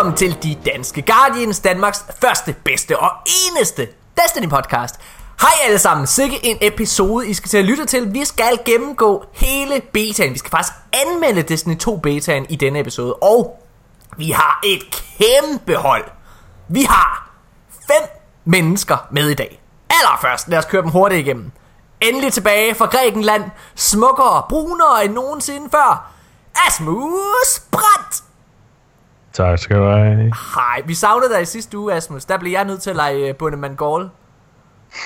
velkommen til De Danske Guardians, Danmarks første, bedste og eneste Destiny podcast. Hej alle sammen, sikke en episode I skal til at lytte til. Vi skal gennemgå hele betaen. Vi skal faktisk anmelde Destiny 2 betaen i denne episode. Og vi har et kæmpe hold. Vi har fem mennesker med i dag. Allerførst, lad os køre dem hurtigt igennem. Endelig tilbage fra Grækenland, smukkere, brunere end nogensinde før. Asmus Brandt! Tak skal du have. Hej, vi savnede dig i sidste uge, Asmus. Der blev jeg nødt til at lege Bundemann Gaul.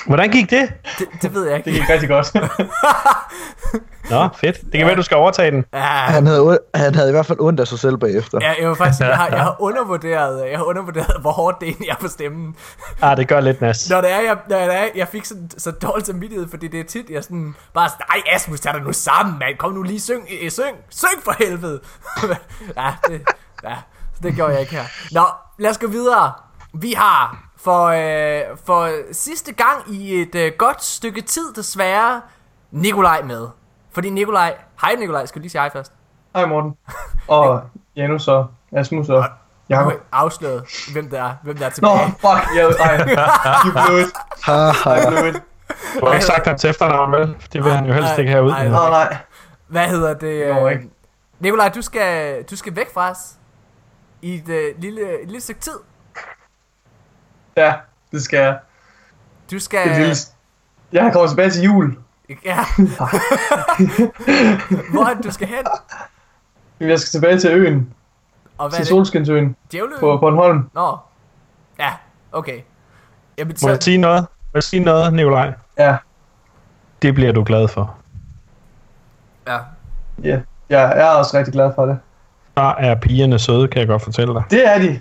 Hvordan gik det? Det, det ved jeg ikke. Det gik rigtig godt. Nå, fedt. Det kan være, du skal overtage den. Ja, Han havde, han havde i hvert fald ondt af sig selv bagefter. ja, jeg, var faktisk, jeg, har, jeg, har undervurderet, jeg har undervurderet, hvor hårdt det egentlig er på stemmen. Ah, det gør lidt nas. Når det er, jeg, når det er, jeg fik sådan, så dårligt samvittighed, fordi det er tit, jeg sådan, bare sådan, ej Asmus, tag dig nu sammen, mand, kom nu lige, syng, øh, syng, syng for helvede. ja, det, ja, det gjorde jeg ikke her. Nå, lad os gå videre. Vi har for, øh, for sidste gang i et øh, godt stykke tid, desværre, Nikolaj med. Fordi Nikolaj, hej Nikolaj, skal du lige sige hej først? Hej Morten. Og Janus og Asmus og Jakob. har jeg afsløret, hvem der er, hvem der er Nå, tilbage. fuck. Jeg, ej, you blew it. Ha, ha. You blew it. Du har ikke sagt hans efternavn, vel? Det vil han jo helst ikke have ud. ej, Nå, nej. Hvad hedder det? Øh. Nikolaj, du skal, du skal væk fra os i et øh, lille, et lille stykke tid. Ja, det skal jeg. Du skal... Det lille... Jeg kommer tilbage til jul. Ja. Hvor er det, du skal hen? Jeg skal tilbage til øen. Og hvad Til det? Solskinsøen Djævløen? på Bornholm. Nå. Ja, okay. Jamen, Må jeg så, sige noget? Må jeg sige noget, Nikolaj? Ja, Det bliver du glad for. ja. ja. Jeg er også rigtig glad for det. Der er pigerne søde, kan jeg godt fortælle dig. Det er de.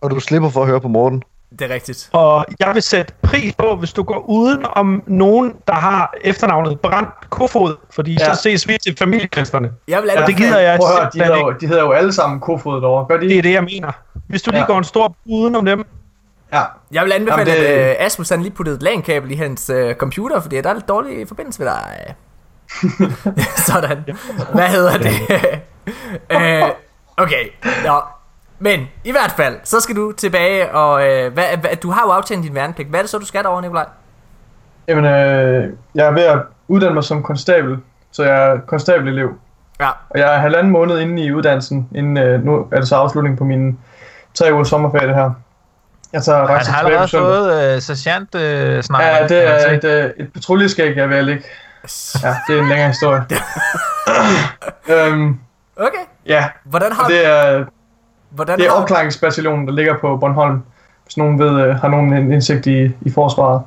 Og du slipper for at høre på Morten. Det er rigtigt. Og jeg vil sætte pris på, hvis du går uden om nogen, der har efternavnet Brandt Kofod, fordi Ja. så ses vi til familiefesterne. Jeg vil Ja, det gider jeg Prøv at høre, de hedder, jo, de hedder jo alle sammen kofod derovre. Gør de Det er det, jeg mener. Hvis du lige Ja. går en stor uden om dem, Ja. Jeg vil anbefale, Jamen, det- at øh, Asmus han lige puttede et LAN-kabel i hans øh, computer, fordi der er lidt dårlig forbindelse ved dig. Sådan. Hvad hedder det? øh, okay, Nå. Men i hvert fald, så skal du tilbage, og øh, hvad, hvad, du har jo aftjent din værnepligt. Hvad er det så, du skal derovre, Nikolaj? Jamen, øh, jeg er ved at uddanne mig som konstabel. Så jeg er konstabelelev. Ja, Og jeg er halvanden måned inde i uddannelsen, inden øh, nu er det så afslutning på mine tre ugers sommerferie her. Jeg tager Han har allerede fået uh, sergeant uh, snart. Ja, det er et, øh, et patruljeskæg, jeg at lægge. Ja, det er en længere historie. øhm, okay. Ja, Hvordan har, det er, hvordan det er har, opklaringsbataljonen, der ligger på Bornholm. Hvis nogen ved, øh, har nogen indsigt i, i forsvaret.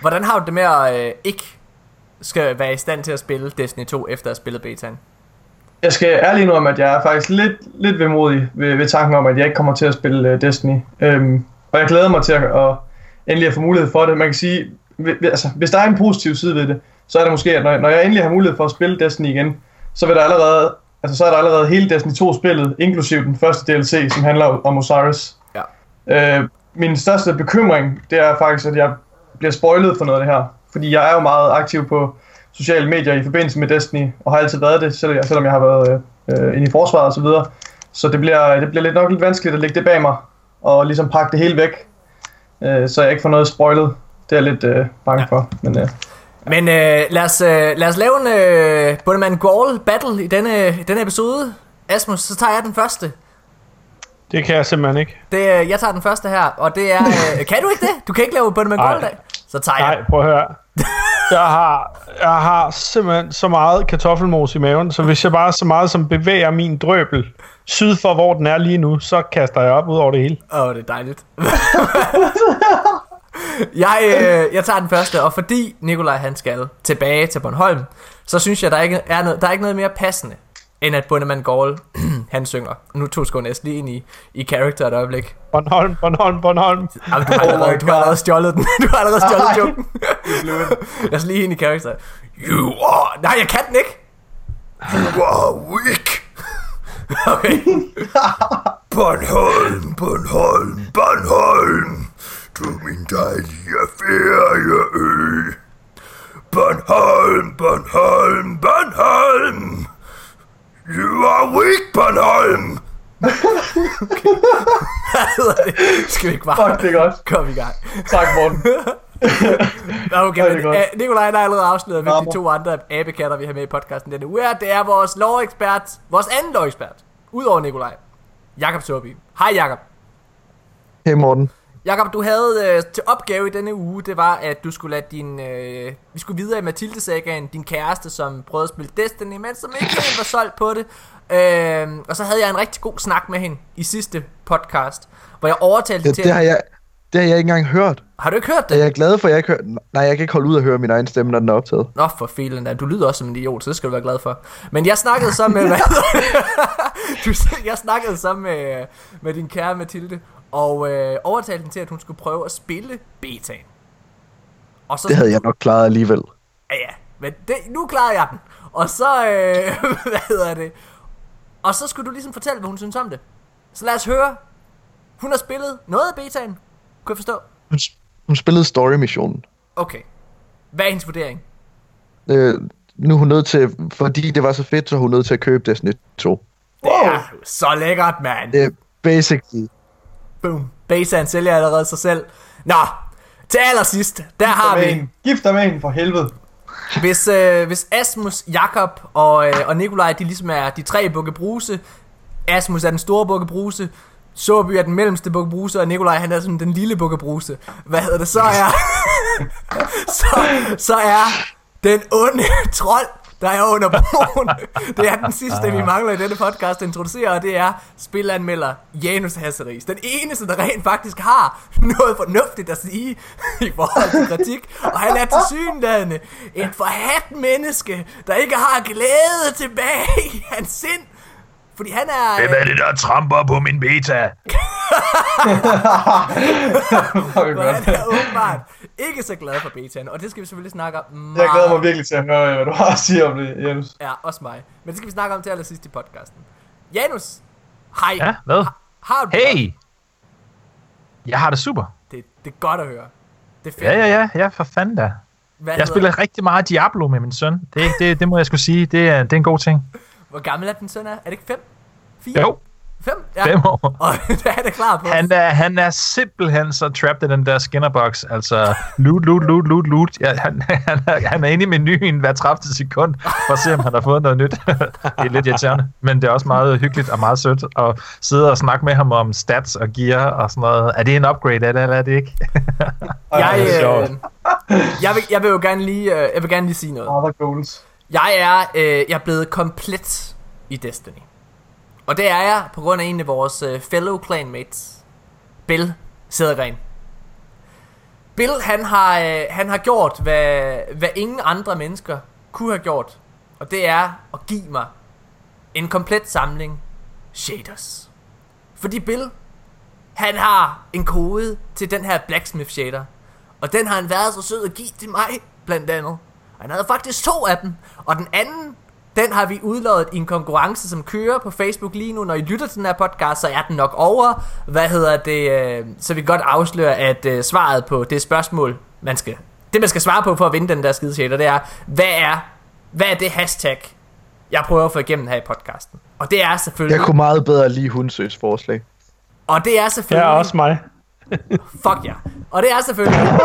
hvordan har du det med at øh, ikke skal være i stand til at spille Destiny 2 efter at have spillet betaen? Jeg skal ærligt indrømme, at jeg er faktisk lidt, lidt vemodig ved, ved tanken om, at jeg ikke kommer til at spille uh, Destiny. Øhm, og jeg glæder mig til at, at endelig at få mulighed for det. Man kan sige, altså, hvis der er en positiv side ved det, så er det måske, at når, når jeg endelig har mulighed for at spille Destiny igen, så vil der allerede, altså, så er der allerede hele Destiny 2-spillet, inklusiv den første DLC, som handler om Osiris. Ja. Øh, min største bekymring, det er faktisk, at jeg bliver spoilet for noget af det her. Fordi jeg er jo meget aktiv på sociale medier i forbindelse med Destiny, og har altid været det, selvom jeg, selvom jeg har været øh, inde i forsvaret og så videre. Så det bliver, det bliver lidt nok lidt vanskeligt at lægge det bag mig, og ligesom pakke det hele væk, øh, så jeg ikke får noget spoilet. Det er jeg lidt øh, bange Ja. for. Men øh, Men øh, lad, os, øh, lad os lave en øh, Bundemann Gaul battle i denne, denne episode. Asmus, så tager jeg den første. det kan jeg simpelthen ikke. Det, øh, jeg tager den første her, og det er... Øh, kan du ikke det? Du kan ikke lave Bundemann Gaul dag? Så tager jeg Nej, prøv at høre. Jeg har, jeg har simpelthen så meget kartoffelmos i maven, så hvis jeg bare så meget som bevæger min drøbel syd for, hvor den er lige nu, så kaster jeg op ud over det hele. Åh, oh, det er dejligt. jeg, øh, jeg tager den første, og fordi Nikolaj han skal tilbage til Bornholm, så synes jeg, der ikke er noget, der er ikke noget mere passende, end at Bundemann Gaul, han synger. Nu to skal næsten lige ind i, i character et øjeblik. Bornholm, Bornholm, Bornholm. Jamen, du, har allerede, du har allerede stjålet den. Du har allerede stjålet Ej. joken. Lad os lige ind i character. You are... Nej, jeg kan den ikke. You are weak. Okay. Bornholm, Bornholm, Bornholm, du min dejlige ferieø. Bornholm, Bornholm, Bornholm. You are weak, Bornholm. Det? Skal vi ikke bare Fuck, det er godt. komme i gang? Tak, Morten. Nå, okay, det er men, godt. uh, Nikolaj har allerede afsløret, hvilke de to andre abekatter, vi har med i podcasten denne uge. Det er vores lovekspert, vores anden lovekspert, udover Nikolaj. Jakob Sorby. Hej Jakob. Hey Morten. Jakob, du havde øh, til opgave i denne uge, det var, at du skulle lade din... Øh, vi skulle videre i Mathilde Sagaen, din kæreste, som prøvede at spille Destiny, men som ikke helt var solgt på det. Øh, og så havde jeg en rigtig god snak med hende i sidste podcast, hvor jeg overtalte Det, til... det, har jeg, det har jeg ikke engang hørt. har du ikke hørt det? jeg er glad for, at jeg ikke hørt... Nej, jeg kan ikke holde ud at høre min egen stemme, når den er optaget. Nå, for filen da. Du lyder også som en idiot, så det skal du være glad for. Men jeg snakkede så med... du, jeg snakkede så med, med din kære Mathilde, og øh, overtalte hende til, at hun skulle prøve at spille betaen. Og så Det havde jeg nok klaret alligevel. Ja, ja. Men det, nu klarede jeg den. Og så, øh, hvad hedder det? Og så skulle du ligesom fortælle, hvad hun synes om det. Så lad os høre. Hun har spillet noget af betaen. Kunne jeg forstå? Hun, hun spillede story-missionen. Okay. Hvad er hendes vurdering? Øh, nu er hun nødt til... Fordi det var så fedt, så er hun nødt til at købe Destiny 2. Det er så lækkert, mand. Det er basically... Boom. Betaen sælger allerede sig selv. Nå, til allersidst, der har Med vi... en. Gift dig med en, for helvede. Hvis, øh, hvis Asmus, Jakob og, øh, og Nikolaj, de ligesom er de tre bukke bruse, Asmus er den store bukke bruse, Såby er den mellemste bukke bruse, og Nikolaj han er sådan den lille bukke bruse. Hvad hedder det? Så er, så, så er den onde trold, der er under broen. Det er den sidste, vi mangler i denne podcast at introducere, og det er spilanmelder Janus Hasseris. Den eneste, der rent faktisk har noget fornuftigt at sige i forhold til kritik. Og han er til synlædende en forhat menneske, der ikke har glæde tilbage i hans sind. Fordi han er... Hvem er det, der tramper på min beta? Fuck, øh, godt. han er åbenbart ikke så glad for betaen, og det skal vi selvfølgelig snakke om meget. Jeg glæder mig virkelig til at høre, hvad du har at sige om det, Jens. Ja, også mig. Men det skal vi snakke om til allersidst i podcasten. Janus, hej. Ja, hvad? Har du det? Hey! Jeg har det super. Det, det er godt at høre. Det er fedt. Ja, ja, ja, ja, for fanden da. Hvad Jeg spiller rigtig meget Diablo med min søn. Det, det, det må jeg skulle sige. Det er, det er en god ting. Hvor gammel er din søn er? Er det ikke fem? Fire? Jo, Fem? Ja. fem år. Og det er det klar på. Han er, han er simpelthen så trapped i den der skinnerbox. Altså, loot, loot, loot, loot, loot. Ja, han, han, er, han er inde i menuen hver 30 sekund, for at se, om han har fået noget nyt. det er lidt irriterende, men det er også meget hyggeligt og meget sødt at sidde og snakke med ham om stats og gear og sådan noget. Er det en upgrade, er det, eller er det ikke? jeg, øh, jeg, vil, jeg vil jo gerne lige, øh, jeg vil gerne lige sige noget. Other goals. Jeg er, øh, jeg er blevet komplet i Destiny. Og det er jeg på grund af en af vores øh, fellow clanmates, Bill Sædergren. Bill, han har, øh, han har gjort, hvad, hvad ingen andre mennesker kunne have gjort. Og det er at give mig en komplet samling shaders. Fordi Bill, han har en kode til den her blacksmith shader. Og den har han været så sød at give til mig, blandt andet. Han havde faktisk to af dem. Og den anden, den har vi udlået i en konkurrence, som kører på Facebook lige nu. Når I lytter til den her podcast, så er den nok over. Hvad hedder det? Øh, så vi kan godt afsløre, at øh, svaret på det spørgsmål, man skal, det man skal svare på for at vinde den der skide shader, det er, hvad er, hvad er det hashtag, jeg prøver at få igennem her i podcasten? Og det er selvfølgelig... Jeg kunne meget bedre lide Hundsøs forslag. Og det er Ja, selvfølgelig... også mig. Fuck ja. Og det er selvfølgelig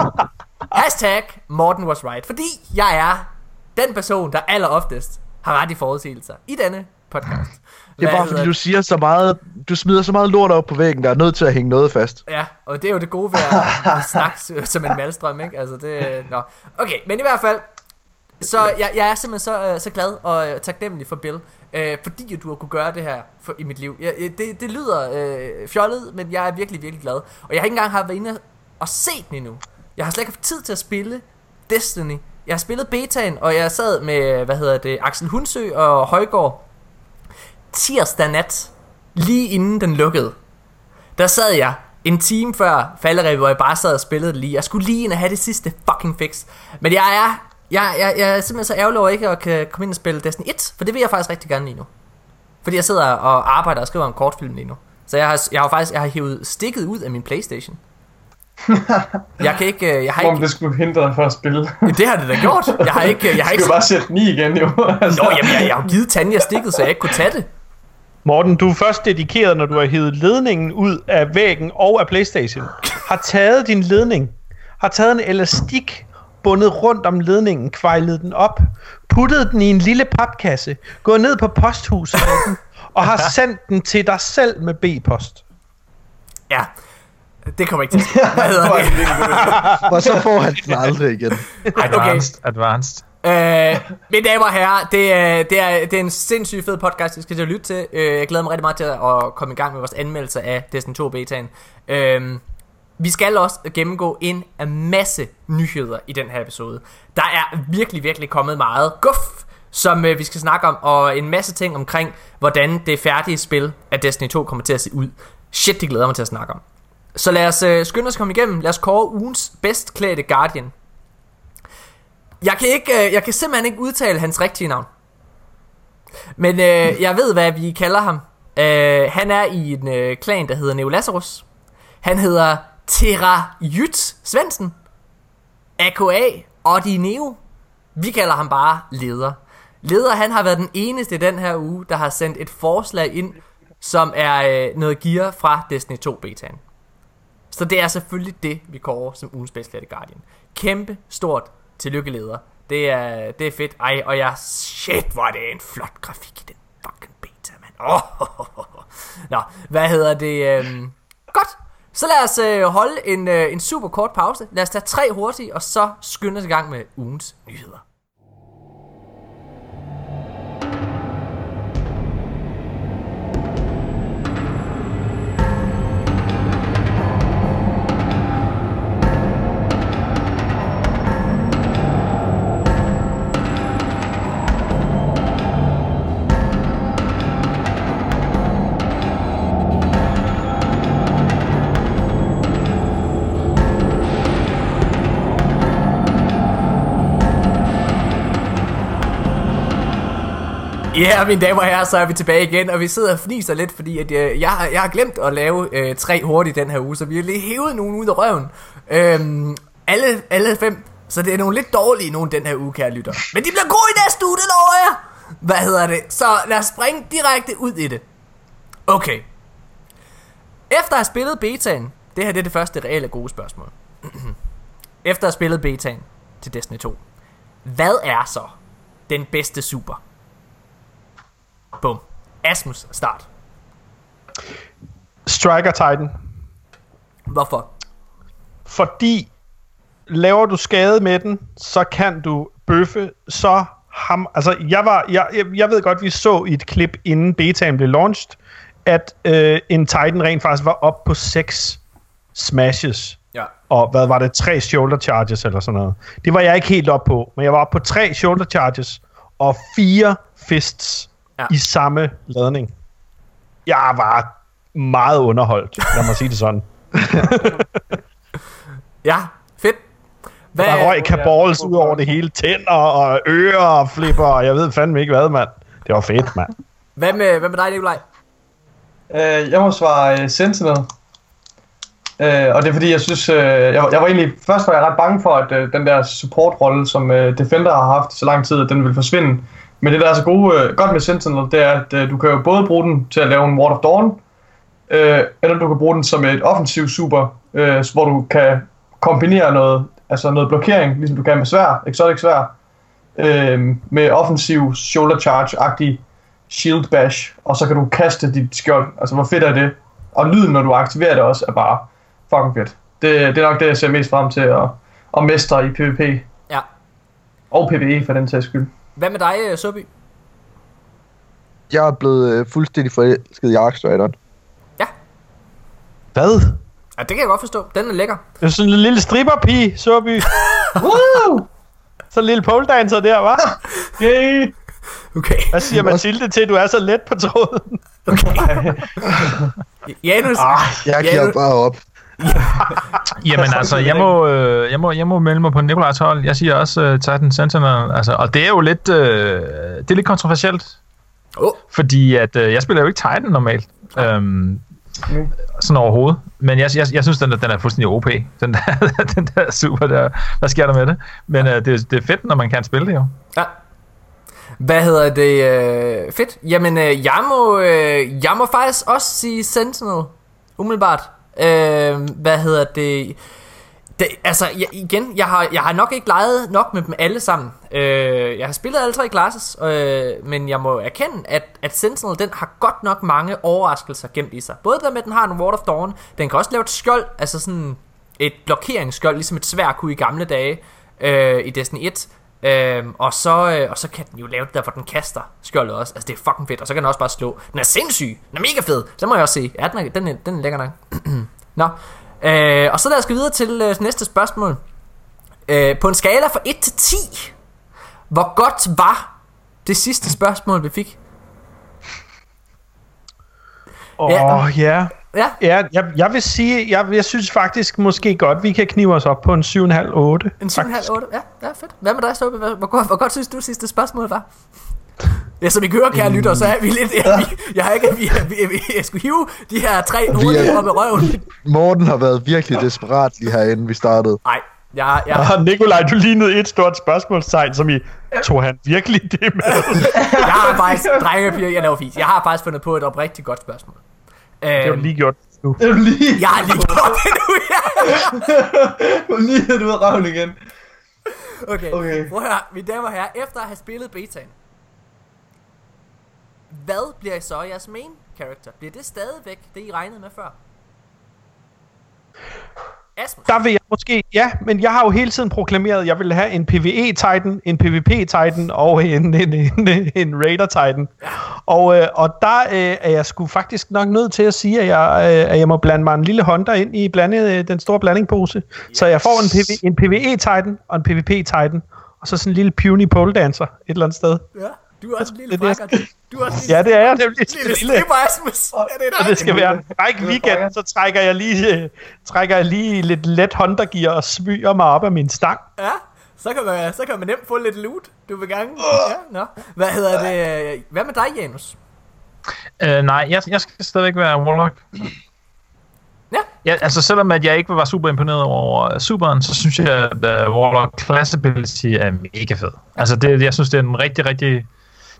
hashtag Morten was right. Fordi jeg er den person, der alleroftest har ret i forudsigelser i denne podcast. Det er bare fordi, du siger så meget... Du smider så meget lort op på væggen, der er nødt til at hænge noget fast. Ja, og det er jo det gode ved at snakke som en malstrøm, ikke? Altså det... Nå. Okay, men i hvert fald... Så jeg, jeg er simpelthen så, øh, så glad og øh, taknemmelig for Bill, øh, fordi at du har kunne gøre det her for, i mit liv. Jeg, øh, det, det lyder øh, fjollet, men jeg er virkelig, virkelig glad. Og jeg har ikke engang har været inde og set den endnu. Jeg har slet ikke haft tid til at spille Destiny. Jeg har spillet betaen, og jeg sad med, hvad hedder det, Axel Hundsø og Højgaard tirsdag nat, lige inden den lukkede. Der sad jeg en time før falderæbet, hvor jeg bare sad og spillede det lige. Jeg skulle lige ind og have det sidste fucking fix. Men jeg er, jeg, jeg, jeg er simpelthen så ærgerlig over ikke at kan komme ind og spille Destiny 1, for det vil jeg faktisk rigtig gerne lige nu. Fordi jeg sidder og arbejder og skriver en kortfilm lige nu. Så jeg har, jeg har faktisk jeg har hivet stikket ud af min Playstation. Jeg kan ikke, øh, jeg har Om ikke, det skulle hindre dig fra at spille. det har det da gjort. Jeg har ikke, jeg har Du ikke, skal bare sætte den i igen, jo. altså. Nå, jamen, jeg, jeg har givet Tanja stikket, så jeg ikke kunne tage det. Morten, du er først dedikeret, når du har hævet ledningen ud af væggen og af Playstation. Har taget din ledning, har taget en elastik, bundet rundt om ledningen, kvejlet den op, puttet den i en lille papkasse, gået ned på posthuset med den, og har sendt den til dig selv med B-post. Ja, det kommer ikke til at ske. Hvad hedder det? Og så får han den aldrig igen. Advanced, advanced. Øh, mine damer og herrer, det er, det, er, det er en sindssygt fed podcast, vi skal til at lytte til. Øh, jeg glæder mig rigtig meget til at komme i gang med vores anmeldelse af Destiny 2 betaen. Øh, vi skal også gennemgå en masse nyheder i den her episode. Der er virkelig, virkelig kommet meget guf, som øh, vi skal snakke om, og en masse ting omkring, hvordan det færdige spil af Destiny 2 kommer til at se ud. Shit, det glæder mig til at snakke om. Så lad os øh, skynde os komme igennem. Lad os kåre ugens bedst klædte Guardian. Jeg kan, ikke, øh, jeg kan simpelthen ikke udtale hans rigtige navn. Men øh, jeg ved, hvad vi kalder ham. Øh, han er i en øh, klan, der hedder Neolazarus. Han hedder Terra Jyt Svendsen. AKA Odi Neo. Vi kalder ham bare Leder. Leder, han har været den eneste i den her uge, der har sendt et forslag ind, som er øh, noget gear fra Destiny 2 betaen. Så det er selvfølgelig det, vi kårer som ugens bedste Guardian. Kæmpe stort tillykke, Leder. Det er, det er fedt. Ej, og jeg... Shit, hvor er det en flot grafik i den fucking beta, mand. Oh, oh, oh, oh. Nå, hvad hedder det? Øhm, godt. Så lad os øh, holde en, øh, en super kort pause. Lad os tage tre hurtigt, og så skynde os i gang med ugens nyheder. Ja, yeah, mine damer og herrer, så er vi tilbage igen, og vi sidder og fniser lidt, fordi at, øh, jeg, har- jeg har glemt at lave øh, tre hurtigt den her uge, så vi har lige hævet nogen ud af røven. Øhm, alle, alle fem, så det er nogle lidt dårlige nogen den her uge, kære lytter. Men de bliver gode i næste uge, det lover jeg! Hvad hedder det? Så lad os springe direkte ud i det. Okay. Efter at have spillet betaen, det her det er det første reelle gode spørgsmål. Efter at have spillet betaen til Destiny 2, hvad er så den bedste super? Bum. Asmus, start. Striker Titan. Hvorfor? Fordi laver du skade med den, så kan du bøffe så ham... Altså, jeg, var, jeg, jeg, jeg ved godt, vi så i et klip, inden betaen blev launched, at øh, en Titan rent faktisk var op på 6 smashes. Ja. Og hvad var det? Tre shoulder charges eller sådan noget. Det var jeg ikke helt op på, men jeg var op på tre shoulder charges og fire fists Ja. i samme ladning. Jeg var meget underholdt, lad mig sige det sådan. Ja, fedt. Hvad, Der røg kaballs ud over det hele. Tænder og ører og flipper, og jeg ved fandme ikke hvad, mand. Det var fedt, mand. hvad, med, hvad med dig, Nikolaj? Øh, jeg må svare uh, Sentinel. Øh, og det er fordi, jeg synes, øh, jeg, var- jeg var egentlig, først var jeg ret bange for, at øh, den der support-rolle, som øh, Defender har haft så lang tid, at den ville forsvinde. Men det der er så gode, øh, godt med Sentinel, det er, at øh, du kan jo både bruge den til at lave en Ward of Dawn, øh, eller du kan bruge den som et offensiv super, øh, hvor du kan kombinere noget, altså noget blokering, ligesom du kan med svær, exotic svær, øh, med offensiv shoulder charge-agtig shield bash, og så kan du kaste dit skjold. Altså, hvor fedt er det? Og lyden, når du aktiverer det også, er bare fucking fedt. Det, det er nok det, jeg ser mest frem til at, at mestre i PvP. Ja. Og PvE for den sags skyld. Hvad med dig, øh, Sobi? Jeg er blevet øh, fuldstændig forelsket i Arkstrideren. Hvad? Ja, det kan jeg godt forstå. Den er lækker. Det er sådan en lille stripperpige, Såby. Woo! Så en lille pole dancer der, var. Yay! Okay. Hvad siger Mathilde til, at du er så let på tråden? Janus, Jeg Ja, giver nu- bare op. Jamen altså, jeg må, øh, jeg må, jeg må melde mig på Nikolajs hold. Jeg siger også uh, Titan Sentinel. Altså, og det er jo lidt, øh, det er lidt kontroversielt. Åh. Fordi at, øh, jeg spiller jo ikke Titan normalt. Øhm, Mm. sådan overhovedet. Men jeg, jeg, jeg synes, den den er fuldstændig OP. Den der, den der super der. Hvad sker der med det? Men øh, det, det er fedt, når man kan spille det jo. Ja. Hvad hedder det? Øh, fedt. Jamen, øh, jeg, må, øh, jeg må faktisk også sige Sentinel. Umiddelbart. Øh, hvad hedder det? det altså, jeg, igen, jeg har, jeg har nok ikke leget nok med dem alle sammen. Øh, jeg har spillet alle tre classes, øh, men jeg må erkende, at, at Sentinel, den har godt nok mange overraskelser gemt i sig. Både der med, at den har en Ward of Dawn, den kan også lave et skjold, altså sådan et blokeringsskjold, ligesom et svær kunne i gamle dage øh, i Destiny 1. Øhm, og, så, øh, og så kan den jo lave det der, hvor den kaster skjoldet også. Altså, det er fucking fedt. Og så kan den også bare slå. Den er sindssyg. Den er mega fed. Så må jeg også se. Ja, den er, den er, den er lækker nok. Nå. Øh, og så lad os gå videre til øh, næste spørgsmål. Øh, på en skala fra 1 til 10. Hvor godt var det sidste spørgsmål, vi fik? Åh, oh, ja. Ja, Ja, jeg, jeg vil sige, jeg, jeg synes faktisk måske godt, vi kan knive os op på en 7,5-8. en 7,5-8. Ja, ja, fedt. Hvad med dig, Ståbe? Hvor, hvor, godt- hvor godt synes du, sidste spørgsmål var? Ja, som I kører, kære lytter, så er vi lidt... Ja, vi, jeg har ikke... Vi, vi, vi, jeg skulle hive de her tre hurtigt op i røven. Morten har været virkelig desperat lige herinde, vi startede. Nej, jeg, jeg, Og Nikolaj, du lignede et stort spørgsmålstegn, som i, tog han virkelig det med? jeg har faktisk... Drenge, piger, jeg laver fis. Jeg har faktisk fundet på et oprigtigt godt spørgsmål. Det har du Øhm, lige gjort nu. Det er du lige, jeg har lige gjort det nu, ja. du er lige hævet ud af røven igen. Okay, Okay. prøv at høre, mine damer og herrer, efter at have spillet betaen, hvad bliver så jeres main character? Bliver det stadigvæk det, I regnede med før? Asmus, Der vil jeg måske, ja, men jeg har jo hele tiden proklameret, at jeg vil have en PvE-titan, en PvP-titan og en, en, en, en Raider-titan. Og, øh, og der øh, er jeg sgu faktisk nok nødt til at sige, at jeg, øh, at jeg må blande mig en lille Honda ind i blande, øh, den store blandingpose. Så jeg får en, PV, en PvE-titan og en PvP-titan, og så sådan en lille puny pole dancer et eller andet sted. ja, du er også en lille er frakker. Du er også en lille, Ja, det er jeg nemlig. lille stripper, Asmus. Ja, det er Og dig. det skal være en fræk weekend, så trækker jeg lige, øh, trækker jeg lige lidt let Honda-gear og smyger mig op af min stang. Ja, så kan, man, så kan man nemt få lidt loot. Du vil gerne... Ja, nå. Hvad hedder det? Hvad med dig, Janus? Øh, nej, jeg, jeg skal stadigvæk være Warlock. Ja. Ja, altså selvom at jeg ikke var super imponeret over uh, Superen, så synes jeg, at uh, Warlock Class Ability er mega fed. Altså det, jeg synes, det er en rigtig, rigtig...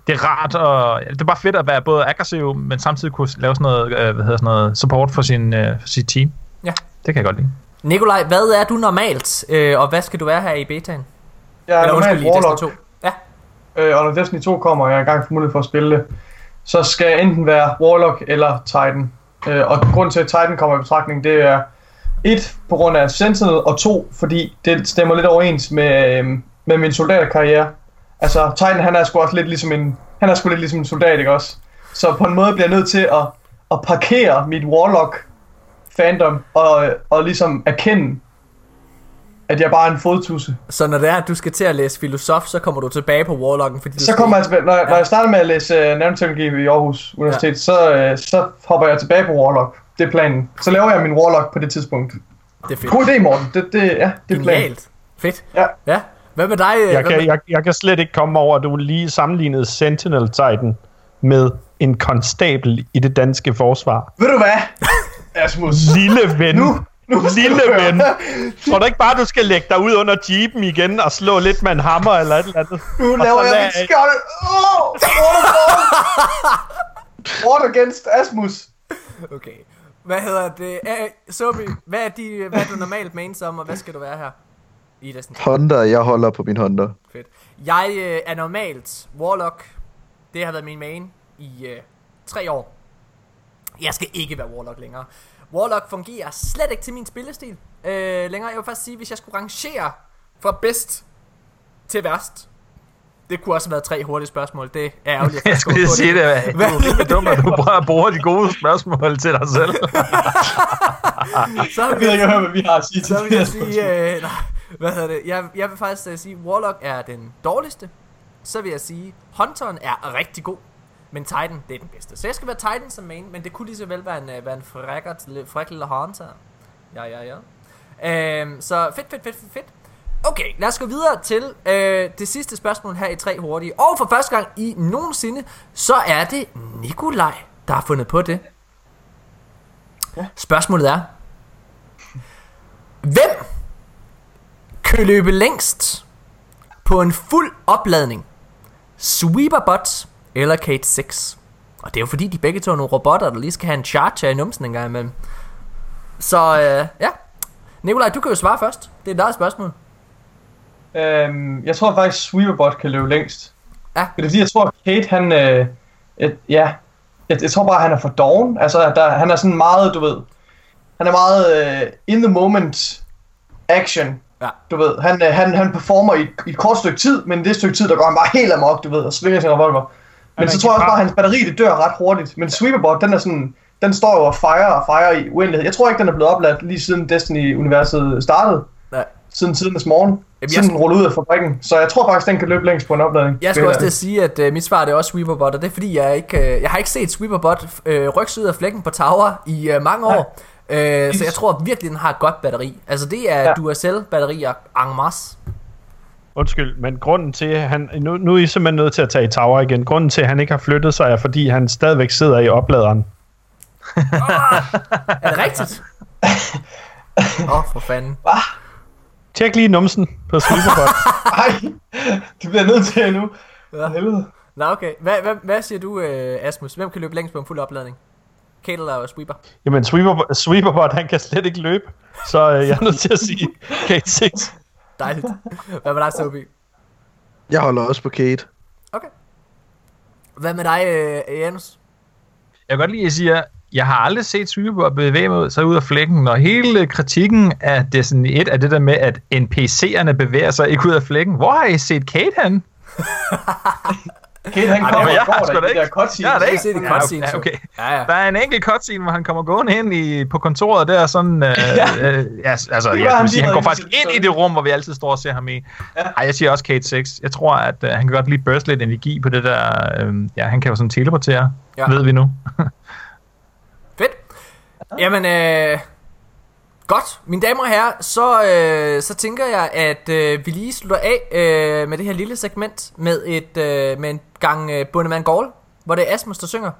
Det er rart, og det er bare fedt at være både aggressiv, men samtidig kunne lave sådan noget, uh, hvad hedder sådan noget support for, sin, uh, for sit team. Ja. Det kan jeg godt lide. Nikolaj, hvad er du normalt? Øh, og hvad skal du være her i betaen? Jeg er Eller undskyld, normalt Destiny Warlock, 2. Ja, øh, og når Destiny 2 kommer, og jeg er i gang for mulighed for at spille det, så skal jeg enten være Warlock eller Titan. Øh, og grund til, at Titan kommer i betragtning, det er et på grund af Sentinel, og to, fordi det stemmer lidt overens med, øh, med min soldaterkarriere. Altså, Titan, han er sgu også lidt ligesom en, han er sgu lidt ligesom en soldat, ikke også? Så på en måde bliver jeg nødt til at, at parkere mit Warlock fandom, og, og ligesom erkende, at jeg bare er en fodtusse. så når det er, at du skal til at læse filosof, så kommer du tilbage på Warlocken, fordi Så kommer jeg tilbage, når, når jeg starter med at læse uh, nanoteknologi i Aarhus Universitet, ja. så, uh, så hopper jeg tilbage på Warlock. Det er planen. Så laver jeg min Warlock på det tidspunkt. Det er fedt. God idé, Morten. Det, det, ja, det er planen. Genialt. Fedt. Ja. Ja. Hvad med dig? øh, Jeg hvad kan, med- jeg, jeg kan slet ikke komme over, at du lige sammenlignede Sentinel Titan med en konstabel i det danske forsvar. Ved du hvad, Asmus? Lille ven. Nu, nu Lille ven. Tror du ikke bare, du skal lægge dig ud under jeepen igen og slå lidt med en hammer eller et eller andet? Nu Og laver så jeg mit skjold. Åh! Oh, Ward against Asmus. Okay. Hvad hedder det? Æ, Sobi, hvad er, de, hvad er du normalt main som, og hvad skal du være her? I Destiny 2. Honda, jeg holder på min Honda. Fedt. Jeg øh, er normalt Warlock. Det har været min main i øh, tre år. Jeg skal ikke være Warlock længere. Warlock fungerer slet ikke til min spillestil øh, længere. Jeg vil faktisk sige, hvis jeg skulle rangere fra bedst til værst. Det kunne også have været tre hurtige spørgsmål. Det er ærgerligt. at Jeg skulle lige sige det. Du Hvad- er virkelig dum, at du bare bruger de gode spørgsmål til dig selv. Så Jeg vil ved jeg, ikke, hvad vi har at sige til så vil det jeg sige... Øh, nej, hvad hedder det? Jeg, jeg vil faktisk øh, sige, Warlock er den dårligste. Så vil jeg sige, Hunteren er rigtig god. Men Titan, det er den bedste. Så jeg skal være Titan som main, men det kunne lige så vel være en, øh, være en frækker, fræk lille Hunter. Ja, ja, ja. Øhm, så fedt, fedt, fedt, fedt, fedt. Okay, lad os gå videre til øh, det sidste spørgsmål her i tre hurtige. Og for første gang i nogensinde, så er det Nikolaj, der har fundet på det. Spørgsmålet er, hvem kan løbe længst på en fuld opladning, Sweeperbot eller Kate 6. Og det er jo fordi, de begge to er nogle robotter, der lige skal have en charge i numsen en gang imellem. Så øh, ja. Nikolaj, du kan jo svare først. Det er et eget spørgsmål. Øhm, jeg tror faktisk, Sweeperbot kan løbe længst. Ja. Det er fordi, jeg tror, at Kate, han... Øh, et, ja, jeg, jeg tror bare, han er for doven. Altså, der, han er sådan meget, du ved... Han er meget øh, in the moment action. Ja. Du ved, han, øh, han, han performer i, i et kort stykke tid, men det stykke tid, der går han bare helt amok, du ved, og svinger sin revolver. Men Han så tror jeg også bare, at hans batteri, det dør ret hurtigt. Men Sweeperbot, den er sådan... Den står jo og fejrer og fejrer i uendelighed. Jeg tror ikke, den er blevet opladt lige siden Destiny-universet startede. Nej. Siden tidernes morgen. Jamen, jeg siden skal- den rullede ud af fabrikken. Så jeg tror faktisk, den kan løbe længst på en opladning. Jeg skal også til at sige, at øh, mit svar det er også Sweeperbot, og det er fordi, jeg ikke, øh, jeg har ikke set Sweeperbot øh, rykke ud af flækken på Tower i øh, mange år. Øh, så jeg tror virkelig, den har et godt batteri. Altså det er ja. Duracell-batterier en masse. Undskyld, men grunden til, at han... Nu, nu er I simpelthen nødt til at tage i tower igen. Grunden til, at han ikke har flyttet sig, er, fordi han stadigvæk sidder i opladeren. Er det rigtigt? Åh, oh, for fanden. Tjek lige numsen på Sweeperbot. Nej, det bliver nødt til nu. Ja. Ja. Helvede. Nå, okay. Hvad, hvad, hvad siger du, øh, Asmus? Hvem kan løbe længst på en fuld opladning? Kate eller Sweeper? Jamen, Sweeper, Sweeperbot, han kan slet ikke løbe. Så øh, jeg er nødt til at sige Kate 6. Dejligt. Hvad med dig, Sobi? Jeg holder også på Kate. Okay. Hvad med dig, øh, Janus? Jeg kan godt lide, at jeg siger, jeg har aldrig set Sweeper bevæge mig sig ud af flækken, og hele kritikken af Destiny 1 er det der med, at NPC'erne bevæger sig ikke ud af flækken. Hvor har I set Kate han? Kate, han Ej, kommer men jeg og har går sgu der da i de ikke- der cutscenes. Jeg har da Jeg ikke set en Ja, cutscene, ja, okay. Ja, ja. Der er en enkelt cutscene, hvor han kommer gående ind i, på kontoret der, sådan, øh, Ja. øh, ja, altså, Det jeg han sige, han går faktisk ind i det rum, hvor vi altid står og ser ham i. Ja. Ej, jeg siger også Kate 6. Jeg tror, at øh, han kan godt lige burst lidt energi på det der, øh, ja, han kan jo sådan teleportere, ja. ved vi nu. Fedt. Jamen, øh, godt. Mine damer og herrer, så, øh, så tænker jeg, at øh, vi lige slutter af øh, med det her lille segment med, et, øh, med en gang øh, Bundemann Gaul, hvor det er Asmus, der synger.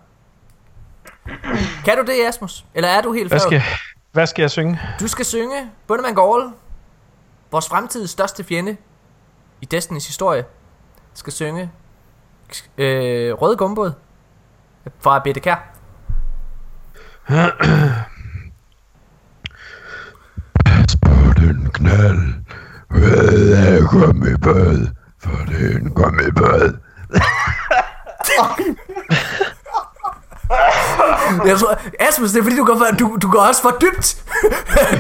Kan du det, Asmus? Eller er du helt Hvad færdig? skal, hvad skal jeg synge? Du skal synge Bundemann Gaul, vores fremtidige største fjende i Destinys historie, skal synge øh, Røde Gumbåd fra BDK. Pas på den knald. Rød er gummibåd. For det er en gummibåd. Jeg tror, Asmus, det er fordi, du går, for, du, du går også for dybt.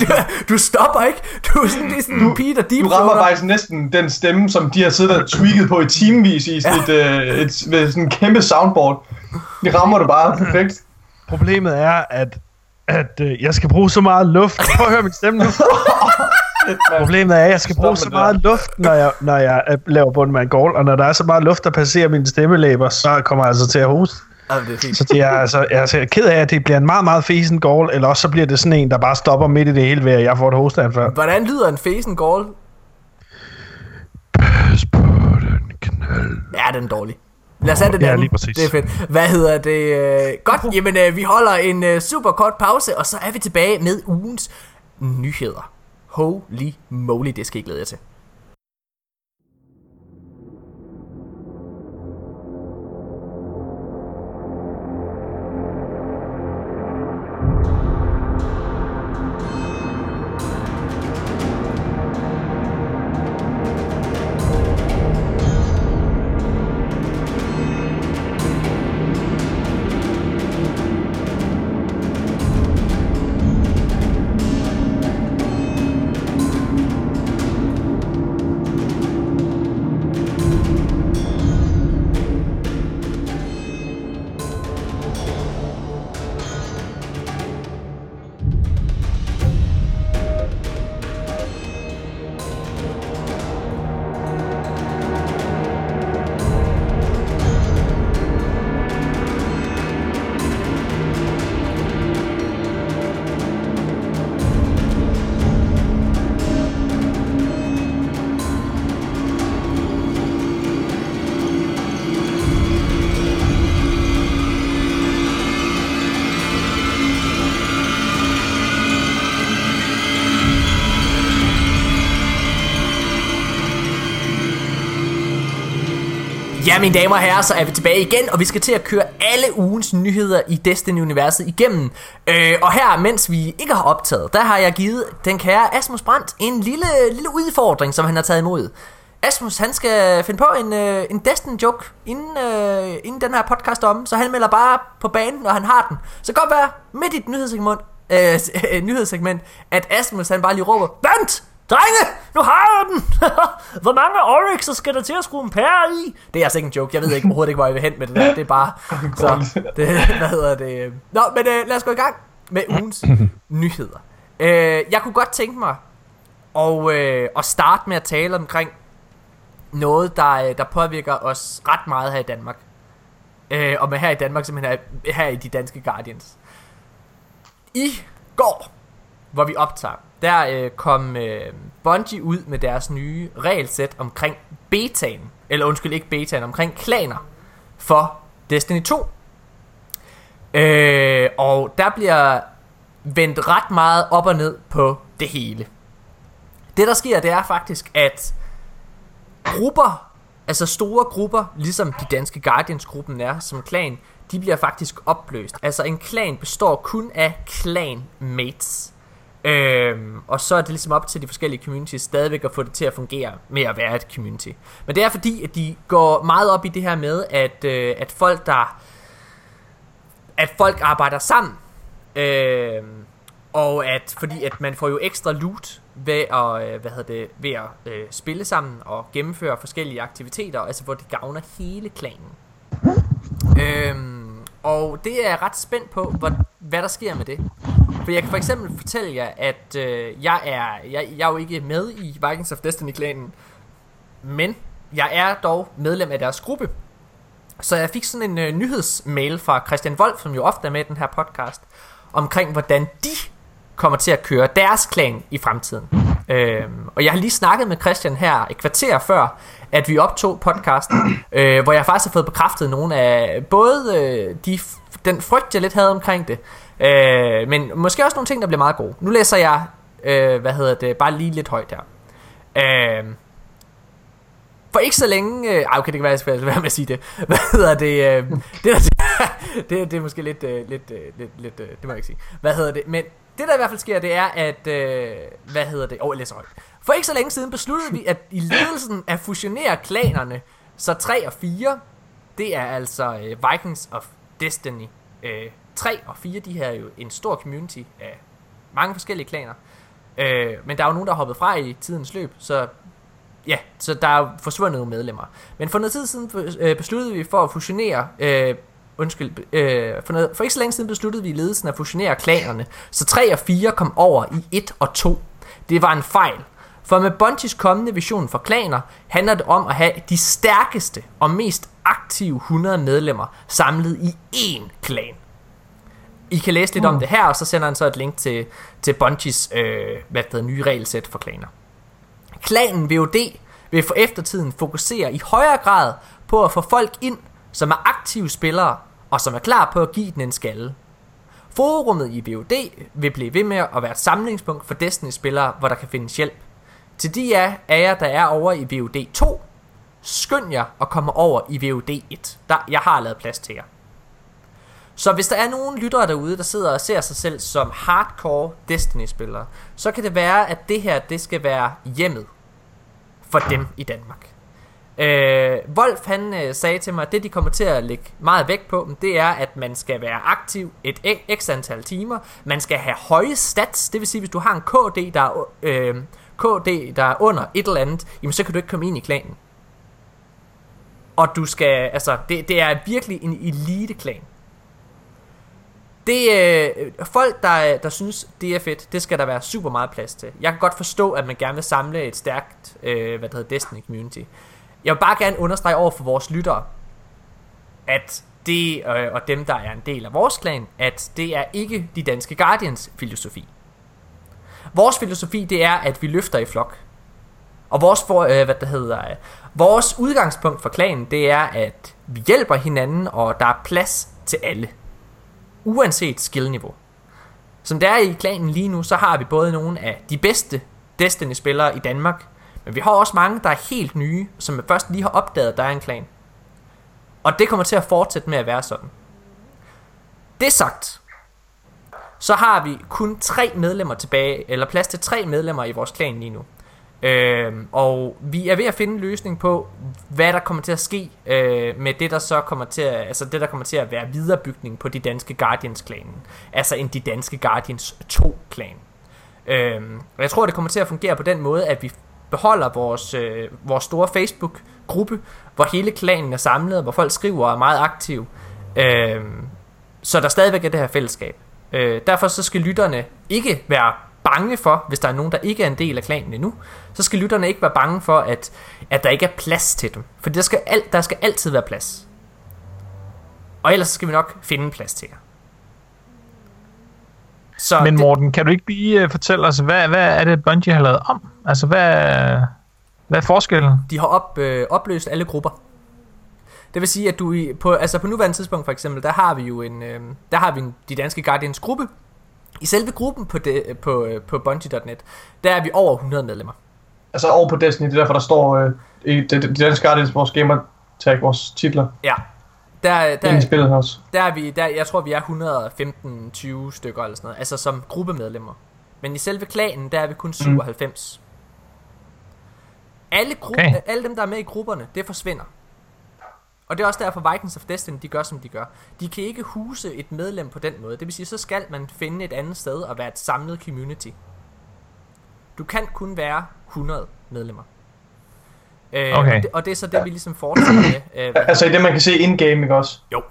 du, du stopper ikke. Du er sådan, det er sådan en pige, der deep Du rammer faktisk næsten den stemme, som de har siddet og tweaked på i timevis i sådan et, øh, et, med sådan en kæmpe soundboard. Det rammer du bare perfekt. Problemet er, at, at øh, jeg skal bruge så meget luft. Prøv at høre min stemme nu. Problemet er, at jeg skal bruge så meget luft, når jeg, når jeg øh, laver Bundman Gold, og når der er så meget luft, der passerer mine stemmelæber, så kommer jeg altså til at hoste. Det er. Så det er altså, jeg er altså ked af, at det bliver en meget, meget fesen goal, eller også så bliver det sådan en, der bare stopper midt i det hele ved, at jeg får et hosteanfald. Hvordan lyder en fesen Gaul? Pas på den knald. Ja, den er dårlig. Lad os have det Ja, lige præcis. Det er fedt. Hvad hedder det? Øh, godt, jamen øh, vi holder en super kort pause, og så er vi tilbage med ugens nyheder. Holy moly, det skal I glæde jer til. Ja, mine damer og herrer, så er vi tilbage igen, og vi skal til at køre alle ugens nyheder i Destiny-universet igennem. Øh, og her, mens vi ikke har optaget, der har jeg givet den kære Asmus Brandt en lille, lille udfordring, som han har taget imod. Asmus, han skal finde på en, øh, en Destiny-joke inden, øh, inden den her podcast om, så han melder bare på banen, når han har den. Så godt være midt i et nyhedssegment, øh, nyhedssegment, at Asmus han bare lige råber, Vent! Drenge, nu har jeg den! Hvor mange Oryx'er skal der til at skrue en pære i? Det er altså ikke en joke, jeg ved ikke overhovedet ikke, hvor jeg vil hen med det der. Det er bare, så, det, hvad hedder det? Nå, men øh, lad os gå i gang med ugens nyheder. Øh, jeg kunne godt tænke mig at, øh, at starte med at tale omkring noget, der, øh, der påvirker os ret meget her i Danmark. Øh, og med her i Danmark simpelthen her, her i de danske Guardians. I går, hvor vi optager, der øh, kom øh, Bungie ud med deres nye regelsæt omkring betaen, eller undskyld ikke betaen, omkring klaner for Destiny 2. Øh, og der bliver vendt ret meget op og ned på det hele. Det der sker, det er faktisk, at grupper, altså store grupper, ligesom de danske Guardians-gruppen er som klan, de bliver faktisk opløst. Altså en klan består kun af clan-mates. Øhm, og så er det ligesom op til de forskellige communities stadigvæk at få det til at fungere med at være et community. Men det er fordi, at de går meget op i det her med, at, øh, at folk der at folk arbejder sammen. Øh, og at fordi at man får jo ekstra loot ved at, øh, hvad hedder det, ved at øh, spille sammen og gennemføre forskellige aktiviteter, altså hvor det gavner hele klanen. Øh, og det er jeg ret spændt på, hvad, hvad der sker med det. For jeg kan for eksempel fortælle jer, at øh, jeg, er, jeg, jeg er jo ikke med i Vikings of Destiny-klanen, men jeg er dog medlem af deres gruppe. Så jeg fik sådan en øh, nyhedsmail fra Christian Wolf, som jo ofte er med i den her podcast, omkring hvordan de kommer til at køre deres klan i fremtiden. Øhm, og jeg har lige snakket med Christian her et kvarter før, at vi optog podcasten, øh, hvor jeg faktisk har fået bekræftet nogle af både øh, de, den frygt, jeg lidt havde omkring det, øh, men måske også nogle ting, der bliver meget gode. Nu læser jeg, øh, hvad hedder det, bare lige lidt højt her. Øh, for ikke så længe... Øh, okay, det kan være, jeg skal være med at sige det. Hvad hedder det? Øh, det, der, det, det er måske lidt... Øh, lidt, øh, lidt, lidt øh, det må jeg ikke sige. Hvad hedder det? Men det, der i hvert fald sker, det er, at... Øh, hvad hedder det? Åh, oh, jeg læser højt. For ikke så længe siden besluttede vi, at i ledelsen at fusionere klanerne, så 3 og 4, det er altså øh, Vikings of Destiny. Øh, 3 og 4, de her er jo en stor community af mange forskellige klaner. Øh, men der er jo nogen, der har hoppet fra i tidens løb, så ja, så der er forsvundet nogle medlemmer. Men for noget tid siden øh, besluttede vi for at fusionere, øh, undskyld, øh, for, noget, for ikke så længe siden besluttede vi i ledelsen at fusionere klanerne, så 3 og 4 kom over i 1 og 2. Det var en fejl. For med Bungies kommende vision for klaner handler det om at have de stærkeste og mest aktive 100 medlemmer samlet i én klan. I kan læse lidt mm. om det her, og så sender han så et link til, til Bungies øh, hvad det hedder, nye regelsæt for klaner. Klanen VOD vil for eftertiden fokusere i højere grad på at få folk ind, som er aktive spillere, og som er klar på at give den en skalle. Forummet i VOD vil blive ved med at være et samlingspunkt for Destiny-spillere, hvor der kan findes hjælp. Til de af jer, der er over i VOD 2, skynd jer at komme over i VOD 1. Der, jeg har lavet plads til jer. Så hvis der er nogen lyttere derude, der sidder og ser sig selv som hardcore Destiny-spillere, så kan det være, at det her det skal være hjemmet for dem i Danmark. Øh, Wolf han øh, sagde til mig, at det de kommer til at lægge meget vægt på, det er, at man skal være aktiv et x antal timer. Man skal have høje stats, det vil sige, hvis du har en KD, der er, øh, KD, der er under et eller andet, jamen så kan du ikke komme ind i klanen. Og du skal, altså, det, det er virkelig en elite-klan. Det øh, folk, der, der synes, det er fedt, det skal der være super meget plads til. Jeg kan godt forstå, at man gerne vil samle et stærkt, øh, hvad det hedder, Destiny community. Jeg vil bare gerne understrege over for vores lyttere, at det, øh, og dem, der er en del af vores klan, at det er ikke de danske Guardians filosofi. Vores filosofi, det er, at vi løfter i flok. Og vores, for, øh, hvad det hedder, øh, vores udgangspunkt for klanen, det er, at vi hjælper hinanden, og der er plads til alle uanset skillniveau. Som det er i klanen lige nu, så har vi både nogle af de bedste Destiny-spillere i Danmark, men vi har også mange, der er helt nye, som først lige har opdaget, at der er en klan. Og det kommer til at fortsætte med at være sådan. Det sagt, så har vi kun tre medlemmer tilbage, eller plads til tre medlemmer i vores klan lige nu. Øh, og vi er ved at finde en løsning på, hvad der kommer til at ske øh, med det, der så kommer til at, altså det, der kommer til at være viderebygning på de danske Guardians-klanen. Altså en de danske Guardians 2-klan. Øh, og jeg tror, det kommer til at fungere på den måde, at vi beholder vores, øh, vores store Facebook-gruppe, hvor hele klanen er samlet, hvor folk skriver og er meget aktive. Øh, så der stadigvæk er det her fællesskab. Øh, derfor så skal lytterne ikke være bange for, hvis der er nogen, der ikke er en del af klanen endnu, så skal lytterne ikke være bange for, at, at der ikke er plads til dem. For der skal, alt, der skal altid være plads. Og ellers skal vi nok finde plads til jer. Så Men det- Morten, kan du ikke lige uh, fortælle os, hvad, hvad er det, Bungie har lavet om? Altså, hvad, hvad er forskellen? De har op, øh, opløst alle grupper. Det vil sige, at du i, på, altså på nuværende tidspunkt for eksempel, der har vi jo en, øh, der har vi en, de danske Guardians gruppe. I selve gruppen på, det, på, øh, på Bungie.net, der er vi over 100 medlemmer. Altså over på Destiny, det er derfor, der står øh, i det, det, danske Guardians, vores gamertag, vores titler, Ja. Der, der, i spillet også. der er vi, der, jeg tror vi er 115-20 stykker eller sådan noget, altså som gruppemedlemmer. Men i selve klanen, der er vi kun 97. Alle, gru- Okay. alle dem, der er med i grupperne, det forsvinder. Og det er også derfor Vikings of Destiny, de gør som de gør. De kan ikke huse et medlem på den måde. Det vil sige, så skal man finde et andet sted og være et samlet community. Du kan kun være 100 medlemmer. Øh, Okay. og, det, og det er så det, vi ligesom fortsætter med. Øh, Altså i det, man kan se in-game, ikke også? Jo.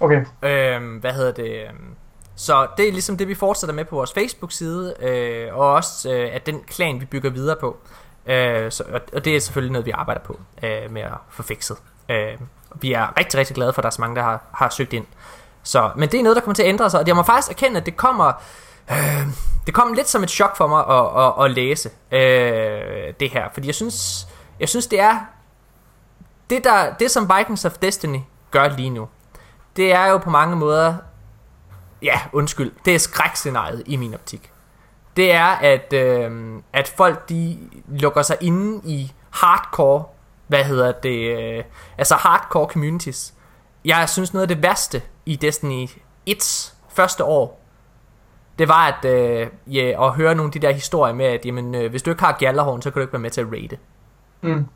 Okay. Øhm, hvad hedder det? øhm, Så det er ligesom det, vi fortsætter med på vores Facebook-side, øh, og også øh, at den klan, vi bygger videre på. Øh, så, og, og det er selvfølgelig noget, vi arbejder på øh, med at få fikset. Øh, vi er rigtig, rigtig glade for, at der er så mange, der har, har søgt ind. Så, men det er noget, der kommer til at ændre sig, og jeg må faktisk erkende, at det kommer... Øh, det kom lidt som et chok for mig at, at, at læse øh, det her, fordi jeg synes, jeg synes det er det, der, det som Vikings of Destiny gør lige nu, det er jo på mange måder, ja, undskyld, det er skrækscenariet i min optik. Det er, at, øh, at folk de lukker sig inde i hardcore, hvad hedder det, øh, altså hardcore communities. Jeg synes noget af det værste i Destiny 1's første år, det var at, øh, ja, at høre nogle af de der historier med, at jamen, øh, hvis du ikke har Gjallarhorn, så kan du ikke være med til at raide. Mm.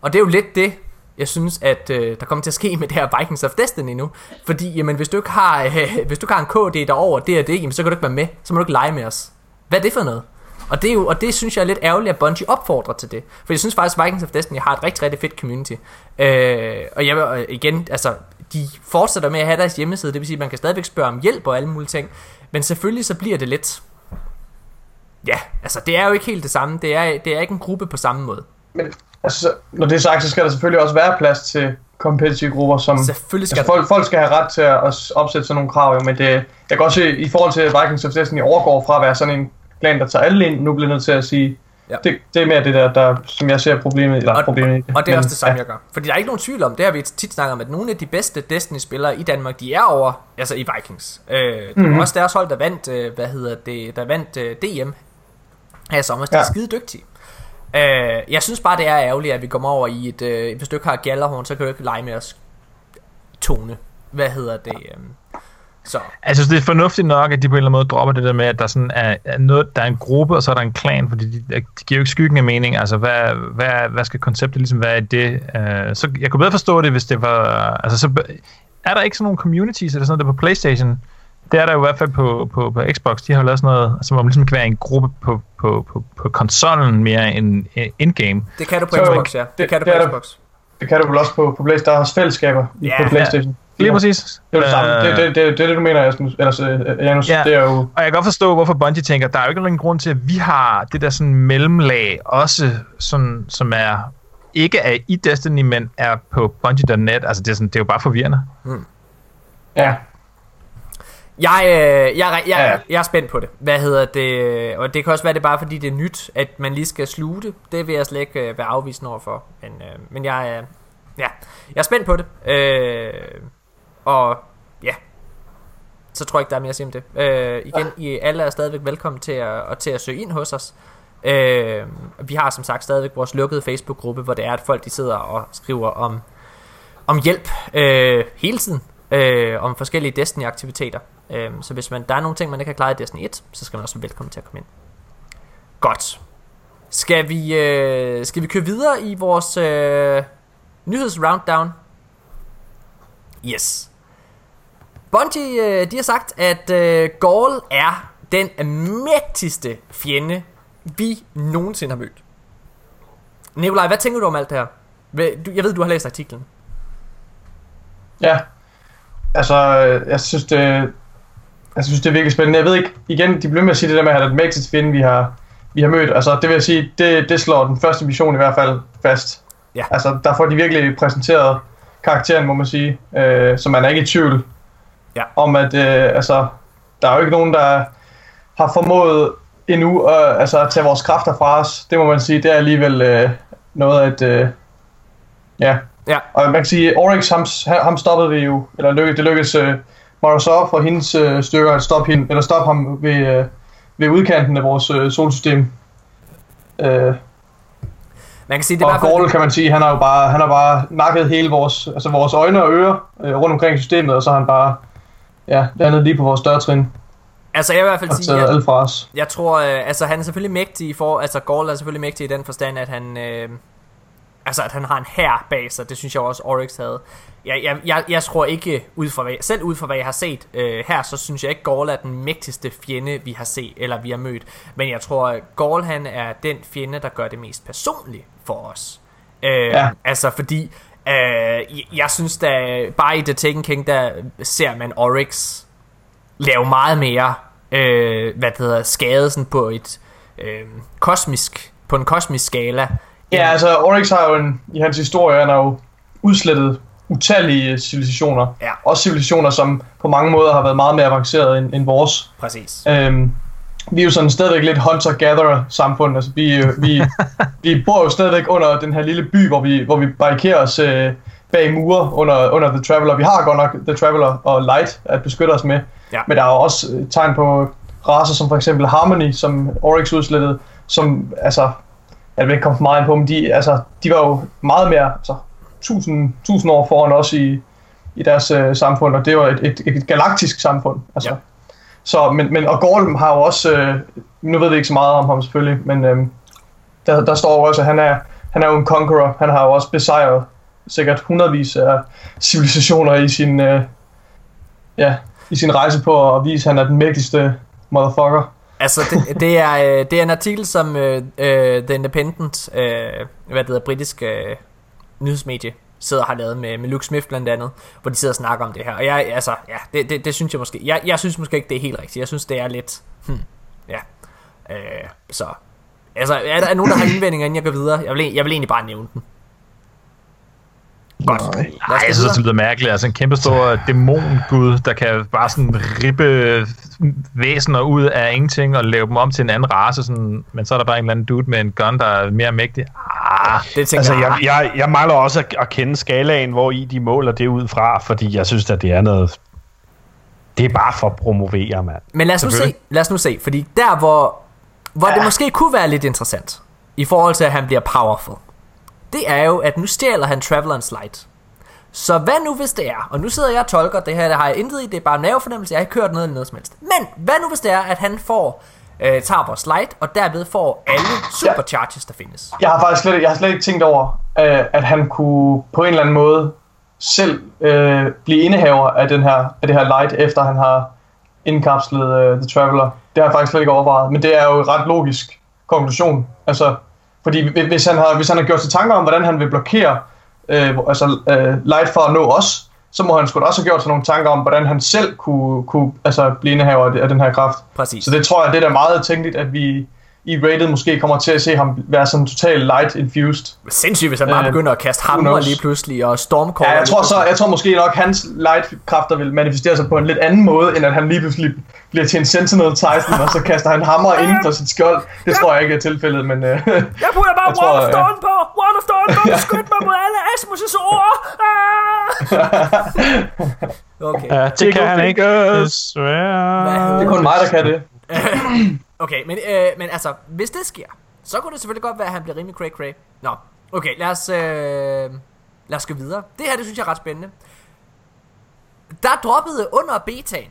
Og det er jo lidt det, jeg synes, at øh, der kommer til at ske med det her Vikings of Destiny nu. Fordi, jamen, hvis du ikke har, øh, hvis du ikke har en KD derover, det er det, jamen, så kan du ikke være med. Så må du ikke lege med os. Hvad er det for noget? Og det, er jo, og det synes jeg er lidt ærgerligt, at Bungie opfordrer til det. For jeg synes faktisk, at Vikings of Destiny har et rigtig, rigtig fedt community. Øh, og jeg vil øh, igen, altså, de fortsætter med at have deres hjemmeside, det vil sige, at man kan stadigvæk spørge om hjælp og alle mulige ting. Men selvfølgelig så bliver det lidt... Ja, altså det er jo ikke helt det samme. Det er, det er ikke en gruppe på samme måde. Men altså, så- når det er sagt, så skal der selvfølgelig også være plads til competitive grupper, som Selvfølgelig skal altså, folk, folk skal have ret til at at opsætte sådan nogle krav, jo, men det, jeg kan også se, i forhold til Vikings of Destiny overgår fra at være sådan en klan, der tager alle ind, nu bliver nødt til at sige, Ja. det, det er mere det der, der, som jeg ser problemet, eller og, problemet i og det er Men, også det samme, ja. jeg gør. Fordi der er ikke nogen tvivl om, det har vi tit snakket om, at nogle af de bedste Destiny-spillere i Danmark, de er over, altså i Vikings. Øh, det Mhm. var også deres hold, der vandt, øh, hvad hedder det, der vandt øh, DM her i sommer. De er Ja. skide dygtige. Øh, jeg synes bare, det er ærgerligt, at vi kommer over i et, øh, hvis du ikke har gallerhorn, så kan du ikke lege med os tone. Hvad hedder det? Øh, så. Altså, det er fornuftigt nok, at de på en eller anden måde dropper det der med, at der sådan er, er noget, der er en gruppe, og så er der en klan, fordi de, de giver jo ikke skyggen af mening. Altså, hvad, hvad, hvad skal konceptet ligesom være i det? Uh, så jeg kunne bedre forstå det, hvis det var... Altså, så er der ikke sådan nogle communities eller sådan noget der på Playstation? Det er der jo i hvert fald på, på, på Xbox. De har jo lavet sådan noget, altså, hvor man ligesom kan være en gruppe på, på, på, på konsollen mere end øh, in-game. Det kan du på Så, Xbox, ja. Det, det- kan du det på er der- Xbox. Det kan du vel også på, på Playstation, der er også fællesskaber Ja, på Playstation. Lige Ja. præcis. Det er det samme. Øh, Det, det, det, det, det, du mener, Jasmus. Ellers, øh, Janus, Ja. det er jo... Og jeg kan godt forstå, hvorfor Bungie tænker, der er jo ikke nogen grund til, at vi har det der sådan mellemlag, også sådan, som er ikke er i Destiny, men er på Bungie.net. Altså, det er, sådan, det er jo bare forvirrende. Ja, Jeg, øh, jeg, jeg, jeg, jeg er spændt på det. Hvad hedder det? Og det kan også være, det bare fordi, det er nyt, at man lige skal sluge det. Det vil jeg slet ikke øh, være afvisende over for. Men, øh, men jeg, øh, ja, jeg er spændt på det. Øh, og ja, så tror jeg ikke, der er mere at sige om det. Øh, igen, I alle er stadigvæk velkommen til at, og til at søge ind hos os. Øh, vi har som sagt stadigvæk vores lukkede Facebook-gruppe, hvor det er, at folk de sidder og skriver om om hjælp øh, hele tiden, øh, om forskellige Destiny-aktiviteter. Øh, så hvis man, der er nogle ting, man ikke har klaret i Destiny 1, så skal man også være velkommen til at komme ind. Godt. Skal vi, øh, skal vi køre videre i vores øh, nyhedsrounddown? Yes. Bungie, øh, de har sagt, at øh, Gaul er den mægtigste fjende, vi nogensinde har mødt. Nikolaj, hvad tænker du om alt det her? Jeg ved, du har læst artiklen. Ja. Altså, øh, jeg synes, det, jeg synes, det er virkelig spændende. Jeg ved ikke, igen, de bliver med at sige det der med, at han er den mægtigste fjende, vi har, vi har mødt. Altså, det vil jeg sige, det, det slår den første mission i hvert fald fast. Ja. Altså, der får de virkelig præsenteret karakteren, må man sige, øh, så man er ikke i tvivl Ja. om, at øh, altså, der er jo ikke nogen, der har formået endnu øh, altså, at tage vores kræfter fra os. Det må man sige, det er alligevel øh, noget, at... Øh, ja, Ja. og man kan sige, Oryx, ham, ham stoppede vi jo, eller lykke, det lykkedes uh, Morozov og hendes uh, styrker at stoppe, hende, eller stoppe ham ved, uh, ved udkanten af vores uh, solsystem. Uh, Man kan sige, det er og. Gordel kan man sige, han har jo bare, han har bare nakket hele vores, altså vores øjne og ører uh, rundt omkring systemet, og så har han bare ja, landet lige på vores dørtrin Altså, jeg vil i hvert fald sige, at os. jeg tror, øh, altså han er selvfølgelig mægtig for, altså Gaul er selvfølgelig mægtig i den forstand, at han, øh, altså at han har en hær bag sig, det synes jeg også Oryx havde. Jeg, jeg, jeg, jeg tror ikke, ud fra hvad, selv ud fra hvad jeg har set øh, her, så synes jeg ikke Gaul er den mægtigste fjende, vi har set, eller vi har mødt. Men jeg tror, at Gaul han er den fjende, der gør det mest personligt for os. Øh, Ja. Altså fordi, øh, jeg, jeg synes da, bare i The Taken King, der ser man Oryx lave meget mere øh, hvad det hedder, skade sådan på et øh, kosmisk på en kosmisk skala. Ja, altså Oryx har jo en, i hans historie, han har jo udslettet utallige civilisationer. Ja. Også civilisationer, som på mange måder har været meget mere avancerede end, end vores. Præcis. Øhm, vi er jo sådan stadigvæk lidt hunter-gatherer samfund. Altså, vi, øh, vi, vi bor jo stadigvæk under den her lille by, hvor vi, hvor vi barrikerer os øh, bag mure under, under The Traveler. Vi har godt nok The Traveler og Light at beskytte os med. Ja. Men der er jo også øh, tegn på racer som for eksempel Harmony, som Oryx udslettede, som altså, jeg vil ikke komme for meget ind på, men de, altså, de var jo meget mere, altså, tusind, tusind år foran os i, i deres øh, samfund, og det var et, et, et galaktisk samfund. Altså. Ja. Så, men, men, og Gordon har jo også, øh, nu ved vi ikke så meget om ham selvfølgelig, men øh, der, der står jo også, at han er, han er jo en conqueror, han har jo også besejret sikkert hundredvis af civilisationer i sin, øh, ja, i sin rejse på at vise, at han er den mægtigste motherfucker. Altså, det, det, er, øh, det er en artikel, som uh, The Independent, uh, hvad det hedder, britisk uh, nyhedsmedie, sidder og har lavet med, med Luke Smith blandt andet, hvor de sidder og snakker om det her. Og jeg, altså, ja, det, det, det synes jeg måske, jeg, jeg synes måske ikke, det er helt rigtigt. Jeg synes, det er lidt, hmm, ja. Øh, så, altså, er der nogen, der har indvendinger, inden jeg går videre? Jeg vil, jeg vil egentlig bare nævne den. Godt. Nej. Nej, jeg synes, det lyder mærkeligt. Altså en kæmpe stor dæmongud, der kan bare sådan rippe væsener ud af ingenting og lave dem om til en anden race, sådan, men så er der bare en eller anden dude med en gun, der er mere mægtig. Ah, Det tænker Altså, jeg, jeg, jeg, jeg mangler også at, at kende skalaen, hvor i de måler det ud fra, fordi jeg synes, at det er noget... Det er bare for at promovere, mand. Men lad os nu se, lad os nu se, fordi der hvor, hvor ja. det måske kunne være lidt interessant, i forhold til at han bliver powerful, det er jo, at nu stjæler han Traveler's Light. Så hvad nu hvis det er, og nu sidder jeg og tolker, det her det har jeg intet i, det er bare en mavefornemmelse, jeg har ikke hørt noget eller noget som helst. Men hvad nu hvis det er, at han får, øh, tager vores light, og derved får alle supercharges, der findes. Jeg har faktisk slet, jeg har slet ikke tænkt over, øh, at han kunne på en eller anden måde selv øh, blive indehaver af, den her, af det her light, efter han har indkapslet øh, The Traveler. Det har jeg faktisk slet ikke overvejet, men det er jo en ret logisk konklusion. Altså, fordi hvi- hvis han har, hvis han har gjort sig tanker om, hvordan han vil blokere øh, altså, øh, light for at nå os, så må han sgu da også have gjort sig nogle tanker om, hvordan han selv kunne, kunne altså, blive indehaver af den her kraft. Præcis. Så det tror jeg, det er da meget tænkeligt, at vi i rated måske kommer til at se ham være sådan totalt light infused. Sindssygt, hvis han bare Øh, begynder at kaste hammer lige pludselig, og stormcaller Ja, jeg tror, så, jeg tror måske nok, hans light-kræfter vil manifestere sig på en lidt anden måde, end at han lige pludselig bliver til en Sentinel Titan, og så kaster han hammer inden for sit skjold. Det tror jeg ikke er tilfældet, men... Øh, Jeg putter bare Jeg tror, Wall of ja. Dawn på! Wall of Dawn på! Beskyt mig mod alle Asmus' ord! Ah! Okay. Ja, det kan han ikke. Desværre. det er kun mig, der kan det. Okay, men, øh, men altså, hvis det sker, så kunne det selvfølgelig godt være, at han bliver rimelig cray cray. Nå, okay, lad os... Øh, lad os gå videre. Det her, det synes jeg er ret spændende. Der droppede under betaen,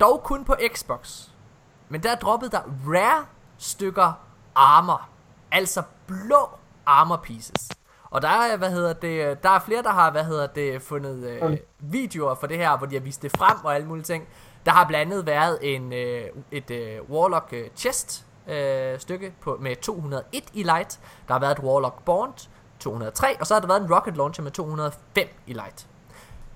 dog kun på Xbox, men der droppede der rare stykker armor. Altså blå armor pieces. Og der er, hvad hedder det, der er flere, der har, hvad hedder det, fundet øh, videoer for det her, hvor de har vist det frem og alle mulige ting. Der har blandt andet været en, øh, et øh, Warlock øh, chest øh, stykke på, med 201 i light. Der har været et Warlock Bond 203, og så har der været en Rocket Launcher med 205 i light.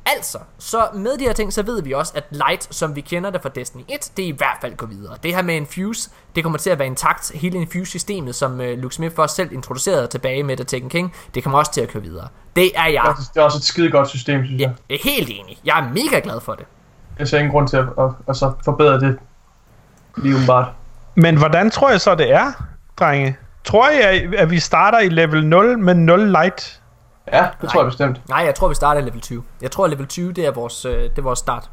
Altså, så med de her ting, så ved vi også, at Light, som vi kender det fra Destiny 1, det er i hvert fald går videre. Det her med Infuse, det kommer til at være intakt. Hele Infuse-systemet, som uh, Luke Smith først selv introducerede tilbage med The Tekken King, det kommer også til at køre videre. Det er jeg. Det er også et skide godt system, synes jeg. Er helt enig. Jeg er mega glad for det. Jeg ser ingen grund til at, at, at så forbedre det lige umiddelbart. Men hvordan tror jeg så, det er, drenge? Tror jeg, at vi starter i level 0 med 0 light? Ja, det Nej. tror jeg bestemt. Nej, jeg tror, vi starter i level 20. Jeg tror, at level 20, det er vores, øh, det er vores start.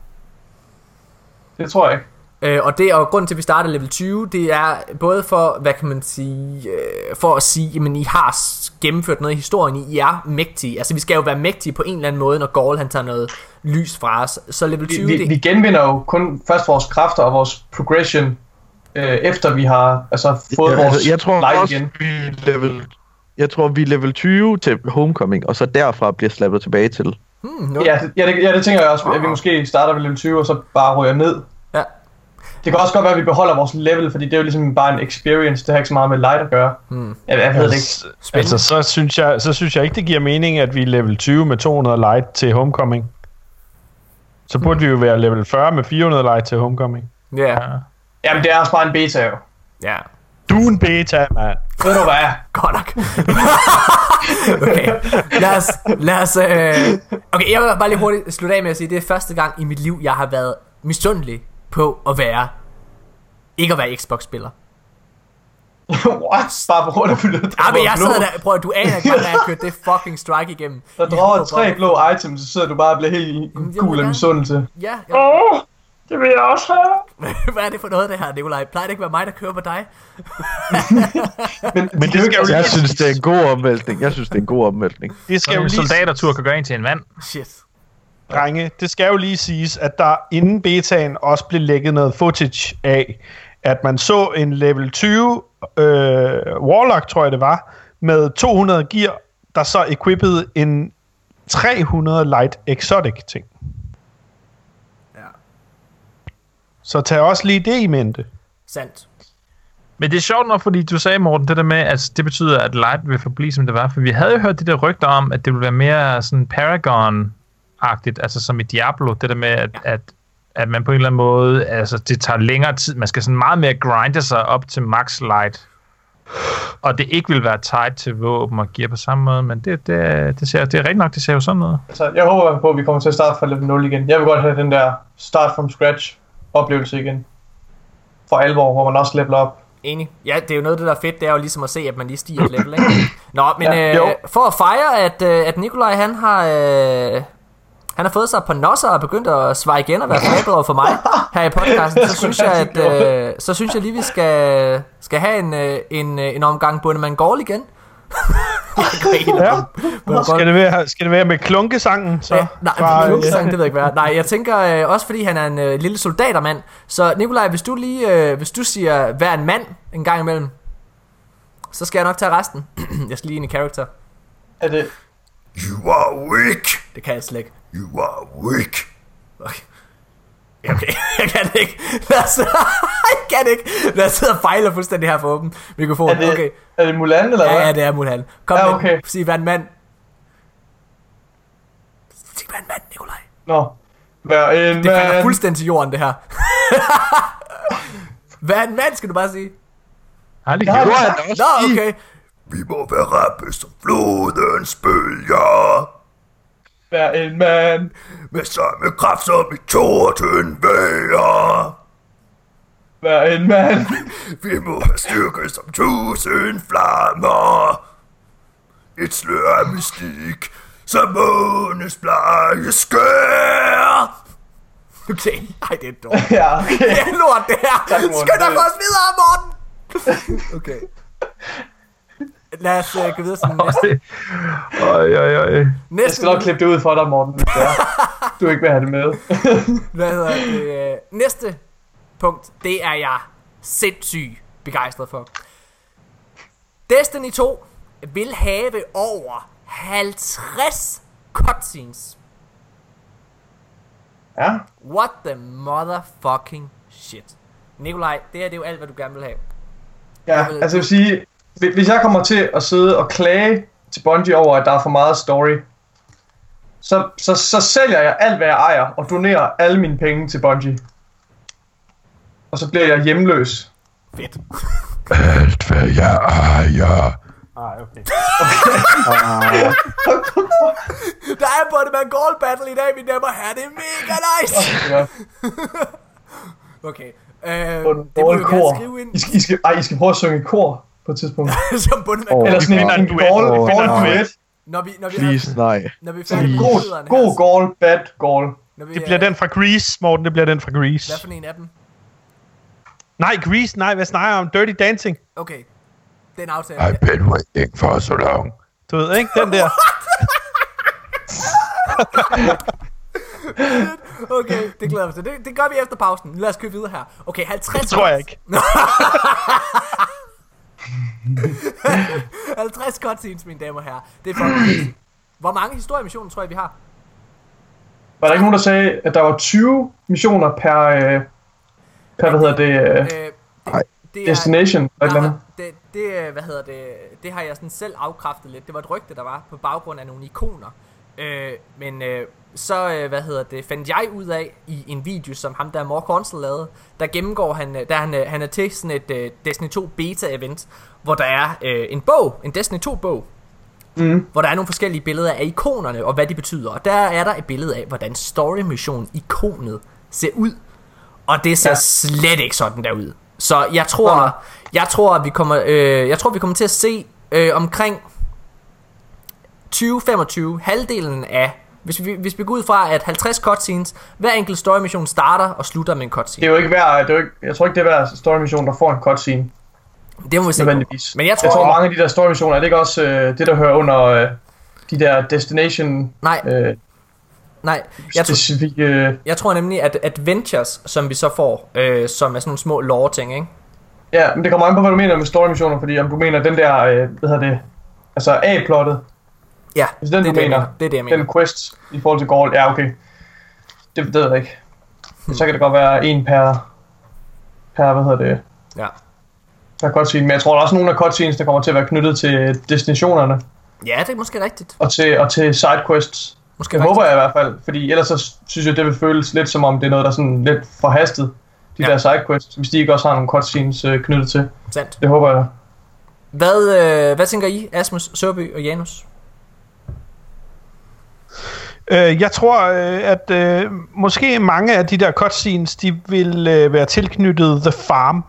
Det tror jeg ikke. Øh, og det og grunden til at vi starter level 20 Det er både for Hvad kan man sige øh, For at sige Jamen I har gennemført noget i historien I er mægtige Altså vi skal jo være mægtige på en eller anden måde Når Gaul han tager noget lys fra os Så level 20 vi, vi, det... vi genvinder jo kun først vores kræfter Og vores progression øh, Efter vi har altså, fået Ja, vores altså, jeg tror light også, igen vi er level, jeg tror, vi er level 20 til Homecoming, og så derfra bliver slappet tilbage til. hmm, no. Ja, det, ja, det, ja, det tænker jeg også At vi måske starter ved level 20 Og så bare ryger ned. Det kan også godt være, at vi beholder vores level, fordi det er jo ligesom bare en experience. Det har ikke så meget med light at gøre. Hmm. Jeg, jeg ved det ikke. Altså, altså så, synes jeg, så synes jeg ikke, det giver mening, at vi er level 20 med 200 light til Homecoming. Så burde vi jo være level 40 med 400 light til Homecoming. Ja, Ja. Jamen, det er også bare en beta jo. ja. Du er en beta, mand. Ved du hvad? Godt nok. okay, lad os, lad os øh... Okay, jeg vil bare lige hurtigt slutte af med at sige, det er første gang i mit liv, jeg har været misundelig på at være, ikke at være Xbox-spiller. What? Bare på grund af fyldet. Ja, men jeg sidder der, prøv at du aner ikke, hvordan jeg har kørt det fucking strike igennem. Der drager tre bare- blå items, så sidder du bare og bliver helt gul af misundelse. Ja, ja. Åh, det vil jeg også have. Hvad er det for noget, det her, Nikolaj? Plejer det ikke at være mig, der kører på dig? Men, Men det skal jo Jeg synes, det er en god omvæltning. Jeg synes, det er en god omvæltning. det skal jo en lige soldatertur kan gøre en til en mand. Shit. Drenge, det skal jo lige siges, at der inden betaen også blev lægget noget footage af, at man så en level 20 øh, Warlock, tror jeg det var, med 200 gear, der så equippede en 300 light exotic ting. Ja. Så tag også lige det i mente. Sandt. Men det er sjovt nok, fordi du sagde, Morten, det der med, at det betyder, at Light vil forblive, som det var. For vi havde jo hørt de der rygter om, at det ville være mere sådan Paragon-agtigt, altså som i Diablo. Det der med, at, at, at man på en eller anden måde, altså det tager længere tid. Man skal sådan meget mere grinde sig op til max Light. Og det ikke vil være tight til våben og gear på samme måde, men det, det, det, ser, det er rigtigt nok, det ser jo sådan noget. Altså, jeg håber på, at vi kommer til at starte fra level 0 igen. Jeg vil godt have den der start from scratch oplevelse igen. For alvor, hvor man også leveler op. Enig. Ja, det er jo noget af det, der er fedt, det er jo ligesom at se, at man lige stiger et level, ikke? Nå, men Ja, øh, jo. for at fejre, at, øh, at Nikolaj, han har... Øh, han har fået sig på nosser og begyndt at svare igen og være flabet over for mig her i podcasten, så synes jeg, at øh, så synes jeg lige, vi skal, skal have en, øh, en, øh, en omgang Bundemann Gaul igen. Ja. Bundemann Skal det være, skal det være med klunkesangen? Så? Ja, nej, Fra, fra, øh, det ved jeg ikke hvad. Nej, jeg tænker øh, også fordi han er en øh, lille soldatermand. Så Nikolaj, hvis du lige øh, hvis du siger hver en mand en gang imellem, så skal jeg nok tage resten. jeg skal lige ind i character. Er det... You are weak. Det kan jeg slet ikke. You are weak. Okay. Okay, jeg kan det ikke. Lad os, jeg kan det ikke. Lad os sidde og fejle fuldstændig her for åben mikrofon. Er det, Okay. er det Mulan, eller Ja, hvad? ja, det er Mulhan. Kom Ja, med. okay. Sig hver en mand. Sig hver en mand, Nikolaj. Nå. Vær en Det falder mand. fuldstændig til jorden, det her. Hvad en mand, skal du bare sige? Ja, gjort. det han også Nå, okay. Vi må være rappe som flodens bølger. Vær en mand. Med samme kraft som i torden vejr. Vær en mand. Vi må have styrke som tusind flammer. Et slør af mystik, som månens blege skær. Okay, ej, det er dårligt. Ja, okay. Det er lort, det her. Skynd dig for os videre, Morten. Okay. Lad os uh, gå videre til den næste. Øj, øj, øj. Jeg skal nok klippe det ud for dig, Morten, hvis det er. Du ikke vil have det med. Hvad hedder det? øh, Næste punkt, det er jeg sindssygt begejstret for. Destiny 2 vil have over 50 cutscenes. Ja. What the motherfucking shit. Nikolaj, det her det er jo alt, hvad du gerne vil have. Ja, altså jeg vil sige, hvis jeg kommer til at sidde og klage til Bungie over, at der er for meget story, så, så, så sælger jeg alt, hvad jeg ejer, og donerer alle mine penge til Bungie. Og så bliver jeg hjemløs. Fedt. Alt hvad jeg ejer. Ah, okay. Der er Bunnyman Gold Battle i dag, mine damer og herrer. Det er mega nice. Okay. Øh, Og en det må du gerne skrive ind. I skal, I, skal, ej, I skal prøve at synge i kor på et tidspunkt. Som Bunnyman Åh, oh, Eller sådan en, en en duet. gall, Åh, gall nej. duet. Når vi, når vi, Please, er, nej. når vi er God, god gall, bad når vi, Det er- bliver den fra Grease, Morten. Det bliver den fra Grease. Hvad for en af dem? Nej, Grease. Nej, hvad snakker jeg om? Dirty Dancing. Okay. Den aftale. I've been waiting for so long. Du ved, ikke? Den der. Okay, det glæder mig til. Det, det gør vi efter pausen. Lad os køre videre her. Okay, 50 Det tror jeg ikke. 50 cutscenes, mine damer og herrer. Det er fucking Hvor mange historiemissioner tror jeg, vi har? Var der ikke nogen, der sagde, at der var 20 missioner per, øh, per hvad hedder det, øh, Øh, Nej. det, det destination? Eller et eller andet? det, det, hvad hedder det, det har jeg sådan selv afkræftet lidt. Det var et rygte, der var på baggrund af nogle ikoner. Øh, men øh, så, øh, hvad hedder det, fandt jeg ud af i en video, som ham der More Console lavede, der gennemgår han, øh, der han, øh, han er til sådan et øh, Destiny 2 beta-event, hvor der er øh, en bog, en Destiny 2-bog, Mm. hvor der er nogle forskellige billeder af ikonerne og hvad de betyder. Og der er der et billede af, hvordan story mission ikonet ser ud. Og det ser ja. Slet ikke sådan der ud. Så jeg tror, jeg tror, at vi kommer, øh, jeg tror, vi kommer til at se øh, omkring 20-25 halvdelen af hvis vi, hvis vi går ud fra, at 50 cutscenes, hver enkelt story mission starter og slutter med en Det cutscene. er jo ikke hver, det er jo ikke, jeg tror ikke, det er hver story mission, der får en cutscene, Det må vi se. Men jeg tror, jeg tror mange af de der story missioner, er det ikke også øh, det, der hører under øh, de der destination Nej, øh, nej. Jeg tror, specifikke... Øh, jeg tror nemlig, at adventures, som vi så får, øh, som er sådan nogle små lore ting, ikke? ja, men det kommer an på, hvad du mener med story missioner, fordi om du mener den der, øh, hvad hedder det, altså A-plottet, Ja, Hvis den, det, er det, jeg mener. det er det, jeg mener. den quest i forhold til gold, ja okay. Det, det ved jeg ikke. Så kan det godt være en per, per hvad hedder det, Ja. per cutscene, men jeg tror, der er også nogle af cutscenes, der kommer til at være knyttet til destinationerne ja, det er måske rigtigt. og til, og til sidequests. Måske Det rigtigt. håber jeg i hvert fald, fordi ellers så synes jeg, det vil føles lidt som om, det er noget, der er sådan lidt forhastet. De Ja. der sidequests, hvis de ikke også har nogle cutscenes øh, knyttet til. Sandt. Det håber jeg. Hvad, øh, hvad tænker I, Asmus, Sørby og Janus? Øh, jeg tror, øh, at øh, måske mange af de der cutscenes, de vil øh, være tilknyttet The Farm.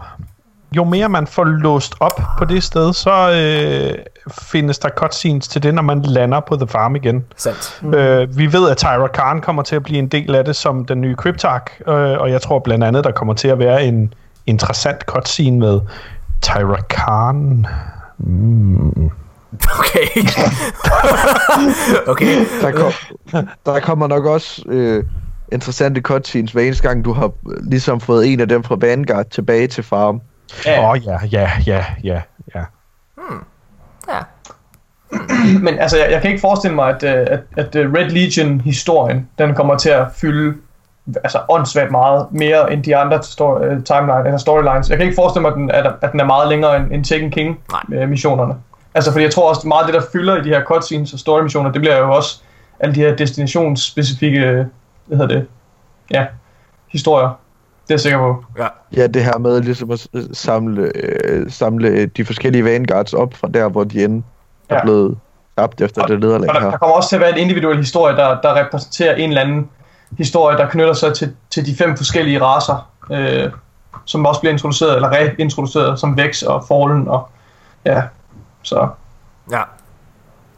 Jo mere man får låst op på det sted, så øh, findes der cutscenes til det, når man lander på The Farm igen. Sandt. Mm. Øh, vi ved, at Tyra Khan kommer til at blive en del af det som den nye Cryptark, øh, og jeg tror blandt andet, der kommer til at være en interessant cutscene med Tyra Khan. Mm. Okay. okay. Der, kom, der kommer nok også øh, interessante cutscenes hver eneste gang, du har øh, ligesom fået en af dem fra Vanguard tilbage til farm. Åh, Ja. oh, ja, ja, ja, ja, ja. Ja. Men altså, jeg, jeg kan ikke forestille mig, at, øh, at, at øh, Red Legion-historien, den kommer til at fylde altså åndssvagt meget mere end de andre story, timeline, eller storylines. Jeg kan ikke forestille mig, at den, at, at den er meget længere end, end Taken King Nej. øh, missionerne. Altså, fordi jeg tror også, meget af det, der fylder i de her cutscenes og story missioner, det bliver jo også alle de her destinationsspecifikke, øh, hvad hedder det, ja, historier. Det er jeg sikker på. Ja. Ja, det her med ligesom at øh, samle, øh, samle de forskellige Vanguards op fra der, hvor de end er Ja. blevet tabt efter det nederlag Og der, her. der kommer også til at være en individuel historie, der, der repræsenterer en eller anden historie, der knytter sig til, til de fem forskellige raser, øh, som også bliver introduceret, eller reintroduceret, som Vex og Fallen, og ja, så Ja.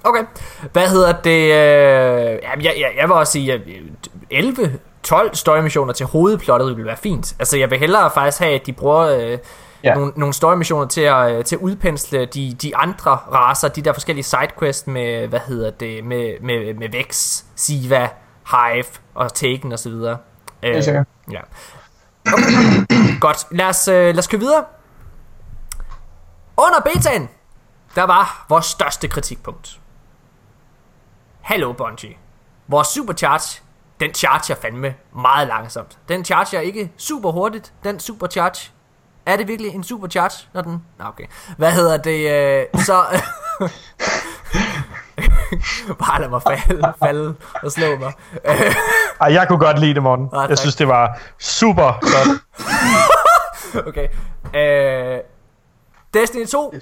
Okay. Hvad hedder det? Øh, jeg, jeg, jeg vil også sige, at øh, 11 12 story missioner til hovedplottet vil være fint. Altså, jeg vil hellere faktisk have, at de bruger øh, Ja. nogle, nogle story-missioner til at, øh, til at udpensle de, de andre raser, de der forskellige sidequests med, hvad hedder det, med, med, med Vex, Siva, Hive og Taken og så videre. Øh, Helt sikkert. Ja. Okay. Godt, lad os, øh, lad os køre videre. Under betaen, der var vores største kritikpunkt. Hallo Bungie. Vores supercharge, den charger fandme meget langsomt. Den charger ikke super hurtigt, den supercharge. Er det virkelig en supercharge, når den... Nå, okay. Hvad hedder det? Øh, så... Bare lad mig falde, falde og slå mig. Ej, jeg kunne godt lide det, Morten. Ah. Jeg synes, det var super godt. Okay. Øh, Destiny 2.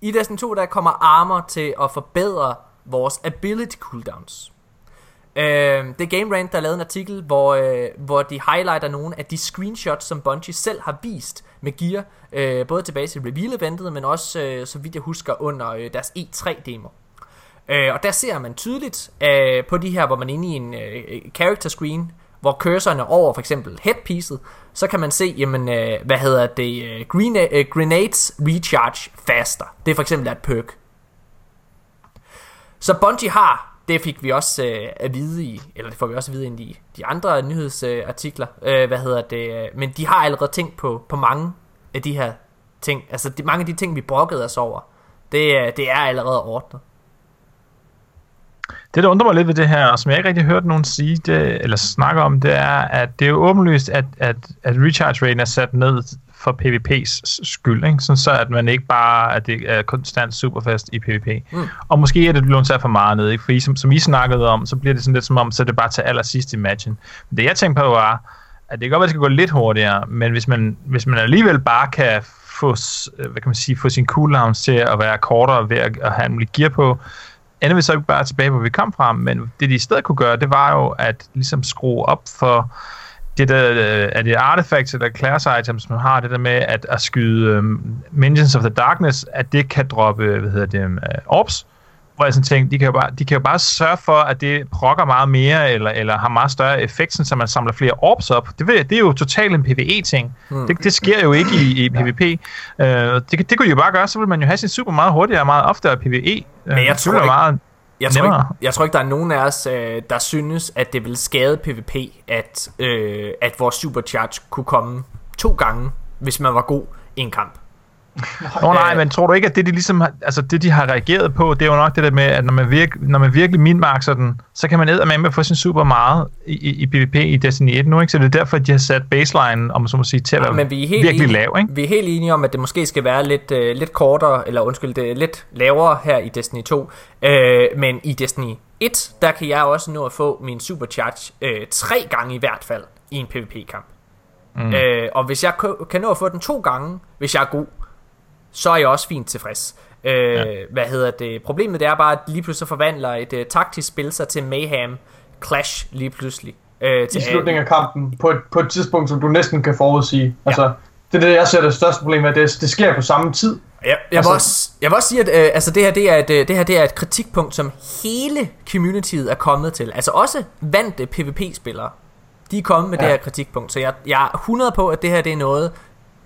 I Destiny 2, der kommer armor til at forbedre vores ability cooldowns. Øh, det er Game Rant, der har lavet en artikel, hvor, øh, hvor de highlighter nogle af de screenshots, som Bungie selv har vist med gear. Øh, både tilbage til reveal-eventet, men også, øh, så vidt jeg husker, under øh, deres E3-demo. Øh, og der ser man tydeligt øh, på de her, hvor man er inde i en øh, character screen, hvor cursoren er over for eksempel headpiece'et, så kan man se, jamen, øh, hvad hedder det, øh, green, øh, grenades recharge faster. Det er for eksempel et perk. Så Bungie har, det fik vi også øh, at vide i, eller det får vi også at vide i de, andre nyhedsartikler, øh, hvad hedder det, øh, men de har allerede tænkt på, på mange af de her ting, altså de, mange af de ting, vi brokkede os over, det, øh, det er allerede ordnet. Det, der undrer mig lidt ved det her, og som jeg ikke rigtig har hørt nogen sige, det, eller snakke om, det er, at det er jo åbenlyst, at, at, at recharge raten er sat ned for PvP's skyld, ikke? Sådan så at man ikke bare, at det er konstant superfast i PvP. Mm. Og måske er det blevet sat for meget ned, ikke? Fordi som, som I snakkede om, så bliver det sådan lidt som om, så er det bare til allersidst i matchen. Men det jeg tænkte på var, at det kan godt være, at det skal gå lidt hurtigere, men hvis man, hvis man alligevel bare kan få, hvad kan man sige, få sin cooldowns til at være kortere ved at, at have en mulig gear på, ender vi så ikke bare tilbage, hvor vi kom fra, men det de i stedet kunne gøre, det var jo at ligesom skrue op for det der, øh, er det artifacts eller class items, man har, det der med at, at skyde um, Minions of the Darkness, at det kan droppe, hvad hedder det, uh, orbs, hvor jeg sådan tænkte, de kan, jo bare, de kan jo bare sørge for, at det prokker meget mere, eller, eller har meget større effekt, så man samler flere orbs op. Det, ved, det er jo totalt en PvE-ting. Mm. Det, det sker jo ikke i, i PvP. Uh, det, det kunne de jo bare gøre, så vil man jo have sin super meget hurtigere og meget oftere PvE. Men jeg tror ville ikke- meget Jeg tror, ikke, jeg tror ikke, der er nogen af os, øh, der synes, at det vil skade PvP, at, øh, at vores supercharge kunne komme to gange, hvis man var god i en kamp. Nå nej, Øh. men tror du ikke, at det de ligesom har, altså det de har reageret på, det er jo nok det der med, at når man, virk, når man virkelig minmaxer den, så kan man med få sin super meget i, i, i PvP i Destiny 1 nu, ikke? Så det er derfor, at de har sat baseline, om man så må sige, til at være Men vi er helt virkelig enige, lav, ikke? Vi er helt enige om, at det måske skal være lidt, øh, lidt kortere, eller undskyld, det er lidt lavere her i Destiny 2. Øh, men i Destiny 1, der kan jeg også nå at få min supercharge øh, tre gange i hvert fald i en PvP-kamp. Mm. Øh, og hvis jeg kan nå at få den to gange, hvis jeg er god, så er jeg også fint tilfreds. Øh, ja. Hvad hedder det? Problemet det er bare, at lige pludselig forvandler et øh, taktisk spil sig til Mayhem Clash lige pludselig. Øh, I til slutningen af kampen, på et, på et tidspunkt, som du næsten kan forudsige. Altså, det er det, jeg ser det største problem med, at det, det sker på samme tid. Ja, jeg, vil Altså- også, jeg vil også sige, at øh, altså det, her, det, er et, øh, det her det er et kritikpunkt, som hele communityet er kommet til. Altså også vante PvP-spillere. De er kommet med. Ja. det her kritikpunkt. Så jeg, jeg er 100 på, at det her det er noget,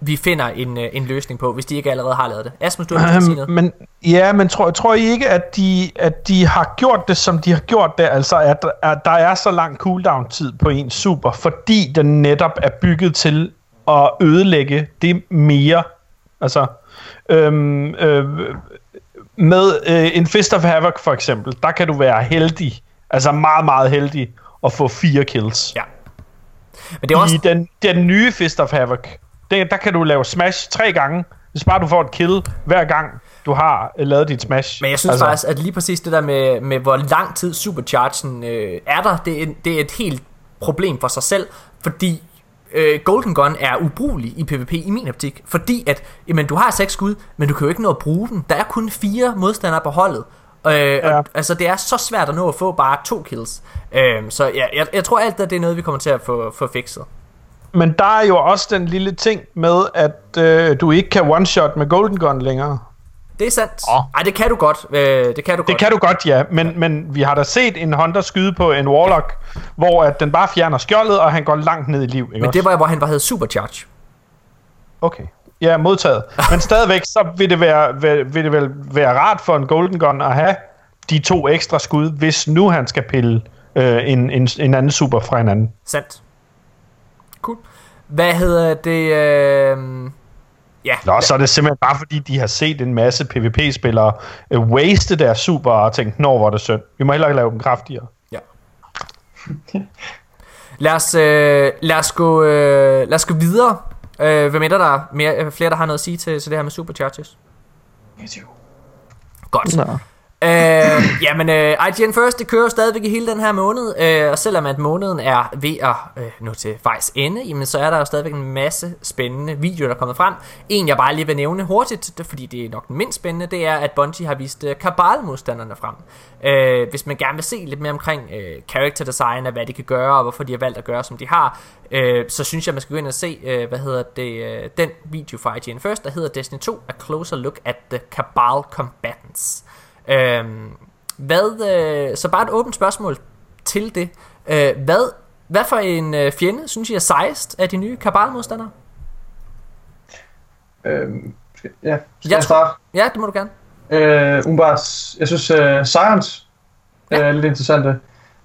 vi finder en, øh, en løsning på, hvis de ikke allerede har lavet det. Asmus, du har sige noget? Øhm, men ja, men tror, tror I ikke, at de, at de har gjort det, som de har gjort det, altså at, at der er så lang cooldown-tid på en super, fordi den netop er bygget til at ødelægge det mere. Altså, øhm, øh, med øh, en Fist of Havoc for eksempel, der kan du være heldig, altså meget, meget heldig, at få fire kills. Ja. Men det er også... I den, den nye Fist of Havoc, der, der kan du lave smash tre gange, hvis bare du får et kill hver gang, du har øh, lavet dit smash. Men jeg synes altså, faktisk, at lige præcis det der med, med hvor lang tid superchargen øh, er der, det er, det er et helt problem for sig selv, fordi øh, Golden Gun er ubrugelig i PvP i min optik, fordi at jamen, du har seks skud, men du kan jo ikke nå at bruge den. Der er kun fire modstandere på holdet. Øh, ja. Og, altså det er så svært at nå at få bare to kills. Øh, så ja, jeg, jeg tror alt, det er noget, vi kommer til at få, få fikset. Men der er jo også den lille ting med, at øh, du ikke kan one-shot med Golden Gun længere. Det er sandt. Åh. Ej, det kan du godt. Øh, det kan du Det godt. kan du godt, ja, men, men vi har da set en Hunter skyde på en Warlock, hvor at den bare fjerner skjoldet, og han går langt ned i liv, ikke Men også? det var, hvor han var havde supercharge. Okay. Ja, modtaget. Men stadigvæk, så vil det, være, vil, vil det vel være rart for en Golden Gun at have de to ekstra skud, hvis nu han skal pille øh, en, en, en anden super fra en anden. Sandt. Hvad hedder det? Øh... Ja, Nå, så er det simpelthen bare fordi, de har set en masse PvP-spillere øh, waste deres super og tænkt, nå, hvor er det synd. Vi må heller ikke lave dem kraftigere. Ja. lad, os, øh, lad, os gå, øh, lad os gå videre. Øh, hvem er der, der er mere, øh, flere, der har noget at sige til, til det her med supercharges? Godt. Nå. Øh, jamen, øh, IGN First, det kører jo stadigvæk i hele den her måned, øh, og selvom at måneden er ved at øh, nå til vejs ende, jamen, så er der jo stadigvæk en masse spændende videoer, der er kommet frem. En, jeg bare lige vil nævne hurtigt, det, fordi det er nok den mindst spændende, det er, at Bungie har vist øh, Kabal-modstanderne frem. Øh, hvis man gerne vil se lidt mere omkring øh, character design, og hvad de kan gøre, og hvorfor de har valgt at gøre, som de har, øh, så synes jeg, man skal gå ind og se, øh, hvad hedder det, øh, den video fra IGN First, der hedder Destiny 2, A Closer Look at the Cabal Combatants. Øhm, hvad, øh, så bare et åbent spørgsmål til det. Øh, hvad, hvad for en øh, fjende synes I er sejst af de nye Kabal-modstandere? Øhm, ja, skal Jeg jeg? Ja, det må du gerne. Øh, umiddelbart, jeg synes, uh, Science Ja. er lidt interessante.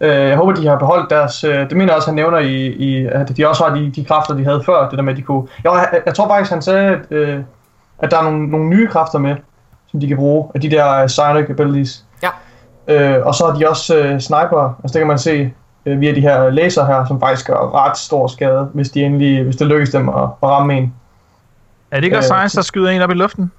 Uh, jeg håber, de har beholdt deres... Uh, det mener jeg også, han nævner i, i at de også har de, de kræfter, de havde før. Det der med, at de kunne... Jeg, jeg tror faktisk, han sagde, at, uh, at der er nogle, nogle nye kræfter med, som de kan bruge, af de der uh, Psionic abilities. Ja. Uh, og så har de også uh, sniper, altså det kan man se uh, via de her laser her, som faktisk gør ret stor skade, hvis, de endelig, hvis det lykkes dem at, at ramme en. Er det ikke Øh, også Science, der skyder en op i luften?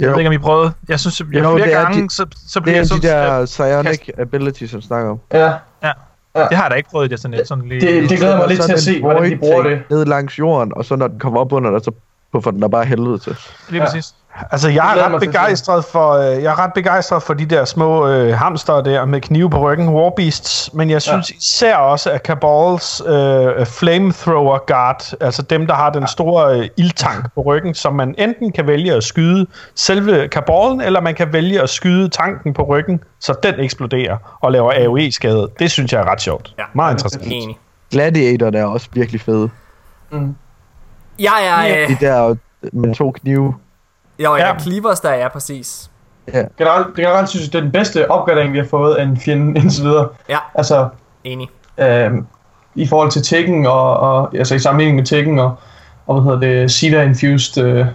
Jeg Jo. ved ikke, om I prøvede. Jeg synes, jeg, Jo, flere det er gange, de- så, så Det bliver er jeg de sådan... der psionic abilities, som snakker om. Ja, Det har jeg da ikke prøvet i Destiny. Sådan lige, det, det glæder mig lidt til at se, hvordan de bruger det. Ned langs jorden, og så når den kommer op under dig, så puffer den der bare helvede til. lige præcis. Altså, jeg er ret begejstret for, øh, jeg er ret begejstret for de der små øh, hamster der med knive på ryggen, Warbeasts, men jeg synes ja. især også, at Cabals øh, flamethrower guard, altså dem, der har den store øh, ildtank på ryggen, som man enten kan vælge at skyde selve kabalen, eller man kan vælge at skyde tanken på ryggen, så den eksploderer og laver AoE-skade. Det synes jeg er ret sjovt. Ja. Meget interessant. Enig. Gladiator er også virkelig fede. Jeg er... De Øh, der med to knive. Jo, ja, Ja. Cleavers, der er præcis. Generelt, generelt synes jeg, det er den bedste opgradering, vi har fået af en fjende indtil videre. Ja. Altså, Enig. øh, i forhold til Tekken, og, og, altså i sammenligning med Tekken, og, og hvad hedder det, Sida Infused øh,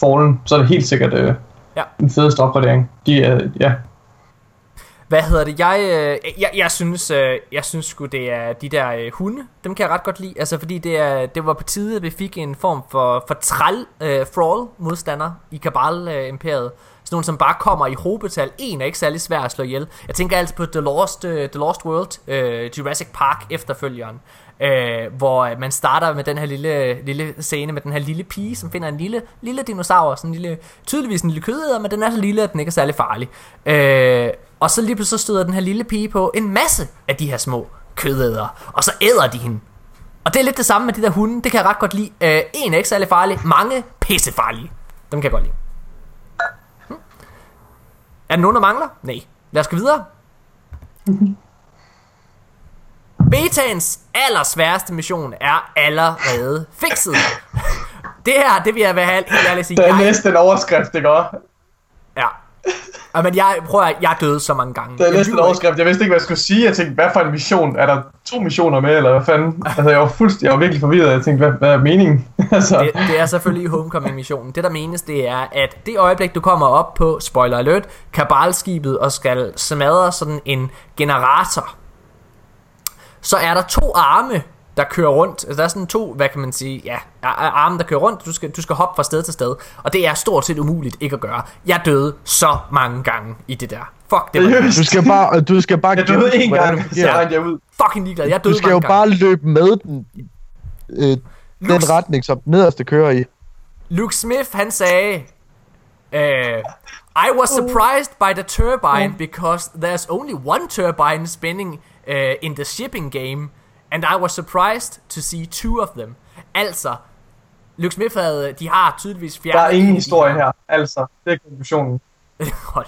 Fallen, så er det helt sikkert øh, Ja. den fedeste opgradering. De er, ja, hvad hedder det? Jeg, øh, jeg, jeg synes, øh, jeg synes sgu, det er de der øh, hunde. Dem kan jeg ret godt lide. Altså, fordi det, er, det var på tide, at vi fik en form for, for træl øh, frawl modstander i Kabal øh, Imperiet. Sådan nogle, som bare kommer i hobetal. En er ikke særlig svær at slå ihjel. Jeg tænker altid på The Lost, uh, The Lost World, uh, Jurassic Park efterfølgeren. Øh, hvor øh, man starter med den her lille, lille scene med den her lille pige, som finder en lille, lille dinosaur, sådan en lille, tydeligvis en lille kødæder, men den er så lille, at den ikke er særlig farlig. Øh, og så lige pludselig så støder den her lille pige på en masse af de her små kødædere, og så æder de hende. Og det er lidt det samme med de der hunde, det kan jeg ret godt lide. Øh, en er ikke særlig farlig, mange pissefarlige. Dem kan jeg godt lide. Hm. Er der nogen, der mangler? Nej. Lad os gå videre. Betaens allersværeste mission er allerede fikset. Det her, det vil jeg være helt ærlig sige. det er næsten en overskrift, ikke også? Ja. Ja, men jeg prøver, at jeg døde så mange gange. Det er Jeg en ikke. overskrift. Jeg vidste ikke, hvad jeg skulle sige. Jeg tænkte, hvad for en mission? Er der to missioner med, eller hvad fanden? Altså, jeg var, fuldst... jeg var virkelig forvirret. Jeg tænkte, hvad, hvad er meningen? altså, Det, det er selvfølgelig Homecoming-missionen. Det, der menes, det er, at det øjeblik, du kommer op på, spoiler alert, Kabal-skibet og skal smadre sådan en generator, så er der to arme, der kører rundt. Altså, der er sådan to, hvad kan man sige, ja, ar- arme, der kører rundt. Du skal, du skal hoppe fra sted til sted. Og det er stort set umuligt ikke at gøre. Jeg døde så mange gange i det der. Fuck, det var seriøst. Du skal bare, du skal bare Jeg døde en gang, det så jeg ud. fucking ligeglad. Jeg døde Du skal jo mange bare gange. løbe med den, øh, den retning, som den nederste kører i. Luke Smith, han sagde, uh, I was surprised by the turbine because there's only one turbine spinning uh, in the shipping game, and I was surprised to see two of them. Altså, Luke Smith havde, de har tydeligvis Der fjernet... er en ingen historie her. Altså, det er konklusionen. Hold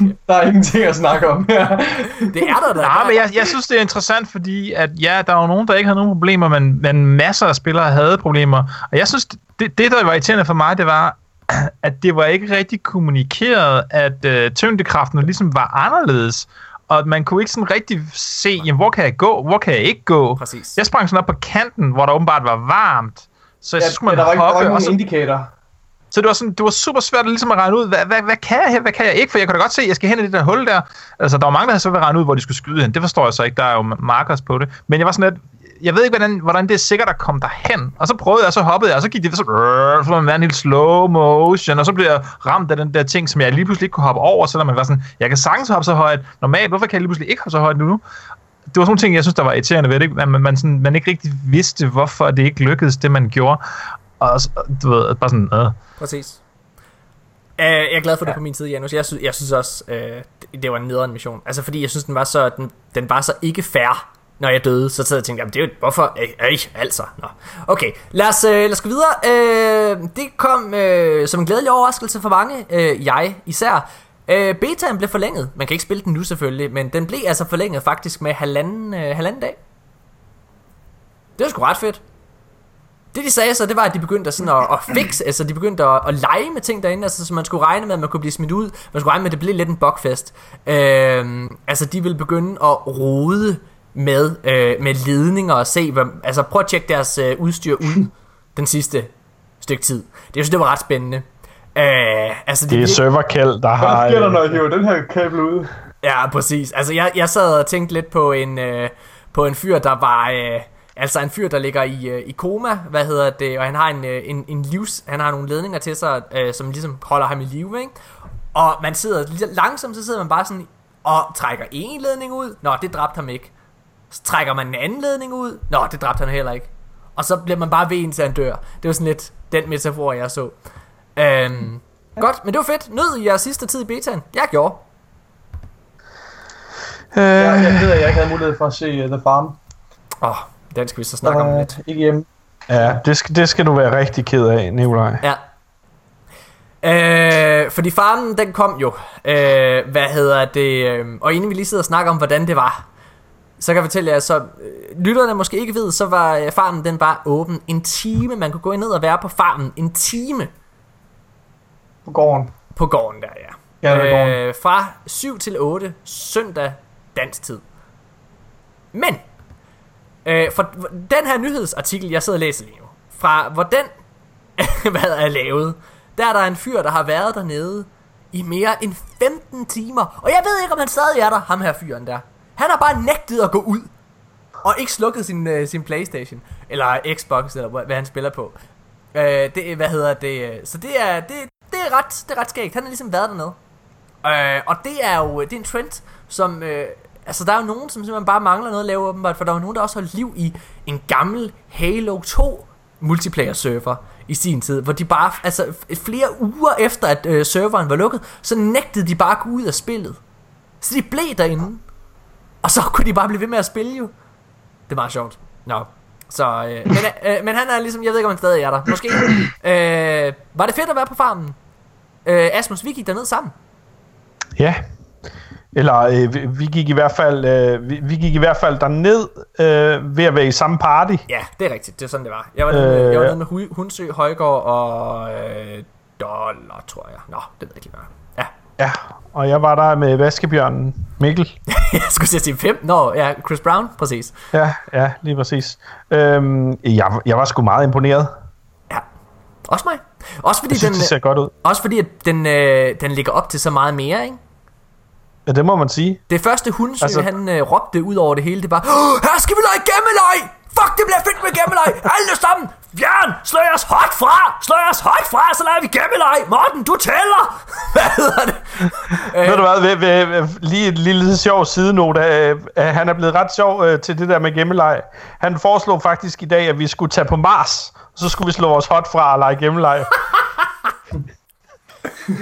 nu Der er ingenting at snakke om her. Det er der da. Nej, men jeg, jeg synes, det er interessant, fordi at, ja, der er jo nogen, der ikke havde nogen problemer, men, men masser af spillere havde problemer. Og jeg synes, det, det der var irriterende for mig, det var, at det var ikke rigtig kommunikeret, at øh, tyngdekraften ligesom var anderledes. Og man kunne ikke sådan rigtig se, jamen, hvor kan jeg gå, hvor kan jeg ikke gå. Præcis. Jeg sprang sådan op på kanten, hvor der åbenbart var varmt. Så Ja, så skulle man der var ikke, der var hoppe, ikke og så, indikator. så det var, sådan, det var super svært at, ligesom at regne ud, hvad, hvad, hvad kan jeg her, hvad kan jeg ikke? For jeg kunne da godt se, at jeg skal hen i det der hul der. Altså, der var mange, der havde så at regne ud, hvor de skulle skyde hen. Det forstår jeg så ikke, der er jo markers på det. Men jeg var sådan lidt, jeg ved ikke, hvordan, hvordan det er sikkert at komme derhen. Og så prøvede jeg, så hoppede jeg, og så gik det så, øh, så var man være en helt slow motion, og så blev jeg ramt af den der ting, som jeg lige pludselig ikke kunne hoppe over, selvom man var sådan, jeg kan sagtens hoppe så højt. Normalt, hvorfor kan jeg lige pludselig ikke hoppe så højt nu? Det var sådan nogle ting, jeg synes, der var irriterende ved det. Ikke? Man, man, sådan, man ikke rigtig vidste, hvorfor det ikke lykkedes, det man gjorde. Og så- du ved, bare sådan, øh. Præcis. Uh, jeg er glad for det på min side, Janus. Jeg synes, jeg synes også, uh, det, det var en nederen mission. Altså, fordi jeg synes, den var så, den, den var så ikke fair, når jeg døde. Så sad jeg og tænkte, jamen, det er jo, hvorfor? Ej, ej, altså. Nå. Okay, lad os, øh, lad os gå videre. Øh, det kom øh, som en glædelig overraskelse for mange, øh, jeg især. Øh, betaen blev forlænget. Man kan ikke spille den nu selvfølgelig, men den blev altså forlænget faktisk med halvanden, øh, halvanden dag. Det var sgu ret fedt. Det de sagde så, det var, at de begyndte sådan at, at fixe, altså de begyndte at, at lege med ting derinde, altså så man skulle regne med, at man kunne blive smidt ud, man skulle regne med, at det blev lidt en bugfest. Øh, altså de ville begynde at rode med, øh, med ledninger og se, hvad, altså prøv at tjekke deres øh, udstyr ud den sidste stykke tid. Det jeg synes, det var ret spændende. Øh, altså, Det er virke- serverkald, der har... Hvad sker der, øh, når jeg hiver den her kabel ud? Ja, præcis. Altså, jeg, jeg sad og tænkte lidt på en, øh, på en fyr, der var... Øh, altså en fyr, der ligger i, øh, i koma, hvad hedder det, og han har en, øh, en, en livs... Han har nogle ledninger til sig, øh, som ligesom holder ham i live, ikke? Og man sidder langsomt, så sidder man bare sådan og trækker en ledning ud. Nå, det dræbte ham ikke. Så trækker man en anden ledning ud. Nå, det dræbte han heller ikke. Og så bliver man bare ved indtil han dør. Det var sådan lidt den metafor, jeg så. Øhm, godt, men det var fedt. Nød I jeres sidste tid i betaen? Jeg gjorde. øh, Jeg, jeg ved, at jeg ikke havde mulighed for at se uh, The Farm. Åh, oh, den skal vi så snakke om lidt. ikke hjemme. Ja, det skal, det skal du være rigtig ked af, Nikolaj. Ja. Øh, fordi farmen, den kom jo. Øh, hvad hedder det? Øh, og inden vi lige sidder og snakker om, hvordan det var, så kan jeg fortælle jer, så øh, lytterne måske ikke ved, så var øh, farmen, den var åben en time. Man kunne gå ned og være på farmen en time På gården. på gården der, ja. Ja, gården. Øh, fra 7 til 8 søndag dansk tid. Men øh, for den her nyhedsartikel, jeg sidder og læser lige nu, fra hvor den hvad er lavet, der er der en fyr, der har været dernede i mere end 15 timer. Og jeg ved ikke, om han stadig er der, ham her fyren der. Han har bare nægtet at gå ud. Og ikke slukket sin, øh, sin Playstation. Eller Xbox, eller hvad, hvad han spiller på. Øh, det, hvad hedder det? Øh, så det er, det, det er ret, det er ret skægt. Han har ligesom været dernede. Øh, og det er jo det er en trend, som... Øh, altså, der er jo nogen, som simpelthen bare mangler noget at lave, åbenbart. For der er jo nogen, der også holdt liv i en gammel Halo 2 multiplayer server i sin tid, hvor de bare, altså flere uger efter at øh, serveren var lukket, så nægtede de bare at gå ud af spillet. Så de blev derinde. Og så kunne de bare blive ved med at spille jo. Det er meget sjovt. Nå. Så, øh, men, øh, men han er ligesom, jeg ved ikke om han stadig er der. Måske. Øh, var det fedt at være på farmen? Øh, Asmus, vi gik derned sammen. Ja. Eller øh, vi, gik i hvert fald øh, vi, vi gik i hvert fald derned øh, ved at være i samme party. Ja, det er rigtigt. Det er sådan, det var. Jeg var nede, Øh, jeg var nede med Hu- Hundsø, Højgaard og øh, Dollar, tror jeg. Nå, det ved jeg ikke lige hvad. Ja. Ja. Og jeg var der med vaskebjørnen Mikkel. jeg skulle sige 5. Nå, ja, Chris Brown, præcis. Ja, ja, lige præcis. Øhm, jeg, jeg var sgu meget imponeret. Ja. Også mig. Også fordi, Jeg synes, den, det ser godt ud. også fordi at den, øh, den ligger op til så meget mere, ikke? Ja, det må man sige. Det første Hundsø, altså, han øh, råbte ud over det hele, det var, "Åh, her skal vi lege gemmeleg! Fuck, det bliver fedt med gemmeleg! Alle sammen! Bjørn, slå jeres højt fra! Slå jeres højt fra, så leger vi gemmeleg! Morten, du tæller! Hvad hedder det? Ved du hvad, ved, ved, ved, lige et lille sjov sidenote. Øh, øh, han er blevet ret sjov øh, til det der med gemmeleg. Han foreslog faktisk i dag, at vi skulle tage på Mars, og så skulle vi slå vores hot fra og lege gemmeleg.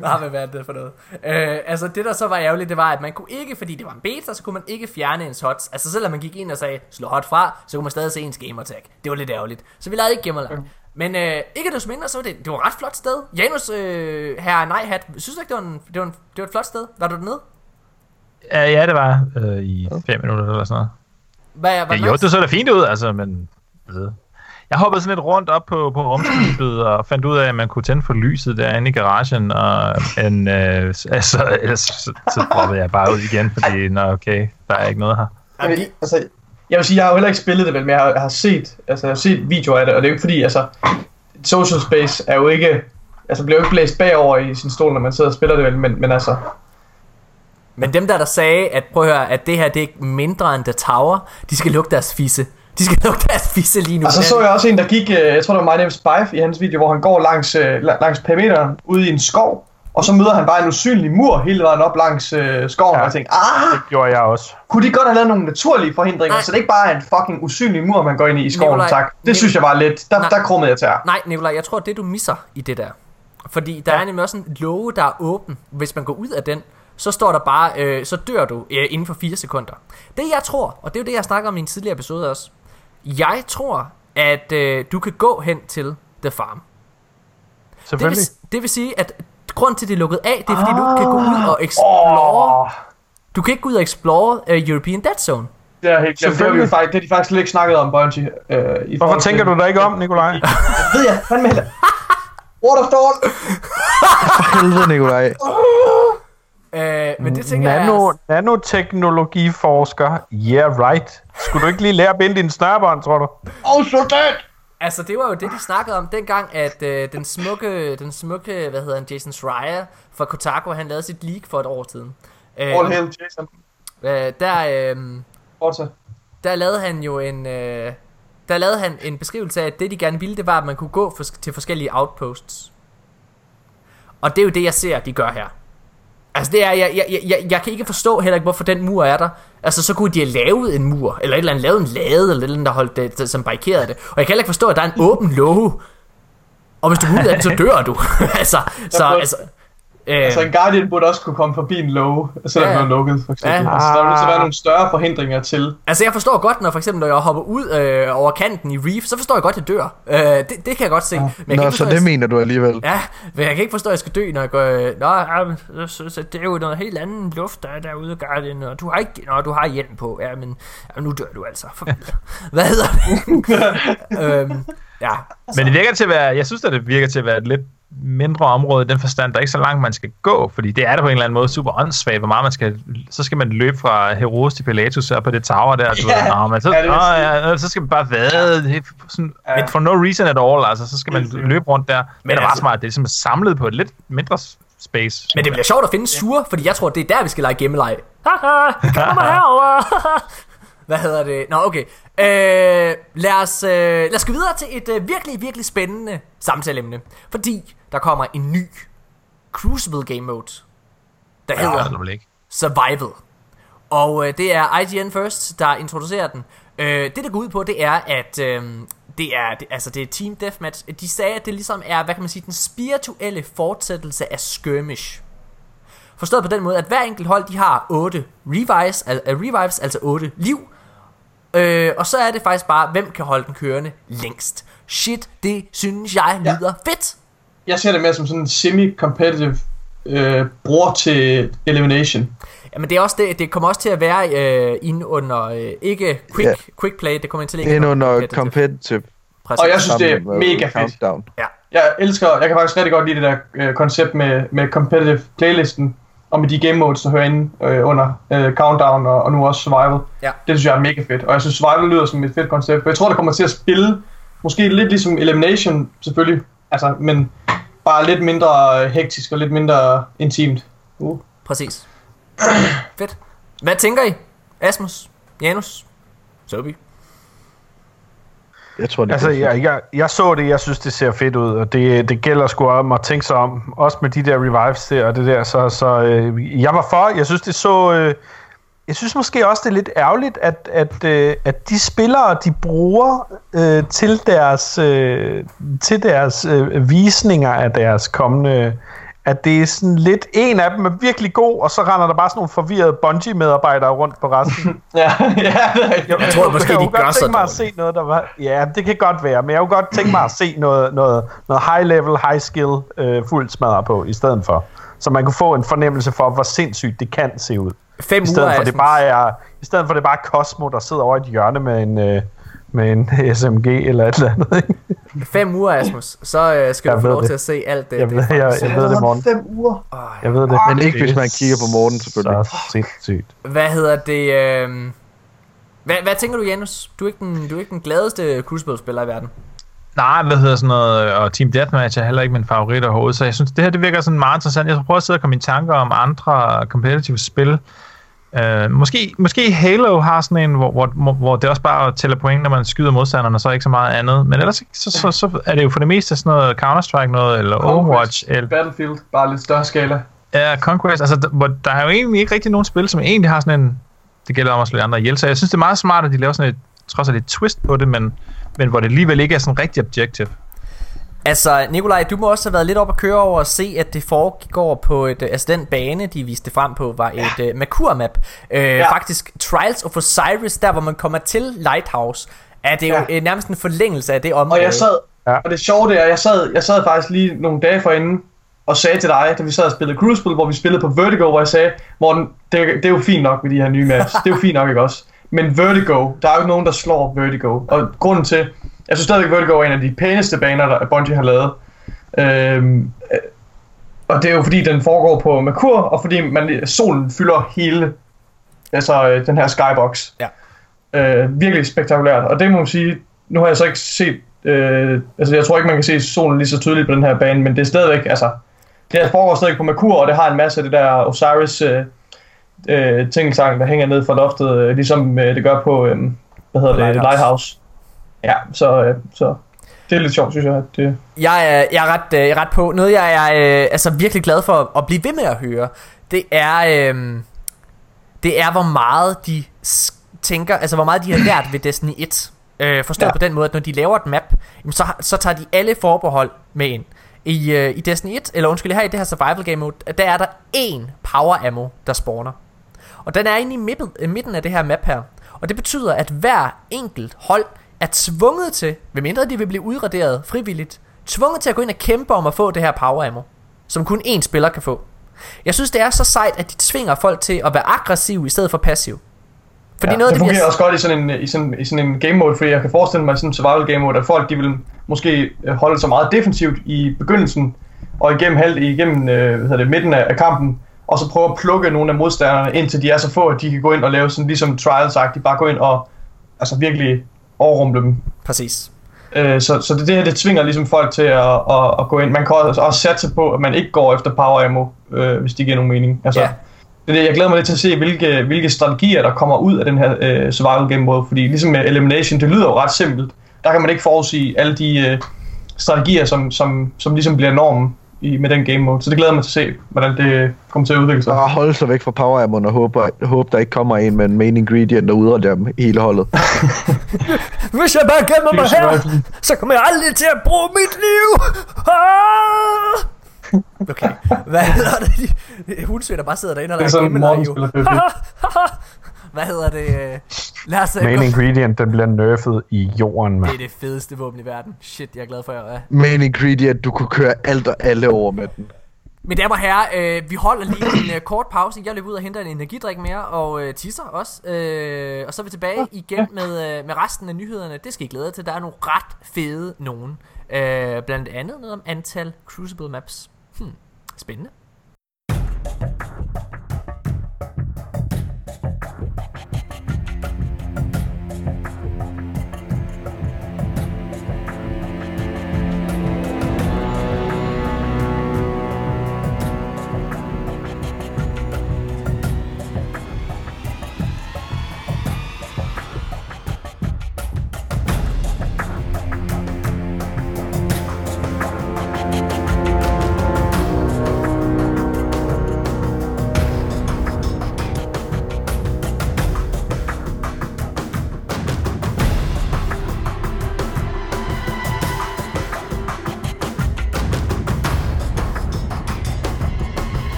Nej, hvad er det for noget? Øh, altså, det der så var ærgerligt, det var, at man kunne ikke, fordi det var en beta, så kunne man ikke fjerne ens hots. Altså, selvom man gik ind og sagde, slå hot fra, så kunne man stadig se ens gamertag. Det var lidt ærgerligt. Så vi lavede ikke gamerlag. Men Men øh, ikke desto mindre, så var det, det var et ret flot sted. Janus, øh, her nej hat, synes du ikke, det var, en, det, var en, det var et flot sted? Var du dernede? Ja, ja, det var øh, i fem minutter eller sådan noget. Hvad, hvad Ja, jo, det så da fint ud, altså, men... ved. Jeg hoppede sådan lidt rundt op på, på rumskibet og fandt ud af, at man kunne tænde for lyset derinde i garagen, og en, øh, altså, ellers så, så droppede jeg bare ud igen, fordi, nå okay, der er ikke noget her. Jeg vil, altså, jeg vil sige, jeg har jo heller ikke spillet det vel, men jeg har, jeg har set, altså, jeg har set videoer af det, og det er jo ikke fordi, altså, Social Space er jo ikke, altså bliver jo ikke blæst bagover i sin stol, når man sidder og spiller det vel, men, men altså, Men dem der, der sagde, at prøv at høre, at det her det er ikke mindre end The Tower, de skal lukke deres fisse. De skal lukke deres fisse lige nu. og så så jeg også en, der gik, øh, jeg tror det var My Name is Bife i hans video, hvor han går langs, øh, la- langs perimeteren ude i en skov, og så møder han bare en usynlig mur hele vejen op langs øh, skoven, ja. Og jeg tænkte, ah, Det gjorde jeg også. kunne de godt have lavet nogle naturlige forhindringer, Nej. så det ikke bare er en fucking usynlig mur, man går ind i i skoven, Nikolaj, tak. Det Nik- synes jeg var lidt, der, Nej. der krummede jeg til Nej, Nikolaj, jeg tror, det du misser i det der. Fordi der ja. er nemlig også en låge, der er åben. Hvis man går ud af den, så står der bare, øh, så dør du øh, inden for 4 sekunder. Det jeg tror, og det er jo det, jeg snakker om i en tidligere episode også. Jeg tror, at øh, du kan gå hen til The Farm. Det vil, det vil sige, at grunden til, at det er lukket af, det er, fordi du ikke kan gå ud og explore. Åh, Du kan ikke gå ud og explore uh, European Dead Zone. det er helt glemt. Det har, vi jo faktisk, det har de faktisk ikke snakket om, Bungie. Øh, i Hvorfor forhold tænker du da ikke om, Nikolaj? Ved jeg, fandme heller. Waterfall! Helvede, Nikolaj. Uh, men det tænker Nano, jeg... nanoteknologiforsker. Yeah, right. Skulle du ikke lige lære at binde dine snørbånd, tror du? Oh, soldat! Altså, det var jo det, de snakkede om dengang, at øh, den smukke, den smukke, hvad hedder han, Jason Schreier fra Kotaku, han lavede sit leak for et år siden. Øh, All hail Jason. øh, der, øh, der lavede han jo en, øh, der lavede han en beskrivelse af, at det de gerne ville, det var, at man kunne gå for, til forskellige outposts. Og det er jo det, jeg ser, de gør her. Altså det er, jeg, jeg, jeg, jeg, kan ikke forstå heller ikke, hvorfor den mur er der. Altså så kunne de have lavet en mur, eller et eller andet, lavet en lade, eller et eller andet, der holdt det, som barikerede det. Og jeg kan heller ikke forstå, at der er en åben låge. Og hvis du går ud af den, så dør du. altså, så, altså... Øh, Altså en Guardian burde også kunne komme forbi en låge, selvom Ja, ja, ja. den var lukket, for eksempel. Ja. Ja. Altså, der er til at være nogle større forhindringer til. Altså jeg forstår godt, når for eksempel når jeg hopper ud øh, over kanten i Reef, så forstår jeg godt, at jeg dør. Øh, det, det kan jeg godt se. Men jeg kan Nå, ikke så forstå, det at- mener du alligevel. Ja, men jeg kan ikke forstå, at jeg skal dø, når jeg går... øh, Nå, ja, så, så, så, det er jo noget helt anden luft, der er derude, Guardian, og du har ikke... Nå, du har hjelm på, ja, men ja, nu dør du altså. Farvel. Hvad hedder det? øhm, ja, Men det virker til at være, jeg synes, at det virker til at være et lidt mindre område den forstand, der er ikke så langt, man skal gå, fordi det er det på en eller anden måde super åndssvagt, hvor meget man skal, så skal man løbe fra Herodes til Pilatus her på det tower der, du Ja, ved, Nå, men så, ja, nå, ja, så skal man bare vade, sådan, Ja. for no reason at all, altså, så skal man løbe rundt der, men det er altså- smart, det er ligesom samlet på et lidt mindre space. men det bliver sjovt at finde sure, fordi jeg tror, det er der, vi skal lege gemmeleg. Haha, kom herover. Hvad hedder det? Nå, okay. Øh, lad, os, øh, lad os gå videre til et øh, virkelig, virkelig spændende samtaleemne. Fordi der kommer en ny Crucible Game Mode, der Ja, hedder ikke. Survival. Og øh, det er IGN First, der introducerer den. Øh, det, der går ud på, det er, at øh, det er, det, altså, det er Team Deathmatch. De sagde, at det ligesom er, hvad kan man sige, den spirituelle fortsættelse af Skirmish. Forstået på den måde, at hver enkelt hold, de har 8 revives, al- revives altså 8 liv. Øh, og så er det faktisk bare, hvem kan holde den kørende længst. Shit, det synes jeg Ja. lyder fedt. Jeg ser det mere som sådan en semi-competitive øh, bror til Elimination. Jamen det er også det, det kommer også til at være øh, inde under, øh, ikke quick, Ja. quick play, det kommer til at ligge er under competitive. competitive. Præcis. Og jeg synes, det er mega fedt. Countdown. Ja. Jeg elsker, jeg kan faktisk rigtig godt lide det der øh, koncept med, med competitive playlisten, og med de game modes, der hører inde øh, under øh, Countdown og, og nu også Survival. Ja. Det synes jeg er mega fedt, og jeg synes Survival lyder som et fedt koncept, for jeg tror, det kommer til at spille, måske lidt ligesom Elimination selvfølgelig, altså, men bare lidt mindre øh, hektisk og lidt mindre intimt. Uh. Præcis. Fedt. Hvad tænker I? Asmus? Janus? Sobi? Jeg tror, det Altså, jeg, jeg, jeg så det, jeg synes, det ser fedt ud, og det, det gælder sgu om at tænke sig om, også med de der revives der og det der, så, så øh, jeg var for, jeg synes, det så, øh, jeg synes måske også, det er lidt ærgerligt, at, at, øh, at de spillere, de bruger øh, til deres, øh, til deres øh, visninger af deres kommende at det er sådan lidt, en af dem er virkelig god, og så render der bare sådan nogle forvirrede Bungie-medarbejdere rundt på resten. Ja, ja, det er rigtigt. Jeg tror måske, jeg de gør godt så tænke mig at se noget, der var... Ja, det kan godt være, men jeg kunne godt tænke mig at se noget, noget, noget high-level, high-skill øh, fuldt smadret på, i stedet for. Så man kunne få en fornemmelse for, hvor sindssygt det kan se ud. Fem I stedet uger for, er det bare er, I stedet for, det bare er Cosmo, der sidder over i et hjørne med en, øh, med en SMG eller et eller andet. Ikke? Fem uger, Asmus. Så øh, skal Jeg du få lov det. til at se alt det. Jeg det ved, jeg, faktisk- jeg ved det, morgen. Fem uger. Jeg ved det. Men ikke, hvis man er kigger på Morten, selvfølgelig. Så sindssygt. Hvad hedder det? Øh... Hvad, hvad tænker du, Janus? Du er ikke den, du er ikke den gladeste Crucible-spiller i verden. Nej, hvad hedder sådan noget, og Team Deathmatch er heller ikke min favorit overhovedet, så jeg synes, det her det virker sådan meget interessant. Jeg skal prøve at sidde og komme i tanker om andre competitive spil. Uh, måske, måske Halo har sådan en, hvor, hvor, hvor det også bare tæller point, når man skyder modstanderne, og så ikke så meget andet. Men ellers så, så, så er det jo for det meste sådan noget Counter-Strike noget, eller Overwatch, eller Battlefield, bare lidt større skala. Ja, Conquest, altså, der, hvor, der er jo egentlig ikke rigtig nogen spil, som egentlig har sådan en, det gælder om at slå andre ihjel, så jeg synes, det er meget smart, at de laver sådan et, trods alt et twist på det, men, men hvor det alligevel ikke er sådan rigtig objective. Altså, Nikolaj, du må også have været lidt op at køre over og se, at det foregår på et... øh, Altså, den bane, de viste frem på, var et uh, Mercur-map. Uh, ja. Faktisk, Trials of Osiris, der hvor man kommer til Lighthouse, er det jo Ja. ja. nærmest en forlængelse af det område. Og jeg sad, Ja. ja. og det sjove det er, jeg sad, jeg sad faktisk lige nogle dage forinden og sagde til dig, da vi sad og spillede Crucible, hvor vi spillede på Vertigo, hvor jeg sagde, Morten, det, er- det er jo fint nok med de her nye maps. Det er jo fint nok, ikke også? Men Vertigo, der er jo ikke nogen, der slår Vertigo. Og grunden til, jeg synes stadigvæk, Vertigo er en af de pæneste baner, der Bungie har lavet. Øhm, øh, og det er jo fordi, den foregår på Merkur, og fordi man, solen fylder hele altså, øh, den her skybox. Ja. Øh, virkelig spektakulært. Og det må man sige, nu har jeg så ikke set, øh, altså jeg tror ikke, man kan se solen lige så tydeligt på den her bane, men det er stadigvæk, altså, det her foregår stadig på Merkur, og det har en masse af det der Osiris øh, øh, tingsang, der hænger ned fra loftet, øh, ligesom øh, det gør på, øh, hvad hedder det, Lighthouse. Lighthouse. Ja, så, øh, så det er lidt sjovt, synes jeg. At det, Jeg er, jeg er, ret, øh, jeg er ret på. Noget, jeg er øh, altså virkelig glad for at blive ved med at høre, det er, øh, det er hvor meget de tænker, altså hvor meget de har lært ved Destiny 1. Øh, forstået ja. På den måde, at når de laver et map, jamen, så, så tager de alle forbehold med ind. I, øh, I Destiny 1, eller undskyld, her i det her survival game mode, der er der én power ammo, der spawner. Og den er inde i midten, øh, midten af det her map her. Og det betyder, at hver enkelt hold er tvunget til, medmindre de vil blive udraderet frivilligt, tvunget til at gå ind og kæmpe om at få det her power ammo, som kun én spiller kan få. Jeg synes, det er så sejt, at de tvinger folk til at være aggressiv i stedet for passiv. Fordi ja, noget det det, fungerer har, også godt i sådan, en, i, sådan, i sådan en game mode, fordi jeg kan forestille mig sådan en survival game mode, at folk de vil måske øh, holde sig meget defensivt i begyndelsen, og igennem, halv, igennem øh, hvad hedder det, midten af, af kampen, og så prøve at plukke nogle af modstanderne, indtil de er så få, at de kan gå ind og lave sådan ligesom trials de bare gå ind og altså virkelig overrumple dem. præcis. Øh, så, så det, det her, det tvinger ligesom folk til at, at, at gå ind. Man kan også, også satse på, at man ikke går efter power ammo, øh, hvis det giver nogen mening. Altså, Ja. det, jeg glæder mig lidt til at se, hvilke, hvilke strategier, der kommer ud af den her øh, survival game mode. Fordi ligesom med Elimination, det lyder jo ret simpelt. Der kan man ikke forudsige alle de øh, strategier, som, som, som ligesom bliver normen i, med den game mode. Så det glæder mig til at se, hvordan det kommer til at udvikle sig. Bare holde sig væk fra Power Ammo og håbe, håbe, der ikke kommer en med en main ingredient, der udreder dem hele holdet. Hvis jeg bare gemmer mig her, så kommer jeg aldrig til at bruge mit liv. Ah! Okay, hvad hedder det? Hundsø, der bare sidder derinde og Det er lader sådan, Morten jo. spiller. Hvad hedder det? Lad os øh, Main gå- ingredient, den bliver nerfed i jorden, Det mand. er det fedeste våben i verden. Shit, jeg er glad for, at jeg er. Main ingredient, du kunne køre alt og alle over med den. Mine damer og herrer, øh, vi holder lige en øh, kort pause. Jeg løber ud og henter en energidrik mere, og øh, tisser også. Øh, og så er vi tilbage igen med, øh, med resten af nyhederne. Det skal I glæde jer til. Der er nogle ret fede nogen. Øh, blandt andet noget om antal Crucible maps. Hmm, spændende.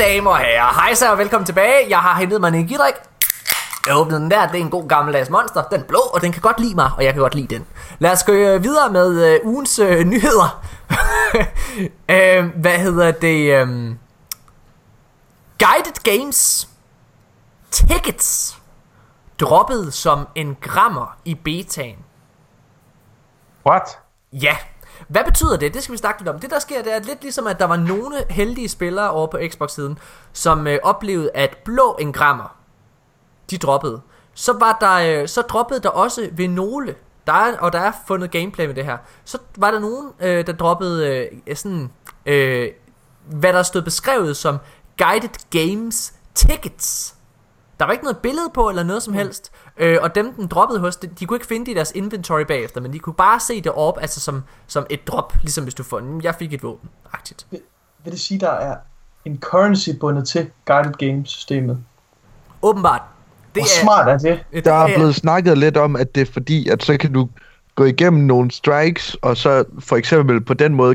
Damer og herrer, hej så og velkommen tilbage. Jeg har hentet mig en energidrik. Jeg åbnede den der, det er en god gammeldags monster. Den er blå, og den kan godt lide mig, og jeg kan godt lide den. Lad os gå øh, videre med øh, ugens øh, nyheder. øh, hvad hedder det? Øh, Guided Games Tickets droppet som en grammer i betaen. What? Ja. Hvad betyder det? Det skal vi snakke lidt om. Det der sker, det er lidt ligesom, at der var nogle heldige spillere over på Xbox-siden, som øh, oplevede, at blå engrammer, de droppede. Så var der, øh, så droppede der også ved nogle, der er, og der er fundet gameplay med det her, så var der nogen, øh, der droppede øh, sådan, øh, hvad der stod beskrevet som Guided Games Tickets. Der var ikke noget billede på eller noget som helst. Øh, og dem den droppede hos, de, de kunne ikke finde det i deres inventory bagefter, men de kunne bare se det op, altså som, som et drop, ligesom hvis du får, "Mm, jeg fik et våben, agtigt. Vil det sige, der er en currency bundet til Guided Games systemet? Åbenbart. Det Hvor smart er det? det Der er blevet snakket lidt om, at det er fordi, at så kan du gå igennem nogle strikes, og så for eksempel på den måde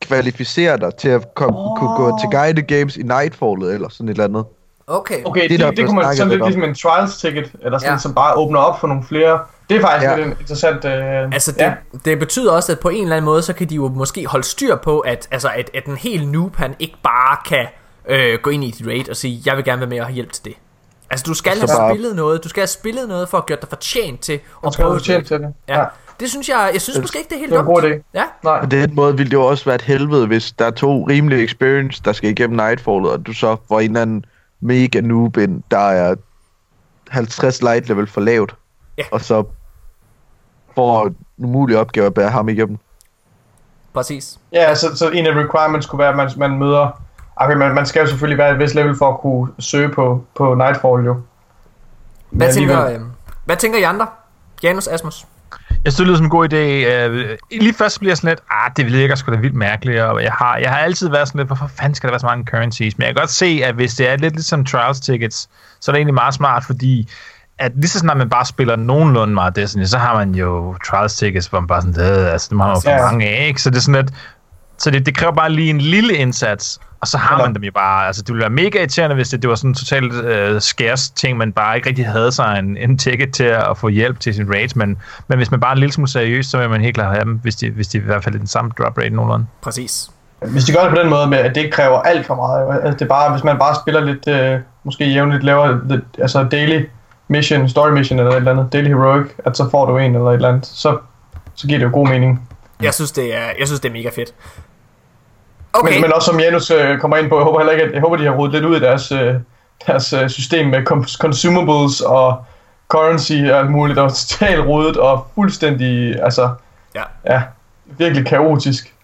kvalificere dig til at komme, oh. kunne gå til guided games i Nightfallet eller sådan et eller andet. Okay. Okay, Det, det, det, det kunne man sådan lidt lidt om. ligesom en trials ticket, eller sådan, Ja. ja. som bare åbner op for nogle flere. Det er faktisk Ja. ja. lidt interessant. Øh, Altså det, ja. det betyder også, at på en eller anden måde, så kan de jo måske holde styr på, at, altså, at, at en helt noob, han ikke bare kan øh, gå ind i et raid og sige, jeg vil gerne være med og have hjælp til det. Altså du skal have bare- spillet noget, du skal have spillet noget for at gøre dig fortjent til at skal prøve fortjent til det. Ja. Det synes jeg, jeg synes måske ikke, det er helt Det er dumt. idé. Ja, Nej. På den måde ville det jo også være et helvede, hvis der er to rimelige experience, der skal igennem Nightfallet, og du så får en eller anden mega noob ind, der er 50 light level for lavt, Ja. og så får en umulig opgave at bære ham igennem. præcis. Ja, så, så en af requirements kunne være, at man, man møder... Okay, man, man skal jo selvfølgelig være et vist level for at kunne søge på, på Nightfall jo. Hvad, Men tænker, alligevel- øh, hvad tænker I andre? Janus Asmus? Jeg synes, det lyder som en god idé. Øh, lige først bliver jeg sådan lidt, ah, det virker sgu da vildt mærkeligt, og jeg har, jeg har altid været sådan lidt, hvorfor fanden skal der være så mange currencies? Men jeg kan godt se, at hvis det er lidt ligesom trials tickets, så er det egentlig meget smart, fordi at lige så snart man bare spiller nogenlunde meget Destiny, så har man jo trials tickets, hvor man bare sådan, altså, det har man jo for mange af, ikke? Så det er sådan lidt, så det, det kræver bare lige en lille indsats, og så har Eller- man dem jo bare. Altså, det ville være mega irriterende, hvis det, det var sådan en totalt øh, skærs ting, man bare ikke rigtig havde sig en, en ticket til at få hjælp til sin raids, men, men hvis man bare er en lille smule seriøs, så vil man helt klart have dem, hvis de, hvis de i hvert fald er den samme drop rate nogenlunde. Præcis. Hvis de gør det på den måde med, at det ikke kræver alt for meget, altså det er bare, hvis man bare spiller lidt, øh, måske jævnligt laver lidt, altså daily mission, story mission eller et eller andet, daily heroic, at så får du en eller et eller andet, så, så giver det jo god mening. Jeg synes, det er, jeg synes, det er mega fedt. Okay. Men, men også som Janus øh, kommer ind på, jeg håber heller ikke, at, jeg håber, de har rodet lidt ud i deres, øh, deres øh, system med cons- consumables og currency og alt muligt, der var totalt rodet og fuldstændig, altså, Ja. ja virkelig kaotisk.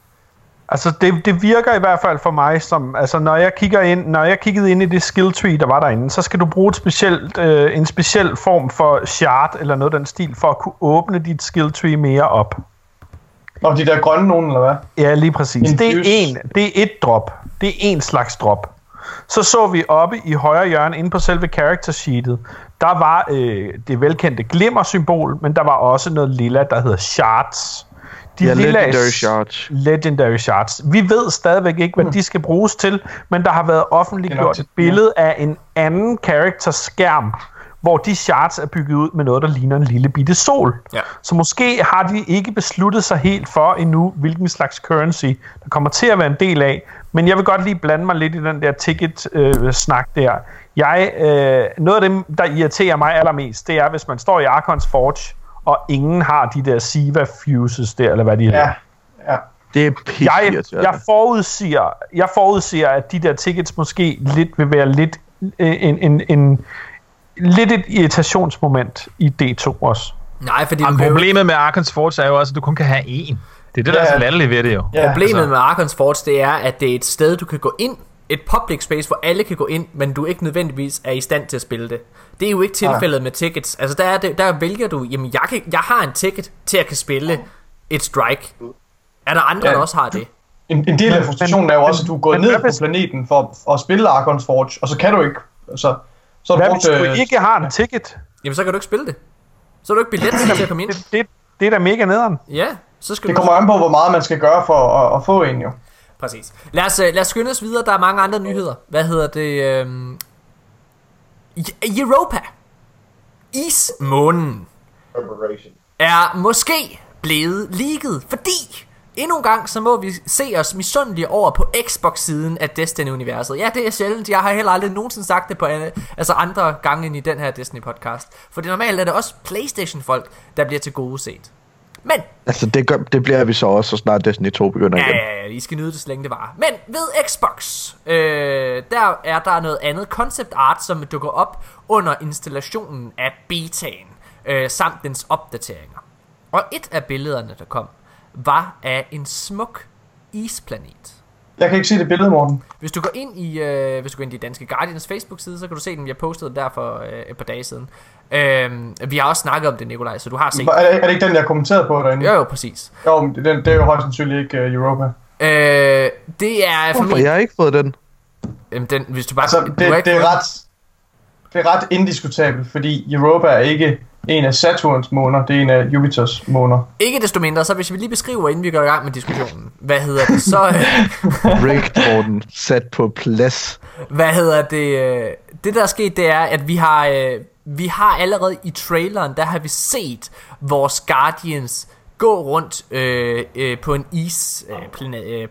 Altså, det, det virker i hvert fald for mig som, altså, når jeg kigger ind, når jeg kiggede ind i det skill tree, der var derinde, så skal du bruge et specielt, øh, en speciel form for shard, eller noget af den stil, for at kunne åbne dit skill tree mere op. Og de der grønne nogen, eller hvad? Ja, lige præcis. Det er en, det er et drop. Det er en slags drop. Så så vi oppe i højre hjørne, inde på selve character sheetet, der var øh, det velkendte glimmer-symbol, men der var også noget lilla, der hedder shards. De Ja, lilla- Legendary Shards. Legendary Shards. Vi ved stadigvæk ikke, hvad de skal bruges til, men der har været offentliggjort et billede af en anden characters skærm, hvor de shards er bygget ud med noget, der ligner en lille bitte sol. Ja. Så måske har de ikke besluttet sig helt for endnu, hvilken slags currency der kommer til at være en del af. Men jeg vil godt lige blande mig lidt i den der ticket-snak der. Jeg, øh, noget af det, der irriterer mig allermest, det er, hvis man står i Arkons Forge, og ingen har de der Siva fuses der, eller hvad de hedder. Ja, ja. Det er Jeg, pisse jeg, forudsiger, jeg forudsiger, at de der tickets måske lidt vil være lidt øh, en, en, en, lidt et irritationsmoment i D2 også. Nej, fordi jo, problemet med Arkans Forge er jo også, at du kun kan have én. Det er det, der Ja. er så latterligt ved det jo. ja problemet altså- med Arkons Forge, det er, at det er et sted, du kan gå ind, et public space, hvor alle kan gå ind, men du ikke nødvendigvis er i stand til at spille det. Det er jo ikke tilfældet med tickets. Altså der, er det, der vælger du, jamen jeg, kan, jeg har en ticket til at kan spille et strike. Er der andre, Ja. der også har det? En, en del af frustrationen er jo også, at du er gået men ned på planeten for, for at spille Arkons Forge, og så kan du ikke. Så, så Hvad du hvis brugt... du øh, ikke har en ticket? Jamen så kan du ikke spille det. Så er du ikke billet til at komme ind. Det, det, det er da mega nederen. Ja, så skal Det du... kommer an på, hvor meget man skal gøre for at, at få en jo. præcis. Lad os, øh, lad os skynde os videre. Der er mange andre nyheder. Hvad hedder det? Øhm... E- Europa. Ismånen er måske blevet leaget, fordi endnu en gang så må vi se os misundelige over på Xbox-siden af Destiny-universet. Ja, det er sjældent. Jeg har heller aldrig nogensinde sagt det på øh, altså andre gange end i den her Destiny-podcast. For det normalt er det også PlayStation-folk, der bliver til gode set. Men Altså, det, gør, det bliver vi så også, så snart Destiny 2 begynder Ja, igen. ja, ja, I skal nyde det, så længe det var. Men ved Xbox, øh, der er der noget andet concept art, som dukker op under installationen af betaen, øh, samt dens opdateringer. Og et af billederne, der kom, var af en smuk isplanet. Jeg kan ikke se det billede, Morten. Hvis du går ind i, øh, hvis du går ind i Danske Guardians Facebook-side, så kan du se den. Jeg postede den der for øh, et par dage siden. Øh, vi har også snakket om det, Nikolaj, så du har set Er det, er det ikke den, jeg kommenterede på derinde? Jo, jo, præcis. Jo, men det, den- det er jo højst sandsynligt ikke uh, Europa. Øh, det er Hvorfor formentlig... jeg har ikke fået den? Jamen, den, hvis du bare... Altså, du det, ikke det, er ret, det er ret indiskutabelt, fordi Europa er ikke en af Saturns måner, det er en af Jupiters måner. Ikke desto mindre, så hvis vi lige beskriver, inden vi går i gang med diskussionen, hvad hedder det, så, øh, Rick Morten sat på plads. hvad hedder det, øh, det der er sket, det er, at vi har, øh, vi har allerede i traileren, der har vi set vores Guardians gå rundt øh, øh, på en is øh,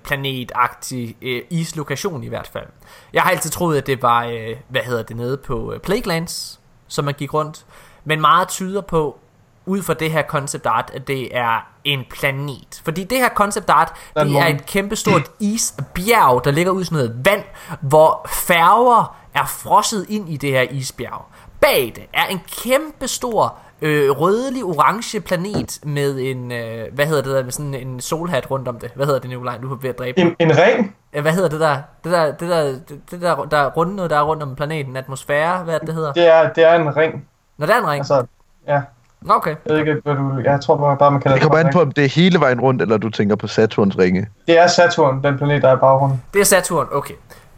øh, øh, islokation i hvert fald. Jeg har altid troet, at det var, øh, hvad hedder det, nede på øh, Plaguelands, som man gik rundt. Men meget tyder på, ud fra det her concept art, at det er en planet. Fordi det her concept art, det er et kæmpestort isbjerg, der ligger ud i sådan noget vand, hvor færger er frosset ind i det her isbjerg. Bag det er en kæmpestor øh, rødlig orange planet med en, øh, hvad hedder det der, med sådan en solhat rundt om det. Hvad hedder det, Nikolaj? Du er ved at dræbe. En, en ring? Hvad hedder det der? Det der, det der, det, der, der er rundt noget, der er rundt om planeten. Atmosfære, hvad det, det hedder? Det er, det er en ring. Når der er en ring. Altså, ja. Nå, Okay. Jeg ved ikke, hvad du... Jeg tror bare, bare man kalder Det kommer an på, om det er hele vejen rundt, eller du tænker på Saturns ringe. Det er Saturn, den planet, der er i baggrunden. Det er Saturn, okay.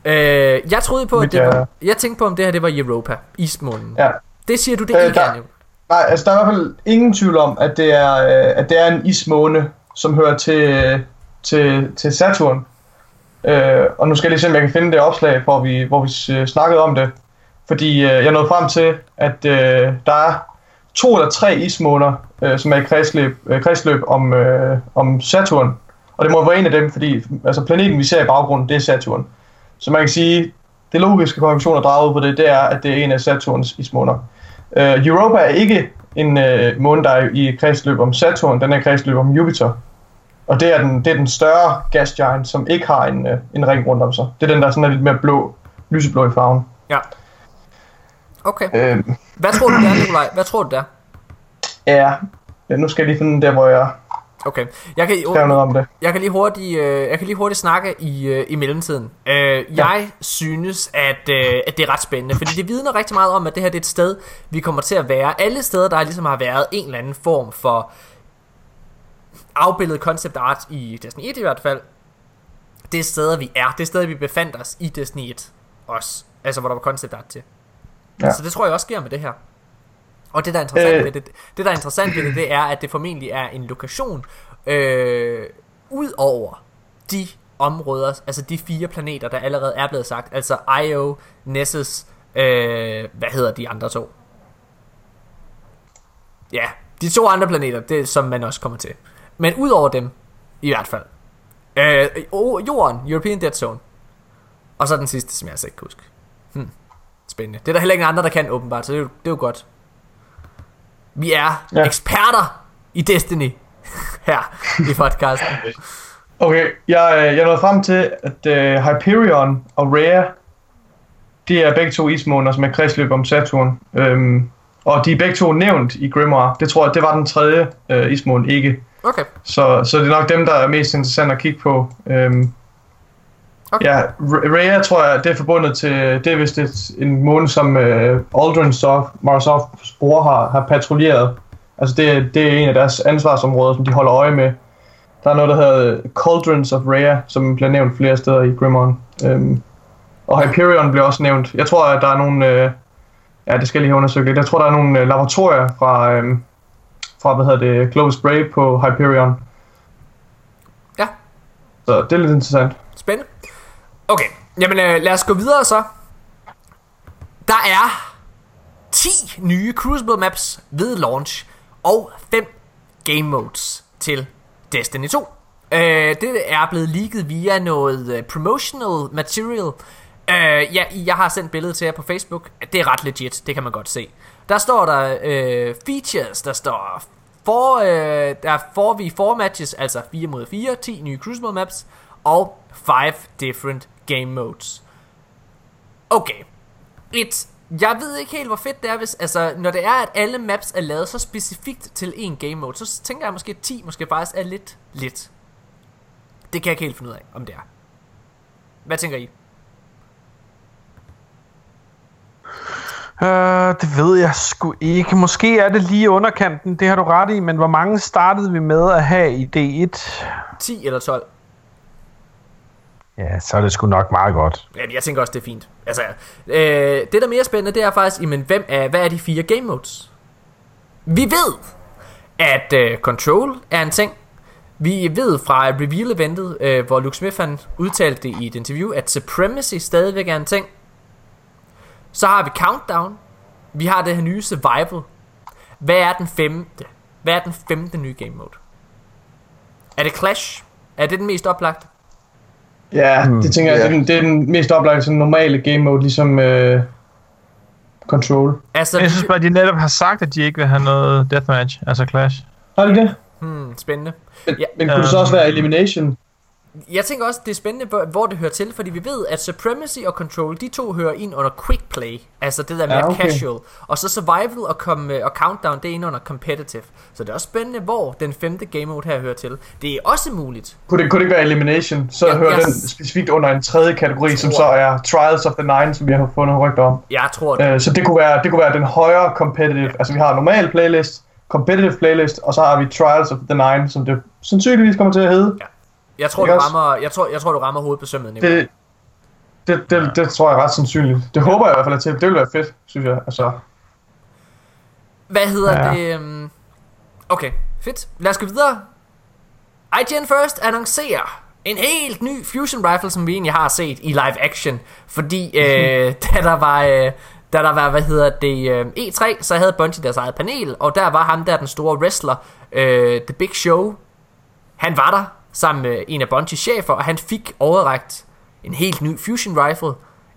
Øh, jeg troede på, at det var, hjerte. jeg tænkte på, om det her det var Europa, ismånen. Ja. Det siger du, det Øh, ikke der- er. Nej, altså der er i hvert fald ingen tvivl om, at det er, øh, at det er en ismåne, som hører til, til, til Saturn. Øh, og nu skal jeg lige se, om jeg kan finde det opslag, hvor vi, hvor vi øh, snakkede om det. Fordi øh, jeg nåede frem til, at øh, der er to eller tre ismåner, øh, som er i kredsløb, øh, kredsløb om, øh, om Saturn. Og det må være en af dem, fordi altså, planeten, vi ser i baggrunden, det er Saturn. Så man kan sige, det logiske konklusion at drage ud på det, det er, at det er en af Saturns ismåner. Øh, Europa er ikke en øh, måne, der er i kredsløb om Saturn, den er i kredsløb om Jupiter. Og det er den, det er den større gas giant, som ikke har en, øh, en ring rundt om sig. Det er den, der sådan er lidt mere blå, lyseblå i farven. Ja. Okay. Uh, Hvad tror du der, Nikolaj? Hvad tror du der? ja, ja, nu skal jeg lige finde der, hvor jeg Okay. Jeg kan, skrev noget om det. jeg kan lige hurtigt, øh, jeg kan lige hurtigt snakke i, øh, i mellemtiden. Øh, jeg synes, at, øh, at det er ret spændende, fordi det vidner rigtig meget om, at det her det er et sted, vi kommer til at være. Alle steder, der ligesom har været en eller anden form for afbildet concept art i Destiny 1 i hvert fald, det er steder, vi er. Det er steder, vi befandt os i Destiny 1 også. Altså, hvor der var concept art til. Ja. Så det tror jeg også sker med det her. Og det, der er interessant øh. Ved det, det, der er interessant ved det, det er, at det formentlig er en lokation øh, ud over de områder, altså de fire planeter, der allerede er blevet sagt, altså Io, Nessus, øh, hvad hedder de andre to? Ja, de to andre planeter, det er, som man også kommer til. Men ud over dem, i hvert fald. Øh, jorden, European Dead Zone. Og så den sidste, som jeg altså ikke kan huske. Spændende. Det er der heller ingen andre, der kan åbenbart, så det er jo, det er jo godt. Vi er ja. Eksperter i Destiny her i podcasten. Okay, jeg, øh, jeg nåede frem til, at uh, Hyperion og Rhea, de er begge to ismåner, som er kredsløb om Saturn. Øhm, og de er begge to nævnt i Grimoire. Det tror jeg, det var den tredje uh, ismåne ikke. Okay. Så, så det er nok dem, der er mest interessant at kigge på. Øhm, Okay. Ja, Rhea tror jeg, det er forbundet til, det er vist et, en måne, som uh, Aldrin Soft, Microsofts bror har, har patruljeret. Altså det, det er en af deres ansvarsområder, som de holder øje med. Der er noget, der hedder Cauldrons of Rhea, som bliver nævnt flere steder i Grimoire. Øhm, og Hyperion bliver også nævnt. Jeg tror, at der er nogle... Øh, ja, det skal jeg lige have undersøgt lidt. Jeg tror, der er nogle øh, laboratorier fra, øh, fra hvad hedder det, Global Spray på Hyperion. Ja. Så det er lidt interessant. Spændende. Okay, jamen øh, lad os gå videre så. Der er 10 nye Crucible maps ved launch, og 5 game modes til Destiny 2. Øh, det er blevet leaget via noget øh, promotional material. Øh, ja, jeg har sendt billedet til jer på Facebook. Det er ret legit, det kan man godt se. Der står der øh, features, der står for, øh, der får vi 4 matches, altså 4 mod 4, 10 nye Crucible maps, og 5 different game modes. Okay. Et, jeg ved ikke helt, hvor fedt det er, hvis, altså, når det er, at alle maps er lavet så specifikt til en game mode, så tænker jeg måske, at 10 måske faktisk er lidt, lidt. Det kan jeg ikke helt finde ud af, om det er. Hvad tænker I? Uh, det ved jeg sgu ikke. Måske er det lige underkanten, det har du ret i, men hvor mange startede vi med at have i D1? 10 eller 12? Ja, så er det sgu nok meget godt. Jamen, jeg tænker også, det er fint. Altså, øh, det der er mere spændende, det er faktisk, jamen, hvem er, hvad er de fire game modes? Vi ved, at øh, Control er en ting. Vi ved fra reveal-eventet, øh, hvor Luke Smith han udtalte det i et interview, at Supremacy stadigvæk er en ting. Så har vi Countdown. Vi har det her nye Survival. Hvad er den femte? Hvad er den femte nye game mode? Er det Clash? Er det den mest oplagte? Ja, det tænker jeg, ja. det, er den, det er den mest oplagte sådan normale game mode, ligesom øh, Control. Altså, Jeg synes bare, at de netop har sagt, at de ikke vil have noget deathmatch, altså Clash. Har de det? hmm, spændende. Men, Ja. men kunne det så også være Elimination? Jeg tænker også, det er spændende, hvor, det hører til, fordi vi ved, at Supremacy og Control, de to hører ind under Quick Play, altså det der mere Ja, okay. casual. Og så Survival og, com, og Countdown, det er ind under Competitive. Så det er også spændende, hvor den femte game mode her hører til. Det er også muligt. Kunne det, kunne det ikke være Elimination? Så Ja, ja, hører jeg den specifikt under en tredje kategori, som tror- så er Trials of the Nine, som vi har fundet rygter om. Jeg tror det. Øh, så det kunne, være, det kunne være den højere competitive. Altså vi har normal playlist, competitive playlist, og så har vi Trials of the Nine, som det sandsynligvis kommer til at hedde. Jeg tror, du rammer, jeg tror, jeg tror, du rammer hovedet på sømmet. Det, det, det, det tror jeg er ret sandsynligt. Det håber jeg i hvert fald er til. Det ville være fedt, synes jeg. Altså, Hvad hedder Ja. det? øhm, Okay, fedt. Lad os gå videre. IGN First annoncerer en helt ny Fusion Rifle, som vi egentlig har set i live action. Fordi øh, da der var... Øh, da der var, hvad hedder det, øh, E3, så havde Bungie deres eget panel, og der var ham der, den store wrestler, øh, The Big Show. Han var der sammen med en af Bungies chefer, og han fik overrækt en helt ny Fusion Rifle,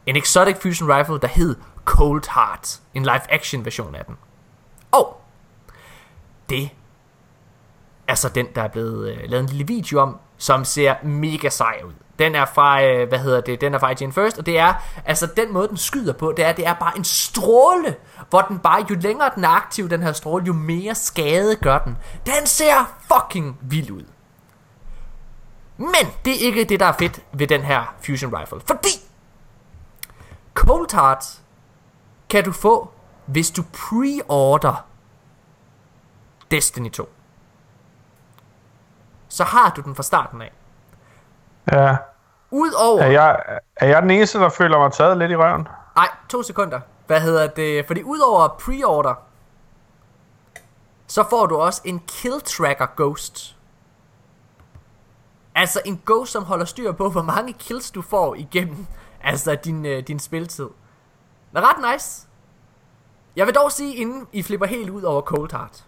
en exotic Fusion Rifle, der hed Cold Heart, en live action version af den. Og det er så den, der er blevet øh, lavet en lille video om, som ser mega sej ud. Den er fra, øh, hvad hedder det, den er fra IGN First, og det er, altså den måde, den skyder på, det er, det er bare en stråle, hvor den bare, jo længere den er aktiv, den her stråle, jo mere skade gør den. Den ser fucking vild ud. Men det er ikke det, der er fedt ved den her Fusion Rifle, fordi Cold Heart kan du få, hvis du pre-order Destiny 2. Så har du den fra starten af. Ja. Udover... Er jeg, er jeg den eneste, der føler mig taget lidt i røven? Nej, to sekunder. Hvad hedder det? Fordi udover pre-order, så får du også en kill tracker ghost. Altså en ghost, som holder styr på, hvor mange kills du får igennem altså din, øh, din spiltid. Det er ret nice. Jeg vil dog sige, inden I flipper helt ud over Cold Heart.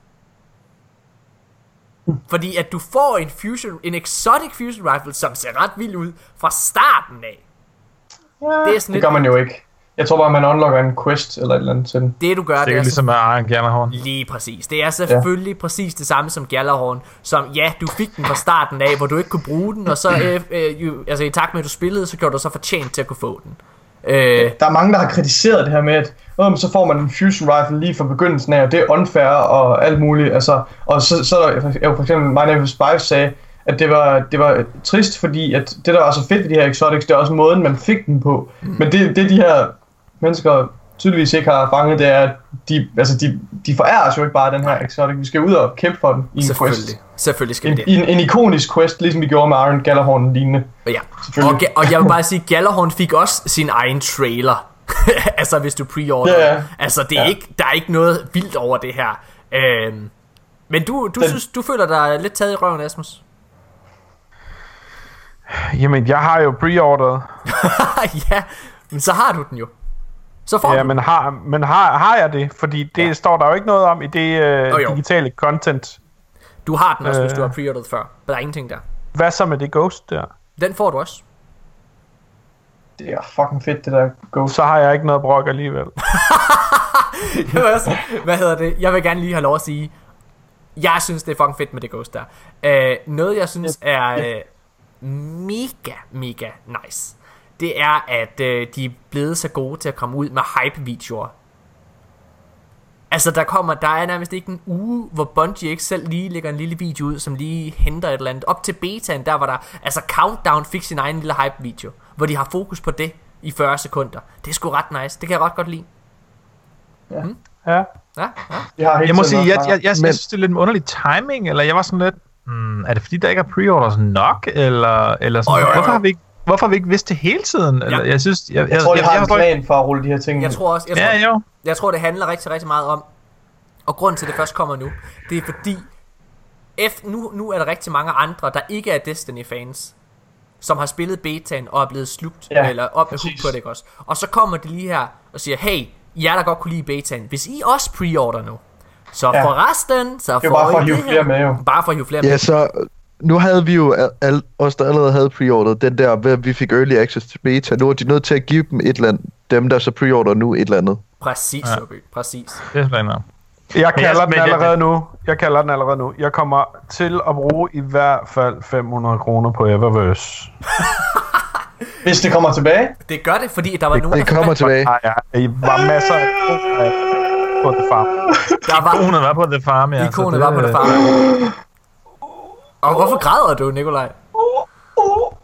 Fordi at du får en fusion, en exotic fusion rifle, som ser ret vild ud fra starten af. Det er sådan det gør man jo ikke. Jeg tror bare, man unlocker en quest eller et eller andet til den. det du gør, Det det er ligesom med Iron Gammerhorn. Lige præcis. Det er selvfølgelig ja. præcis det samme som Gjallarhorn, som ja, du fik den fra starten af, hvor du ikke kunne bruge den, og så øh, øh, jo, altså, i takt med at du spillede, så gjorde du så fortjent til at kunne få den. Øh, Der er mange, der har kritiseret det her med, at men så får man en fusion rifle lige fra begyndelsen af, og det er unfair og alt muligt. Altså, og så, så er der jo for eksempel My Name is Spice sagde, at det var, det var trist, fordi at det, der var så fedt ved de her exotics, det er også måden, man fik den på. Mm. Men det, det de her mennesker tydeligvis ikke har fanget, det er, at de, altså de, de forærer os jo ikke bare den her exotic. Vi skal ud og kæmpe for den i en quest. selvfølgelig. Selvfølgelig skal vi En, det. en, en ikonisk quest, ligesom vi gjorde med Iron Gallahorn lignende. Ja. Selvfølgelig. Og, og jeg vil bare sige, Gjallarhorn fik også sin egen trailer. altså hvis du pre-order. Ja, ja. Altså det er Ja. ikke, der er ikke noget vildt over det her. Øhm, men du, du, Den- synes, du føler dig lidt taget i røven, Asmus? Jamen, jeg har jo preorderet. ja, men så har du den jo. Så får Ja, du men har, men har, har jeg det? Fordi det ja. står der jo ikke noget om i det øh, jo. digitale content. Du har den også, øh. hvis Øh. du har preorderet før. Men der er ingenting der. Hvad så med det Ghost der? Den får du også. Det er fucking fedt, det der Ghost. Så har jeg ikke noget brok alligevel. Jeg vil også, hvad hedder det? Jeg vil gerne lige have lov at sige, jeg synes, det er fucking fedt med det Ghost der. Uh, noget, jeg synes er uh, mega, mega nice, det er, at uh, de er blevet så gode til at komme ud med hype-videoer. Altså, der kommer, der er nærmest ikke en uge, hvor Bungie ikke selv lige lægger en lille video ud, som lige henter et eller andet. Op til betaen, der var der, altså Countdown fik sin egen lille hype-video, hvor de har fokus på det i 40 sekunder. Det er sgu ret nice. Det kan jeg ret godt lide. Ja. Ja, ja. Jeg, har hele Jeg må sige, jeg, jeg, jeg, jeg Men- synes, det er lidt en underlig timing, eller jeg var sådan lidt, hmm, er det fordi, der ikke er preorders nok, eller, eller sådan, jo, jo, jo. hvorfor har vi ikke Hvorfor vi ikke vidst det hele tiden? Eller, jeg synes, jeg, Jeg tror, de jeg, har jeg, en plan for at rulle de her ting. Jeg tror også, jeg tror, Ja, jo. Jeg tror, det handler rigtig, rigtig meget om, og grunden til, at det først kommer nu, det er fordi, F, nu, nu er der rigtig mange andre, der ikke er Destiny-fans, som har spillet betaen og er blevet slugt, Ja, eller op med på det, ikke også? Og så kommer de lige her og siger, hey, jer der godt kunne lide betaen, hvis I også preorder nu, så Ja. for resten, så Det er får bare for I at hive flere med, jo. Bare for at hive flere med. Ja, så nu havde vi jo al- al, os, der allerede havde preordret den der, at vi fik early access til beta. Nu er de nødt til at give dem et eller andet, dem der så preorder nu et eller andet. Præcis, Ja. ja. præcis. Det er noget. Jeg kalder den allerede nu. Jeg kalder den allerede nu. Jeg kommer til at bruge i hvert fald 500 kroner på Eververse. Hvis det kommer tilbage. Det gør det, fordi der var nogen, Det der, kommer tilbage. Nej, ja. I var masser af på The Farm. der var, Ikonet var på The Farm, ja. ikonet var på det far. Og hvorfor græder du, Nikolaj?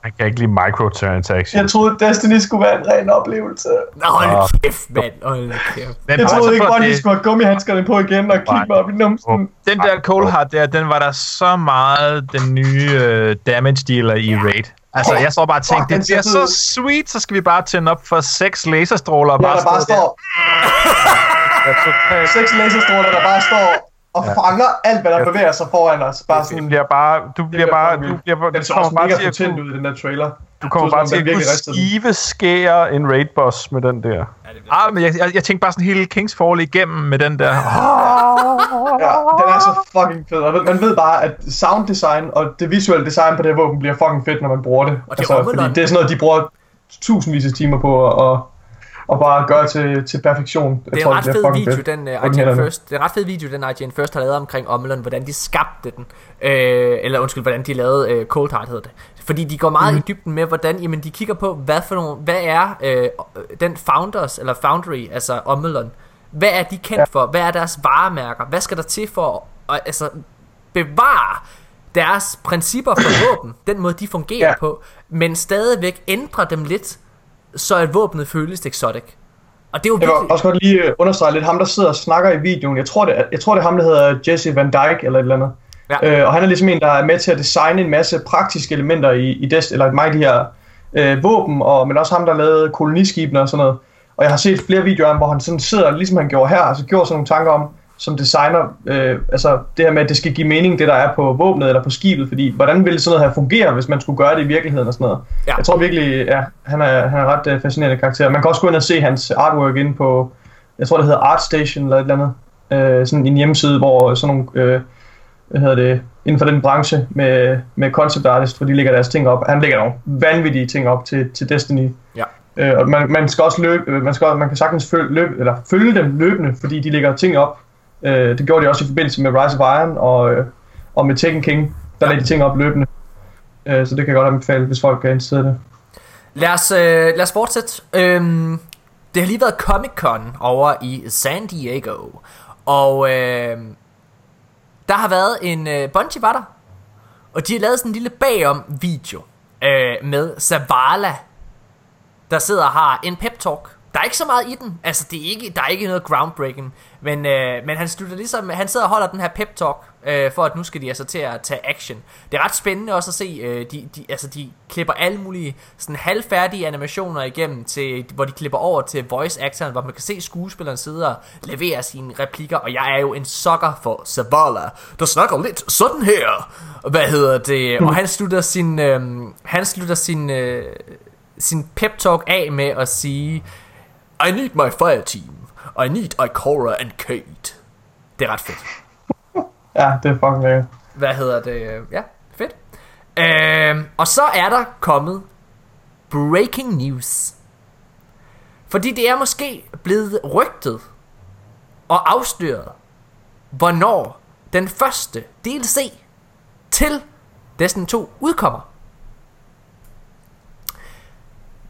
Jeg kan ikke lide microtransactions. Jeg troede, Destiny skulle være en ren oplevelse. Nå, hold kæft, mand. Hold kæft. Men Jeg troede ikke, Bungie det- skulle have gummihandskerne på igen og kigge mig op i numsen. Den der Cold Heart der, den var der så meget den nye uh, damage dealer i Raid. Altså, jeg så bare og tænkte, det bliver ser så sweet, så skal vi bare tænde op for seks laserstråler og Ja, bare, der bare står seks laserstråler, der bare står og fanger alt, hvad der bevæger sig foran os. Bare sådan, bliver bare, du bliver bare, du bliver, bare- du kommer også bare til at kunne, ud i den der trailer. du kommer Det bare til at kunne skive skære en raid boss med den der. Ah, men jeg, jeg, jeg tænkte bare sådan hele Kings Fall igennem med den der. Ja, den er så fucking fed. Og man ved bare, at sound design og det visuelle design på det her våben bliver fucking fedt, når man bruger det. Og det er fordi det er sådan noget, de bruger tusindvis af timer på at, at bare gøre til, til perfektion. Jeg Det er tror, en ret fed video, fedt. den uh, IGN? First. Det er en ret fed video, den IGN First har lavet omkring Ommelon, hvordan de skabte den. Øh, eller undskyld, hvordan de lavede øh, Cold Heart hedder det. Fordi de går meget mm. i dybden med, hvordan jamen, de kigger på, hvad for nogle, hvad er øh, den founders, eller foundry, altså Ommelon, hvad er de kendt ja. for? Hvad er deres varemærker? Hvad skal der til for at altså, bevare deres principper for våben, den måde de fungerer. Ja. på, men stadigvæk ændre dem lidt, så at våbnet føles exotic. Og det er jo Jeg virkelig... vil også godt lige øh, understrege lidt ham, der sidder og snakker i videoen. Jeg tror, det er, jeg tror, det er ham, der hedder Jesse Van Dyke eller et eller andet. Ja. Øh, og han er ligesom en, der er med til at designe en masse praktiske elementer i, i Dest, eller mig de her øh, våben, og, men også ham, der lavede koloniskibene og sådan noget. Og jeg har set flere videoer af ham, hvor han sådan sidder, ligesom han gjorde her, altså gjorde sådan nogle tanker om, som designer, øh, altså det her med, at det skal give mening, det der er på våbnet eller på skibet, fordi hvordan ville sådan noget her fungere, hvis man skulle gøre det i virkeligheden og sådan noget. Ja. Jeg tror virkelig, ja, han er, han er ret øh, fascinerende karakter. Man kan også gå ind og se hans artwork inde på, jeg tror det hedder ArtStation eller et eller andet, øh, sådan en hjemmeside, hvor sådan nogle, øh, hvad hedder det, inden for den branche med, med concept artist, hvor de lægger deres ting op. Han lægger nogle vanvittige ting op til, til Destiny. Ja. Øh, og man, man skal også løbe, øh, man, skal, man kan sagtens følge, løbe, eller følge dem løbende, fordi de lægger ting op. Øh, det gjorde de også i forbindelse med Rise of Iron og, øh, og med Tekken King. Der ja. lægger de ting op løbende. Øh, så det kan jeg godt anbefale, hvis folk er interesseret i det. Lad os, øh, lad os fortsætte. Øhm, det har lige været Comic Con over i San Diego. Og øh, der har været en... Øh, Bungie var der. Og de har lavet sådan en lille bagom video øh, med Zavala, der sidder og har en pep talk der er ikke så meget i den. Altså, det er ikke, der er ikke noget groundbreaking. Men, øh, men han slutter ligesom, han sidder og holder den her pep talk, øh, for at nu skal de altså til at tage action. Det er ret spændende også at se, øh, de, de, altså de klipper alle mulige sådan halvfærdige animationer igennem, til, hvor de klipper over til voice actoren, hvor man kan se skuespilleren sidde og levere sine replikker, og jeg er jo en sokker for Zavala, der snakker lidt sådan her. Hvad hedder det? Og han slutter sin, øh, han slutter sin, øh, sin pep talk af med at sige, i need my fire team. I need Ikora and Kate. Det er ret fedt. Ja, det er fucking lækkert. Hvad hedder det? Ja, fedt. Øh, og så er der kommet breaking news. Fordi det er måske blevet rygtet og afsløret, hvornår den første DLC til Destiny 2 udkommer.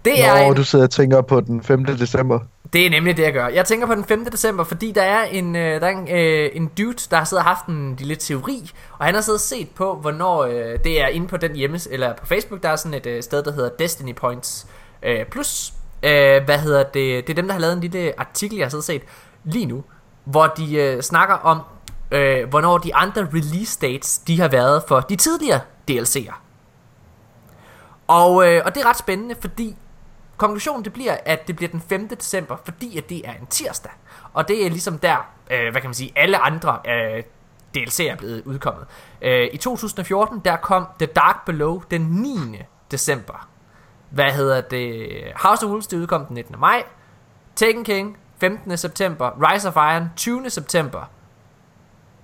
Det er Nå, en, du sidder og tænker på den 5. december. det er nemlig det, jeg gør. Jeg tænker på den 5. december, fordi der er en, øh, der er en, øh, en dude, der har siddet og haft en lille teori, og han har siddet og set på, hvornår øh, det er inde på den hjemme, eller på Facebook, der er sådan et øh, sted, der hedder Destiny Points øh, Plus. Øh, hvad hedder det? Det er dem, der har lavet en lille artikel, jeg har siddet og set lige nu, hvor de øh, snakker om, øh, hvornår de andre release dates, de har været for de tidligere DLC'er. Og, øh, og det er ret spændende, fordi konklusionen det bliver, at det bliver den 5. december, fordi at det er en tirsdag. Og det er ligesom der, øh, hvad kan man sige, alle andre øh, DLC'er er blevet udkommet. Øh, I 2014, der kom The Dark Below den 9. december. Hvad hedder det? House of Wolves, det udkom den 19. maj. Taken King, 15. september. Rise of Iron, 20. september.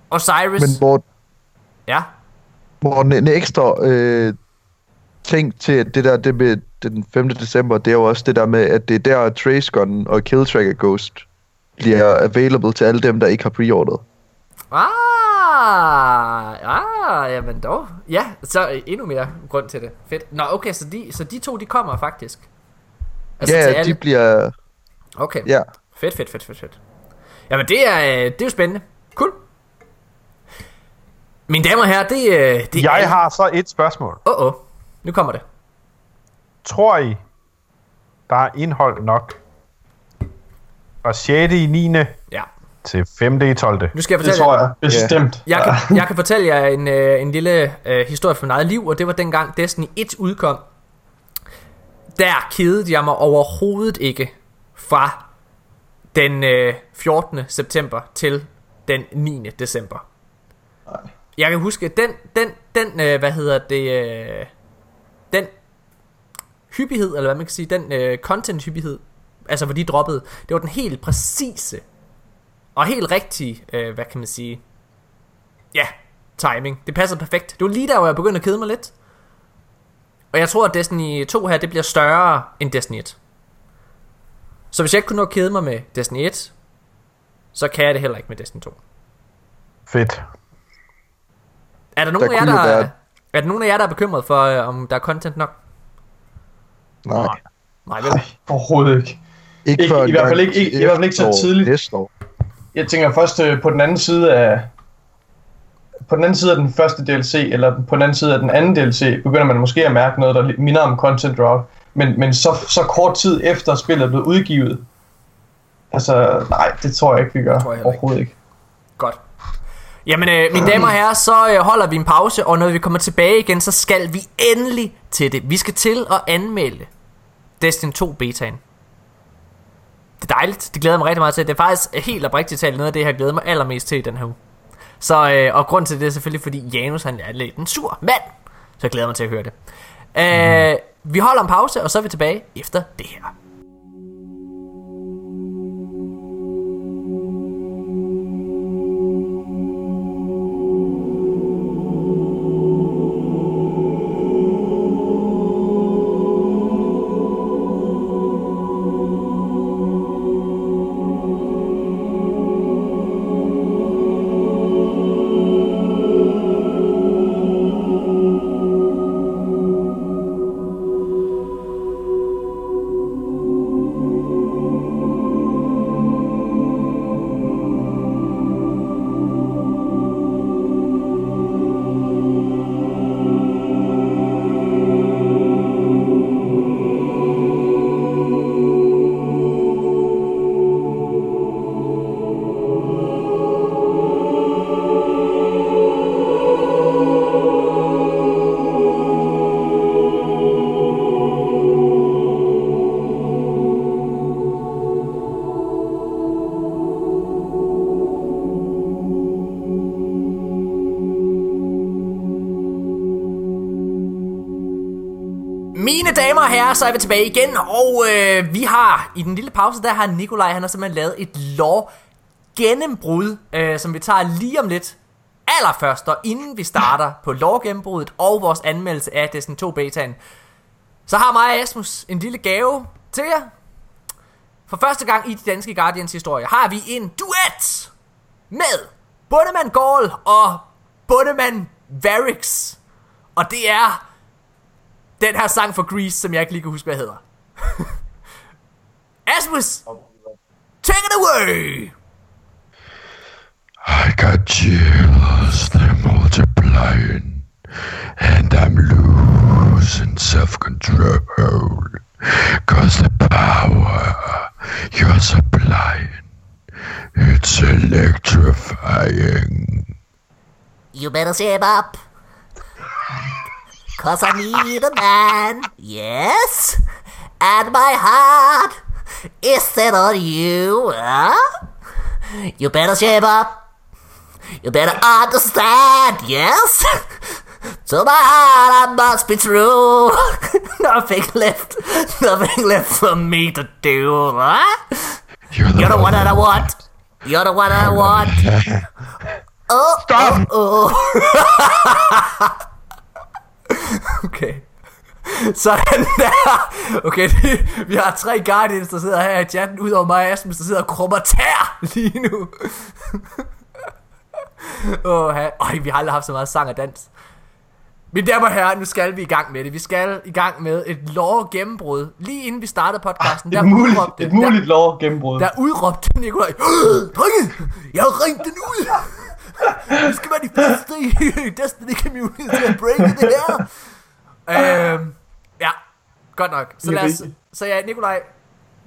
Osiris, Men hvor, ja, hvor en, en ekstra øh, ting til det der, det med den 5. december, det er jo også det der med, at det er der Trace Gun og Kill Tracker Ghost bliver available til alle dem, der ikke har preordret. Ah, ah, jamen dog. Ja, så endnu mere grund til det. Fedt. Nå, okay, så de, så de to, de kommer faktisk. Altså til ja, de bliver... Okay, Ja. fedt, fedt, fedt, fedt, fedt. Jamen det er, øh, det er jo spændende. Cool. Mine damer og herrer, det, øh, det er... Jeg har så et spørgsmål. Åh, oh, oh. nu kommer det. Tror I, der er indhold nok fra 6. i 9. Ja. til 5. i 12. Nu skal jeg Det fortælle tror jer. jeg bestemt. Jeg kan, jeg kan fortælle jer en, øh, en lille øh, historie fra mit eget liv, og det var dengang Destiny 1 udkom. Der kedede jeg mig overhovedet ikke fra den øh, 14. september til den 9. december. Jeg kan huske, den, den, den øh, hvad hedder det, øh, den hyppighed, eller hvad man kan sige, den øh, content hyppighed, altså hvor de droppede, det var den helt præcise og helt rigtige, øh, hvad kan man sige, ja, timing. Det passede perfekt. Det var lige der, hvor jeg begyndte at kede mig lidt. Og jeg tror, at Destiny 2 her, det bliver større end Destiny 1. Så hvis jeg ikke kunne nå at kede mig med Destiny 1, så kan jeg det heller ikke med Destiny 2. Fedt. Er der nogen, Der af jer, der, er, være- er der nogen af jer, der er bekymret for, øh, om der er content nok? Nej. Nej, vel? Nej, overhovedet ikke. Ikke, Ikke- i hvert fald ikke- ikke- i hvert fald ikke så tidligt. Næste år. Jeg tænker først øh, på den anden side af på den anden side af den første DLC, eller på den anden side af den anden DLC, begynder man måske at mærke noget, der minder om content drop. Men, men så, så kort tid efter spillet er blevet udgivet, altså nej, det tror jeg ikke, vi gør. Tror jeg heller ikke. Overhovedet ikke. Godt. Jamen, øh, mine damer og herrer, så øh, holder vi en pause, og når vi kommer tilbage igen, så skal vi endelig til det. Vi skal til at anmelde Destiny 2 betaen. Det er dejligt. Det glæder jeg mig rigtig meget til. Det er faktisk helt oprigtigt talt noget af det, jeg har glædet mig allermest til i den her uge. Så, øh, og grund til det er selvfølgelig, fordi Janus han er lidt en sur mand. Så jeg glæder mig til at høre det. Øh, vi holder en pause, og så er vi tilbage efter det her. Tilbage igen, og øh, vi har i den lille pause, der har Nikolaj, han har simpelthen lavet et lov gennembrud, øh, som vi tager lige om lidt allerførst, og inden vi starter på lovgennembruddet og vores anmeldelse af Destiny 2 betaen, så har mig og Asmus en lille gave til jer. For første gang i de danske Guardians historie har vi en duet med Bundemand Gaul og Bundemand Varix. Og det er den her sang for Grease, som jeg ikke lige kan huske, hvad hedder. Asmus, take it away! I got chills, they're multiplying, and I'm losing self-control. Cause the power you're supplying, it's electrifying. You better shape up. Cause I need a man, yes? And my heart is set on you, huh? You better shape up. You better understand, yes? To my heart I must be true. nothing left, nothing left for me to do, huh? You're the, You're the one that I want. You're the one that I want. Oh, Stop! oh, oh. Okay. Sådan der. Okay, det, vi har tre Guardians, der sidder her i chatten, udover mig og Asmus, der sidder og krummer tær lige nu. Åh, Øj, vi har aldrig haft så meget sang og dans. Mine damer og herrer, nu skal vi i gang med det. Vi skal i gang med et lov gennembrud. Lige inden vi startede podcasten, der Et muligt, udråbte, et muligt lov gennembrud. der, der udråbte Nikolaj, "Øh, Drenge, jeg har ringt den ud. Vi skal være de første i Destiny Community til at breake det her. Øhm, ja, godt nok. Så lad os, så ja, Nikolaj,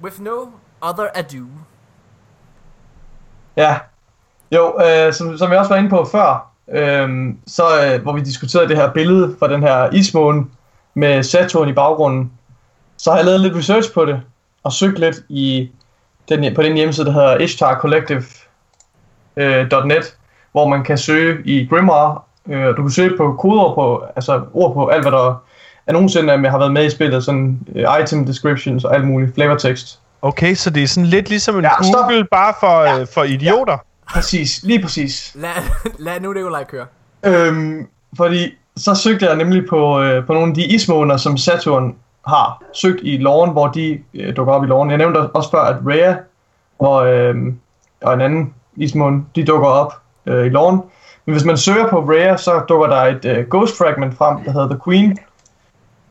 with no other ado. Ja. Jo, øh, som, som jeg også var inde på før, øh, så øh, hvor vi diskuterede det her billede fra den her ismåne med Saturn i baggrunden, så har jeg lavet lidt research på det, og søgt lidt i den, på den hjemmeside, der hedder ishtarcollective.net, hvor man kan søge i Grimoire, øh, du kan søge på koder på, altså ord på alt, hvad der er nogensinde med, har været med i spillet, sådan øh, item descriptions og alt muligt, flavortekst. Okay, så det er sådan lidt ligesom en Ja, ja, stop. Google bare for, Ja. ja. for idioter. Præcis, lige præcis. Lad, lad nu Nikolaj køre. Øhm, fordi så søgte jeg nemlig på, øh, på nogle af de ismåner, som Saturn har søgt i loven, hvor de øh, dukker op i loven. Jeg nævnte også før, at Rhea og, øh, og en anden ismåne, de dukker op øh, i loven. Men hvis man søger på Rare, så dukker der et øh, Ghost Fragment frem, der hedder The Queen.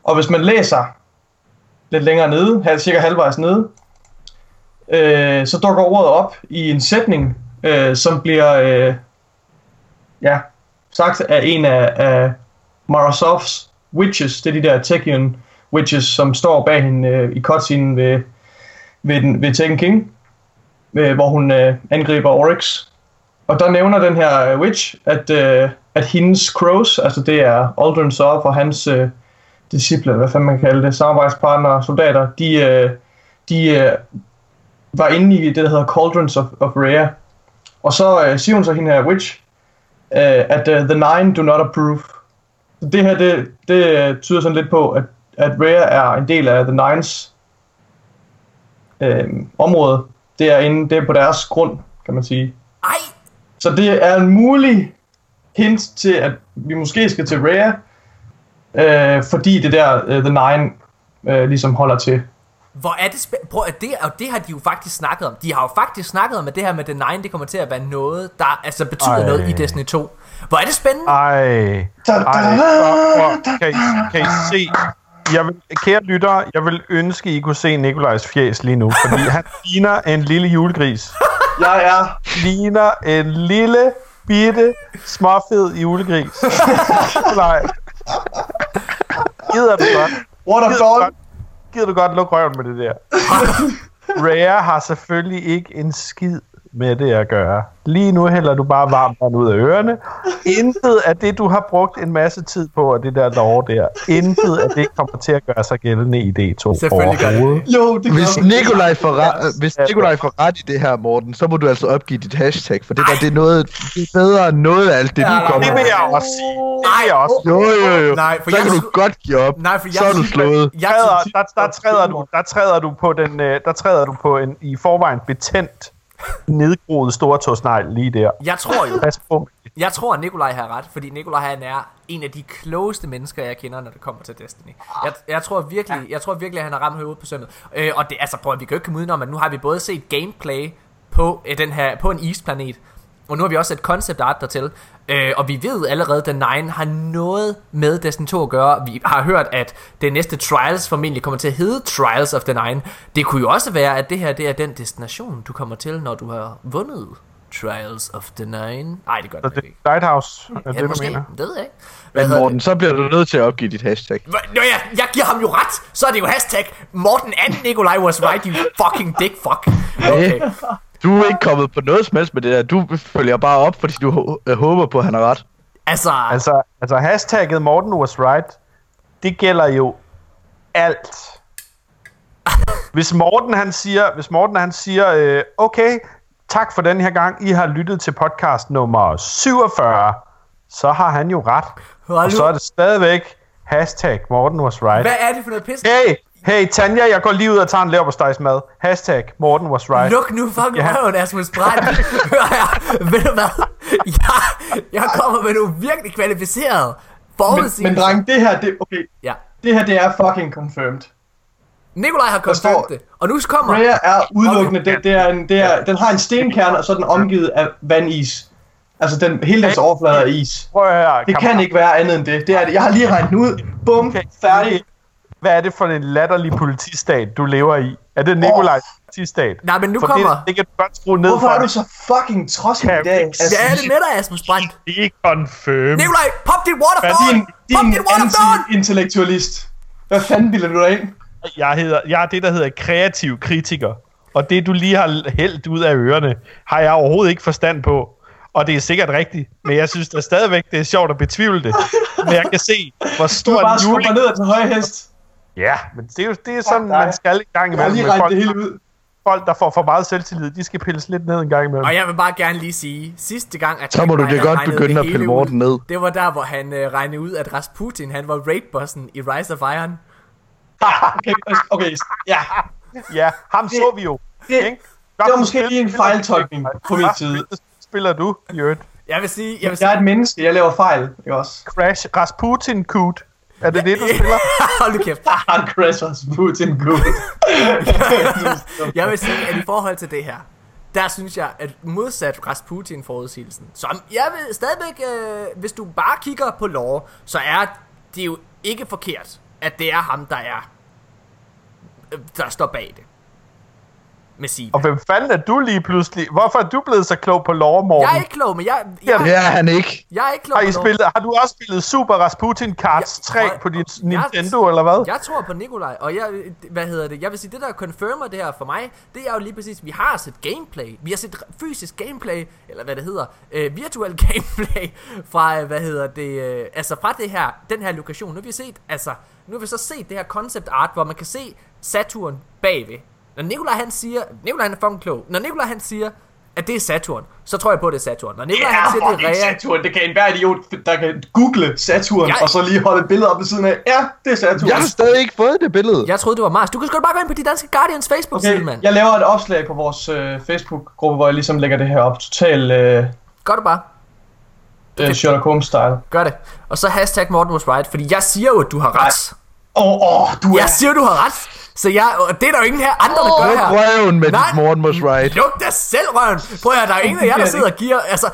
Og hvis man læser lidt længere nede, halv, cirka halvvejs nede, øh, så dukker ordet op i en sætning, øh, som bliver øh, ja, sagt af en af, af Marasovs witches, det er de der Tekken witches, som står bag hende øh, i cutscenen ved, ved, den, ved Tekken King, øh, hvor hun øh, angriber Oryx. Og der nævner den her øh, witch, at, øh, at hendes crows, altså det er Aldrin Sof og hans øh, disciple, hvad fanden man kan kalde det, samarbejdspartnere, soldater, de, øh, de øh, var inde i det, der hedder Cauldrons of, of Rare. Og så øh, siger hun så hende her witch, øh, at øh, The Nine do not approve. Så det her, det, det øh, tyder sådan lidt på, at, at Rare er en del af The Nines øh, område. Det er, inde, det er på deres grund, kan man sige. Ej, så det er en mulig hint til, at vi måske skal til Rhea, øh, fordi det der uh, The Nine øh, ligesom holder til. hvor er det spændende. Prøv at det, og det har de jo faktisk snakket om. De har jo faktisk snakket om, at det her med The Nine, det kommer til at være noget, der altså betyder Ej. noget i Destiny 2. Hvor er det spændende? Ej. Da, Ej, og, og, kan, I, kan I se? Jeg vil, kære lytter, jeg vil ønske, I kunne se Nikolajs fjes lige nu, fordi han ligner en lille julegris. Jeg er Ligner en lille, bitte, småfed julegris. Nikolaj. Gider du godt? What a dog! gider du godt lukke røven med det der? Rare har selvfølgelig ikke en skid med det at gøre. Lige nu hælder du bare varmt vand ud af ørerne. Intet af det, du har brugt en masse tid på, og det der lov der, intet af det kommer til at gøre sig gældende i D2 Selvfølgelig gør det overhovedet. Jo, det Hvis Nikolaj, får ret, hvis Nikolaj får ret i det her, Morten, så må du altså opgive dit hashtag, for det der, det er noget det er bedre end noget af alt det, Ja, du nej, kommer Det med. vil jeg også sige. Det vil jeg også Jo, jo, jo. Nej, for så jeg kan du godt give op. Nej, for jeg så er du slået. Jeg træder, der, der, træder du, der træder du på den, øh, der træder du på en i forvejen betændt, nedgroet stortåsnegl lige der. jeg tror jo, Pas på. Jeg tror, at Nikolaj har ret, fordi Nikolaj han er en af de klogeste mennesker, jeg kender, når det kommer til Destiny. Jeg, jeg, tror, virkelig, jeg tror virkelig, at han har ramt hovedet på sømmet. Øh, og det, altså, prøv at vi kan jo ikke komme udenom, at nu har vi både set gameplay på, øh, den her, på en isplanet, og nu har vi også et concept art dertil. Øh, og vi ved allerede, at The Nine har noget med Destiny 2 at gøre. Vi har hørt, at det næste Trials formentlig kommer til at hedde Trials of the Nine. Det kunne jo også være, at det her det er den destination, du kommer til, når du har vundet Trials of the Nine. Nej, det gør det det ikke. er Lighthouse, er Ja, det, du måske. mener? Det ved jeg ikke. Hvad Men Morten, så bliver du nødt til at opgive dit hashtag. det? Hva- Nå ja, jeg giver ham jo ret. Så er det jo hashtag Morten and Nikolaj was right, you fucking dick fuck. Okay. Du er ikke kommet på noget som helst med det der. Du følger bare op, fordi du øh, håber på, at han har ret. Altså, Altså, altså hashtagget Morten was right, det gælder jo alt. Hvis Morten han siger, hvis Morten han siger, øh, okay, tak for den her gang, I har lyttet til podcast nummer 47, så har han jo ret. Hold Og så er det stadigvæk hashtag Morten was right. hvad er det for noget pis? Hey, hey Tanja, jeg går lige ud og tager en leverpostejsmad. Hashtag Morten was right. Luk nu fucking Ja. røven, Asmus Brandt. Hør her. Ved du hvad? Jeg, jeg kommer med nogle virkelig kvalificerede Men, forudsigelser. men dreng, det her, det, okay, Ja. det her, det er fucking confirmed. Nikolaj har står- confirmed det. Og nu kommer... Rhea er udelukkende, det, det er en, det er, den har en stenkerne, og så er den omgivet af vandis. Altså, den, hele dens overflade er is. Prøv at høre, Det kan kammerat. ikke være andet end det. det, er det. Jeg har lige regnet den ud. Bum, Okay. færdig. Hvad er det for en latterlig politistat, du lever i? Er det Nikolajs politistat? Nej, men nu for kommer... Det, det kan du godt skrue ned Hvorfor for. er du så fucking trodsig i dag? Hvad er det med dig, Asmus Brandt? Det er confirm. Nikolaj, pop dit Hvad waterfall! din, Pop din dit waterfall! anti-intellektualist? Hvad fanden bilder du dig ind? Jeg, hedder, jeg er det, der hedder kreativ kritiker. Og det, du lige har hældt ud af ørerne, har jeg overhovedet ikke forstand på. Og det er sikkert rigtigt, men jeg synes da stadigvæk, det er sjovt at betvivle det. Men jeg kan se, hvor Du stor er bare en juling... ned til høje hest. Ja, men det er jo det er sådan, dig. man skal i gang Jeg har imellem. lige folk, det hele ud. folk, der får for meget selvtillid, de skal pilles lidt ned en gang imellem. Og jeg vil bare gerne lige sige, sidste gang, at Så må du det godt begynde det at pille Morten ned. Det var der, hvor han øh, regnede ud, at Rasputin, han var raidbossen i Rise of Iron. Okay, okay, ja. Ja, ham så vi jo. Det, ikke? det var måske lige en fejltolkning på min side. Spiller du, Jørgen? Jeg vil sige, jeg vil Jeg er sige, et menneske, jeg laver fejl, ikke også? Crash Rasputin Coot. Er det det, du spiller? hold nu kæft. Han crasher Putin Gud. Jeg vil sige, at i forhold til det her, der synes jeg, at modsat Rasputin forudsigelsen, som jeg vil stadigvæk, øh, hvis du bare kigger på lore, så er det jo ikke forkert, at det er ham, der er, øh, der står bag det. Med Siva. Og hvem fanden er du lige pludselig? Hvorfor er du blevet så klog på lore, Morten? Jeg er ikke klog, men jeg, jeg, Det er han ikke. jeg er ikke klog Har, I spillet, har du også spillet Super Rasputin Cards 3 Jeg- på dit jeg- Nintendo, eller hvad? Jeg tror på Nikolaj, og jeg, hvad hedder det, jeg vil sige, det der confirmer det her for mig, det er jo lige præcis, vi har set gameplay, vi har set fysisk gameplay, eller hvad det hedder, øh, virtual gameplay, fra, øh, hvad hedder det, øh, altså fra det her, den her lokation, nu har vi set, altså, nu har vi så set det her concept art, hvor man kan se Saturn bagved. Når Nikolaj han siger, Nikolaj han er fucking klog, når Nikolaj han siger, at det er Saturn, så tror jeg på, at det er Saturn. Når Nikolaj han siger, det er Rea, Saturn. Det kan enhver idiot, der kan google Saturn, Jeg- og så lige holde et billede op ved siden af. Ja, det er Saturn. Jeg har stadig ikke fået det billede. jeg troede, det var Mars. Du kan sgu da bare gå ind på de danske Guardians Facebook-side, Okay, mand. jeg laver et opslag på vores øh, Facebook-gruppe, hvor jeg ligesom lægger det her op. Total øh, Gør det bare. øh, Sherlock Holmes-style. Gør det. Og så hashtag Morten was right, fordi jeg siger jo, at du har ret. Åh, oh, oh, du er... Jeg siger, du har ret. Så jeg, og det er der jo ingen her andre, der gør Luk her. røven med Nej. dit Morten was right. Luk dig selv, røven. Prøv at høre, der er ingen af jer, der sidder og giver... Altså,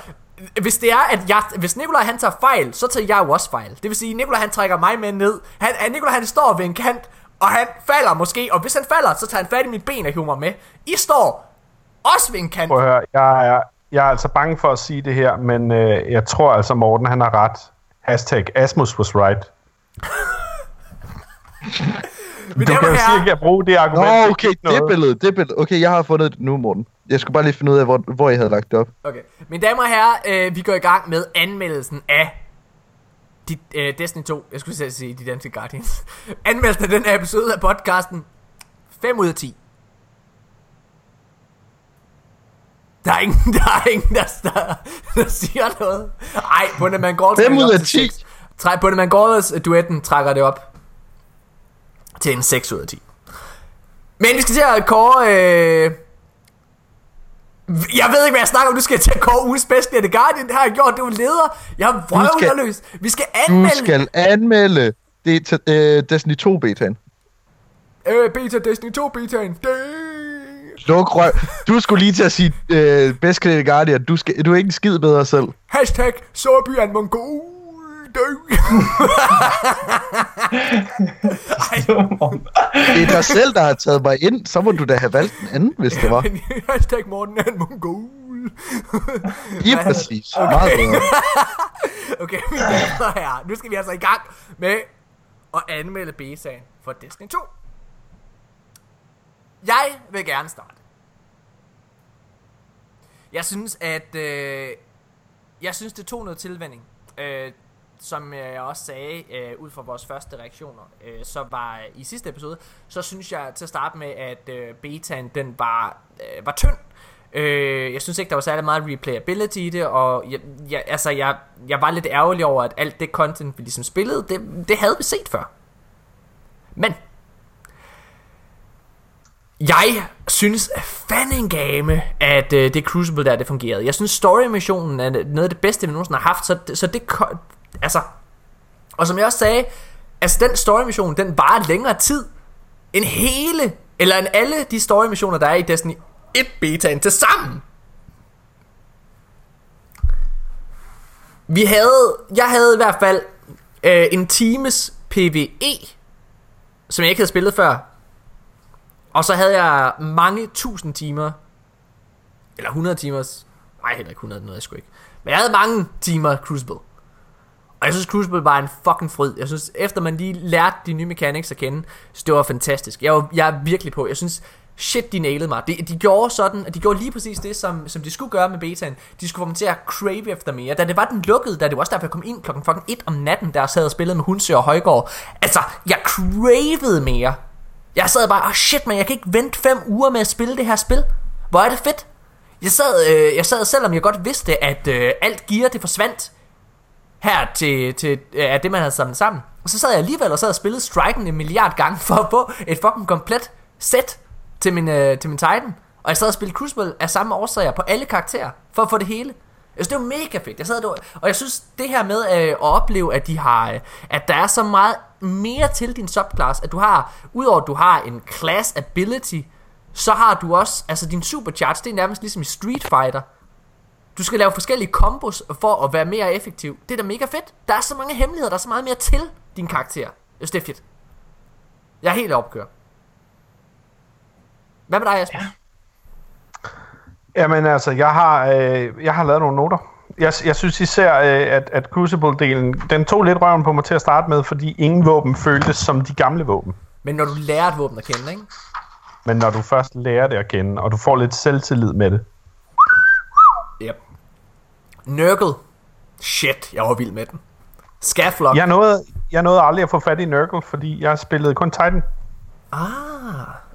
hvis det er, at jeg, hvis Nikolaj han tager fejl, så tager jeg jo også fejl. Det vil sige, at Nikolaj han trækker mig med ned. Han, han, Nikolaj han står ved en kant, og han falder måske. Og hvis han falder, så tager han fat i mit ben og hiver mig med. I står også ved en kant. Prøv at høre, jeg er, jeg er altså bange for at sige det her, men øh, jeg tror altså, Morten han har ret. Hashtag Asmus was right. Men Du det kan jo at jeg bruger det argument. Nå, det er okay, ikke det billede, det billede. Okay, jeg har fundet det nu, Morten. Jeg skulle bare lige finde ud af, hvor, hvor jeg havde lagt det op. Okay. Mine damer og herrer, øh, vi går i gang med anmeldelsen af de, øh, Destiny 2. Jeg skulle selv sige de danske Guardians. anmeldelsen af den her episode af podcasten. 5 ud af 10. Der er ingen, der, er ingen der, der, der siger noget. Ej, Bundeman Gordon. Fem ud af 10? Træk Bundeman Gordons duetten trækker det op til en 6 ud af 10. Men vi skal til at kåre... Øh, jeg ved ikke, hvad jeg snakker om. Du skal til at kåre ugens bedste af The Guardian. Det har jeg gjort. Det var leder. Jeg er vrøvlerløs. Vi skal Du anmelde skal anmelde det til øh, Destiny 2 betaen. øh, beta Destiny 2 betaen. Det... Luk røv. Du skulle lige til at sige øh, bedst klædte Guardian. Du, skal, du er ikke en skid bedre selv. Hashtag Sorby er en mongol. Det. Det er dig selv, der har taget mig ind. Så må du da have valgt en anden, hvis det var. Hashtag Morten er en mongol. Lige præcis. Meget bedre. Okay, mine damer herrer. Nu skal vi altså i gang med at anmelde betaen for Destiny 2. Jeg vil gerne starte. Jeg synes, at... Øh, jeg synes, det tog noget tilvænding. Øh, som øh, jeg også sagde, øh, ud fra vores første reaktioner, øh, så var i sidste episode, så synes jeg til at starte med, at øh, betaen, den var, øh, var tynd. Øh, jeg synes ikke, der var særlig meget replayability i det, og jeg, jeg, altså, jeg, jeg var lidt ærgerlig over, at alt det content, vi ligesom spillede, det, det havde vi set før. Men, jeg synes fandengame, at øh, det Crucible der, det fungerede. Jeg synes story-missionen er noget af det bedste, vi nogensinde har haft, så, så det, altså, og som jeg også sagde, altså den story-mission, den varer længere tid, end hele, eller end alle de story-missioner, der er i Destiny 1 betaen til sammen. Vi havde, jeg havde i hvert fald øh, en times PvE, som jeg ikke havde spillet før. Og så havde jeg mange tusind timer, eller 100 timers, nej heller ikke 100, noget jeg sgu ikke. Men jeg havde mange timer Crucible. Og jeg synes Crucible var en fucking fryd. Jeg synes, efter man lige lærte de nye mechanics at kende, så det var fantastisk. Jeg, var, jeg er virkelig på. Jeg synes, shit, de nailede mig. De, de gjorde sådan, at de gjorde lige præcis det, som, som de skulle gøre med betaen. De skulle få mig til at crave efter mere. Da det var den lukkede, da det var også derfor, jeg kom ind klokken fucking 1 om natten, der jeg sad og spillede med Hunsø og Højgaard. Altså, jeg cravede mere. Jeg sad bare, oh shit man, jeg kan ikke vente 5 uger med at spille det her spil. Hvor er det fedt. Jeg sad, øh, jeg sad selvom jeg godt vidste, at øh, alt gear det forsvandt her til, til øh, det, man havde samlet sammen. Og så sad jeg alligevel og sad og spillede Striken en milliard gange for at få et fucking komplet sæt til min, øh, til min Titan. Og jeg sad og spillede Crucible af samme årsager på alle karakterer, for at få det hele. Jeg synes, det var mega fedt. Jeg sad der, og jeg synes, det her med øh, at opleve, at de har, øh, at der er så meget mere til din subclass, at du har, udover at du har en class ability, så har du også, altså din supercharge, det er nærmest ligesom i Street Fighter. Du skal lave forskellige kombos for at være mere effektiv. Det er da mega fedt. Der er så mange hemmeligheder, der er så meget mere til din karakter. Jeg synes, det er fedt. Jeg er helt opkørt. Hvad med dig? Ja. Jamen altså, jeg har, øh, jeg har lavet nogle noter. Jeg, jeg synes især, øh, at, at Crucible-delen, den tog lidt røven på mig til at starte med, fordi ingen våben føltes som de gamle våben. Men når du lærer et våben at kende, ikke? Men når du først lærer det at kende, og du får lidt selvtillid med det. Yep. Nurgle. Shit, jeg var vild med den. Scaflock. Jeg nåede, jeg nåede aldrig at få fat i Nurgle, fordi jeg spillede kun Titan.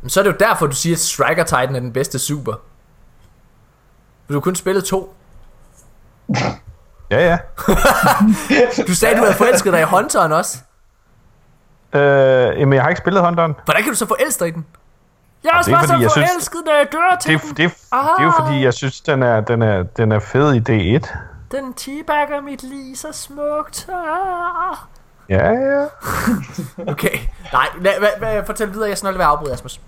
Men så er det jo derfor, du siger, at Striker Titan er den bedste super. Du har kun spillet to. Ja, ja. Du sagde, du havde forelsket dig i Hunteren også. Øh, jamen, jeg har ikke spillet Hunteren. Hvordan kan du så forelske dig i den? Jeg er også det er bare så fordi, jeg synes- forelsket, når jeg dør til Det, den. det, det, det er jo fordi, jeg synes, den er, den er, den er fed i D1. Den teabagger mit liv så smukt. Ah. Ja, ja. Okay, nej, lad, hvad, hvad, fortæl videre, jeg skal nok lade være afbryde, Asmus.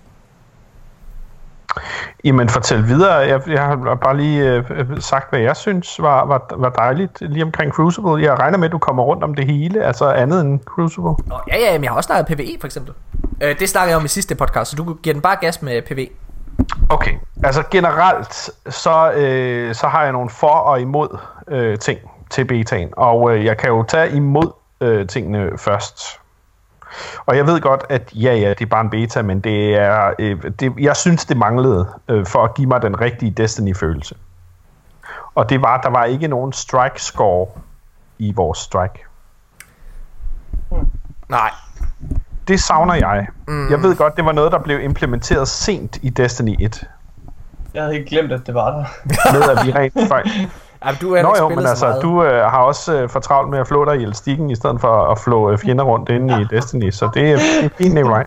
Jamen, fortæl videre. Jeg, jeg har bare lige øh, sagt, hvad jeg synes var, var, var dejligt lige omkring Crucible. Jeg regner med, at du kommer rundt om det hele, altså andet end Crucible. Nå, ja, ja, men jeg har også snakket PvE, for eksempel. Øh, det snakkede jeg om i sidste podcast, så du giver den bare gas med PvE. Okay, altså generelt, så, øh, så har jeg nogle for- og imod øh, ting til betaen, og øh, jeg kan jo tage imod øh, tingene først. Og jeg ved godt, at ja, ja, det er bare en beta, men det er, øh, det, jeg synes, det manglede øh, for at give mig den rigtige Destiny-følelse. Og det var, der var ikke nogen strike score i vores strike. Nej. Det savner jeg. Mm. Jeg ved godt, det var noget, der blev implementeret sent i Destiny 1. Jeg havde ikke glemt, at det var der. Med at vi rent faktisk... Jamen, du er Nå jo, men så altså, du øh, har også øh, for travlt med at flå dig i elastikken, i stedet for at flå øh, fjender rundt inde i Destiny, så det er, det er fint, Nikolaj.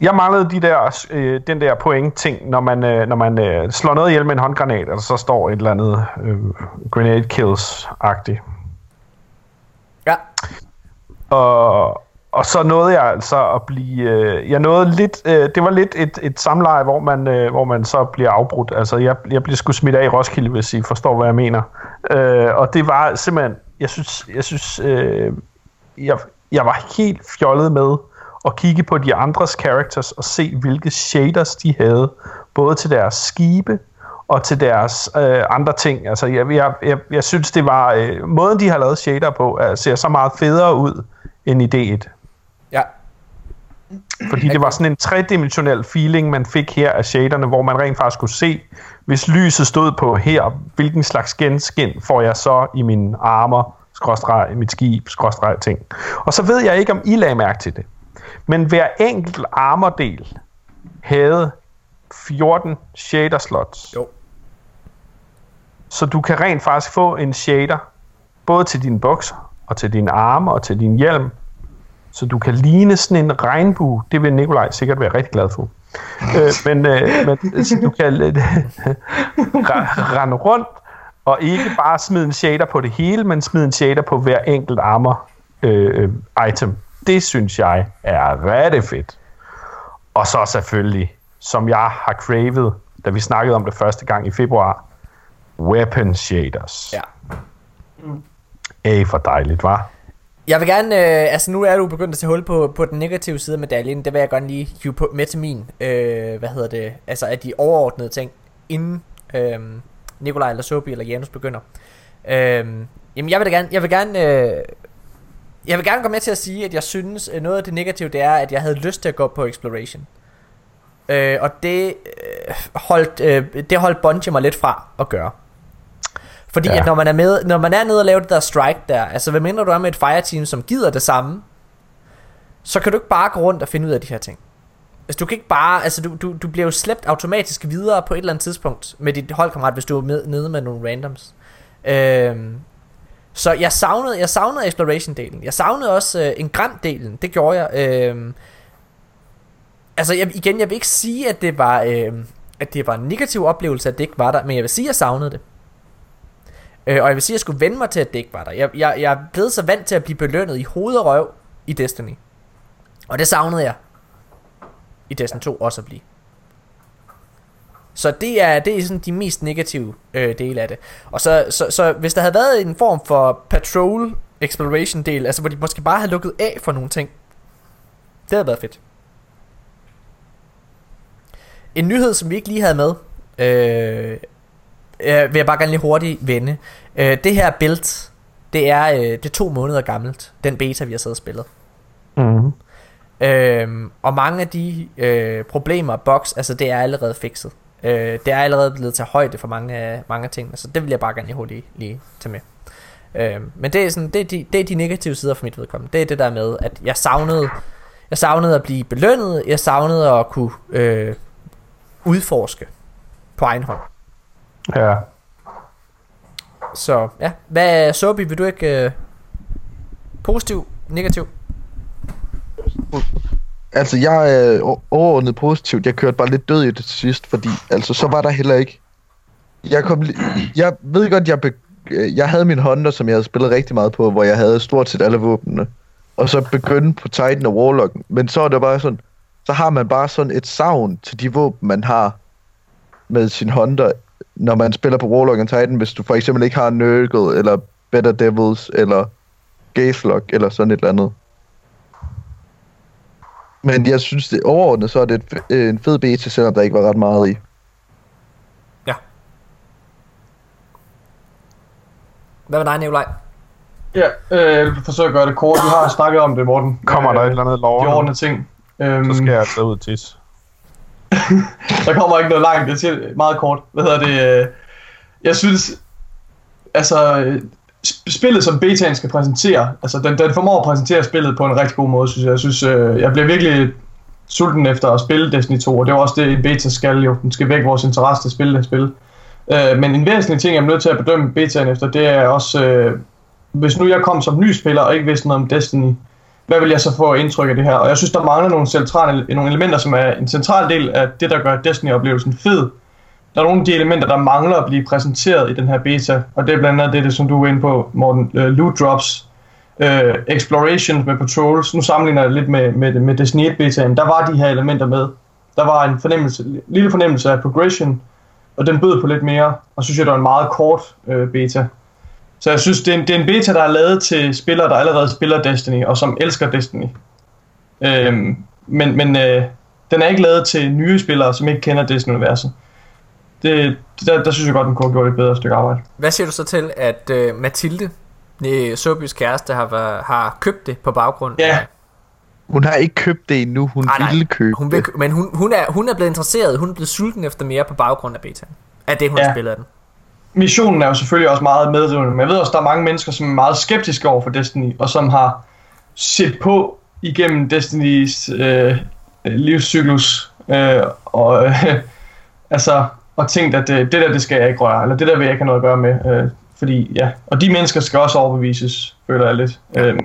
Jeg manglede de der, øh, den der point-ting, når man, øh, når man øh, slår noget ihjel med en håndgranat, og så står et eller andet øh, grenade kills-agtigt. Ja. Og, og så nåede jeg altså at blive... Øh, jeg nåede lidt... Øh, det var lidt et, et samleje, hvor man, øh, hvor man så bliver afbrudt. Altså, jeg, jeg blev sgu smidt af i Roskilde, hvis I forstår, hvad jeg mener. Øh, og det var simpelthen... Jeg synes... Jeg, synes øh, jeg, jeg var helt fjollet med at kigge på de andres characters og se, hvilke shaders de havde. Både til deres skibe og til deres øh, andre ting. Altså, jeg, jeg, jeg, jeg synes, det var... Øh, måden, de har lavet shader på, øh, ser så meget federe ud end i D1. Fordi det var sådan en tredimensionel feeling, man fik her af shaderne, hvor man rent faktisk kunne se, hvis lyset stod på her, hvilken slags genskin får jeg så i min armor, skråstreg, mit skib, skråstreg ting. Og så ved jeg ikke, om I lagde mærke til det. Men hver enkelt armordel havde 14 shader slots. Jo. Så du kan rent faktisk få en shader, både til dine bukser, og til dine arme, og til din hjelm, så du kan ligne sådan en regnbue. Det vil Nikolaj sikkert være rigtig glad for. øh, men, øh, men så du kan øh, re- rende rundt, og ikke bare smide en shader på det hele, men smide en shader på hver enkelt armor øh, øh, item. Det synes jeg er rigtig fedt. Og så selvfølgelig, som jeg har cravet, da vi snakkede om det første gang i februar, weapon shaders. Ja. Ej, for dejligt, var. Jeg vil gerne, øh, altså nu er du begyndt at tage hul på, på den negative side af medaljen, det vil jeg gerne lige hive på, med til min, øh, hvad hedder det, altså af de overordnede ting, inden øh, Nikolaj eller Sobi eller Janus begynder. Øh, jamen jeg vil da gerne, jeg vil gerne, øh, jeg vil gerne gå med til at sige, at jeg synes, øh, noget af det negative, det er, at jeg havde lyst til at gå på Exploration. Øh, og det øh, holdt, øh, det holdt Bungie mig lidt fra at gøre. Fordi ja. At når man er med, når man er nede og laver det der strike der, altså hvad mindre du er med et fireteam, som gider det samme, så kan du ikke bare gå rundt og finde ud af de her ting. Altså du kan ikke bare, altså du, du, du bliver jo slæbt automatisk videre på et eller andet tidspunkt med dit holdkammerat, hvis du er med, nede med nogle randoms. Øhm, så jeg savnede, jeg savnede exploration-delen. Jeg savnede også øh, en gram-delen. Det gjorde jeg. Øhm, altså jeg, igen, jeg vil ikke sige, at det var, øh, at det var en negativ oplevelse, at det ikke var der, men jeg vil sige, at jeg savnede det. Øh, og jeg vil sige, at jeg skulle vende mig til, at det ikke var der. Jeg, jeg, jeg er blevet så vant til at blive belønnet i hoved og røv i Destiny. Og det savnede jeg i Destiny 2 også at blive. Så det er, det er sådan de mest negative øh, dele af det. Og så, så, så hvis der havde været en form for patrol exploration del, altså hvor de måske bare havde lukket af for nogle ting, det havde været fedt. En nyhed, som vi ikke lige havde med, øh, øh, vil jeg bare gerne lige hurtigt vende. Øh, det her build, det er, øh, det er to måneder gammelt, den beta, vi har siddet og spillet. Mm-hmm. Øhm, og mange af de øh, problemer og bugs, altså det er allerede fikset. Øh, det er allerede blevet til højde for mange af, mange af tingene, så det vil jeg bare gerne lige hurtigt lige tage med. Øhm, men det er, sådan, det, er de, det er de negative sider for mit vedkommende. Det er det der med, at jeg savnede, jeg savnede at blive belønnet, jeg savnede at kunne øh, udforske på egen hånd. Ja. Så ja, hvad Sobi, vil du ikke øh, positiv, negativ? Altså, jeg er o- overordnet positivt. Jeg kørte bare lidt død i det til sidst, fordi altså, så var der heller ikke... Jeg, kom, jeg ved godt, jeg, be, jeg havde min Honda, som jeg havde spillet rigtig meget på, hvor jeg havde stort set alle våbnene. Og så begyndte på Titan og Warlock. Men så er det bare sådan, så har man bare sådan et savn til de våben, man har med sin Honda, når man spiller på Warlock og Titan, hvis du for eksempel ikke har Nurgle, eller Better Devils, eller Gazelock, eller sådan et eller andet. Men jeg synes, det overordnet, så er det et, en fed beta, selvom der ikke var ret meget i. Hvad med dig, Nikolaj? Ja, øh, jeg vil forsøge at gøre det kort. Vi har snakket om det, Morten. Kommer der Øh, et eller andet De lov, ordentlige ting. Øhm, så skal jeg tage ud tis. Der kommer ikke noget langt, det siger meget kort. Hvad hedder det? Jeg synes, altså, spillet som betaen skal præsentere, altså den, den formår at præsentere spillet på en rigtig god måde, synes jeg. Jeg synes, øh, jeg bliver virkelig sulten efter at spille Destiny 2, og det er også det, en beta skal jo. Den skal vække vores interesse til at spille det spil. Øh, men en væsentlig ting, jeg er nødt til at bedømme betaen efter, det er også, øh, hvis nu jeg kom som ny spiller og ikke vidste noget om Destiny, hvad vil jeg så få indtryk af det her? Og jeg synes, der mangler nogle, centrale, nogle elementer, som er en central del af det, der gør Destiny-oplevelsen fed. Der er nogle af de elementer, der mangler at blive præsenteret i den her beta, og det er blandt andet det, det som du er inde på, Morten, uh, loot drops, uh, exploration med patrols. Nu sammenligner jeg lidt med, med, med Destiny 1-betaen. Der var de her elementer med. Der var en fornemmelse, lille fornemmelse af progression, og den bød på lidt mere, og synes jeg, det var en meget kort uh, beta. Så jeg synes, det er, en, det er en beta, der er lavet til spillere, der allerede spiller Destiny, og som elsker Destiny. Øhm, men men øh, den er ikke lavet til nye spillere, som ikke kender Destiny-universet. Det, der, der synes jeg godt, den kunne have gjort et bedre stykke arbejde. Hvad siger du så til, at øh, Mathilde, Søbys kæreste, har, været, har købt det på baggrund Ja. af... Hun har ikke købt det endnu, hun Nej, nej. ville købe Hun vil, men hun, hun, er, hun er blevet interesseret, hun er blevet sulten efter mere på baggrund af betaen. Af det, hun Ja. har spillet af den. Missionen er jo selvfølgelig også meget medrivende, men jeg ved også, der er mange mennesker, som er meget skeptiske over for Destiny, og som har set på igennem Destinys øh, livscyklus, øh, og øh, altså, og tænkt, at øh, det der, det skal jeg ikke røre, eller det der vil jeg ikke have noget at gøre med, øh, fordi ja, og de mennesker skal også overbevises, føler jeg lidt. Øh,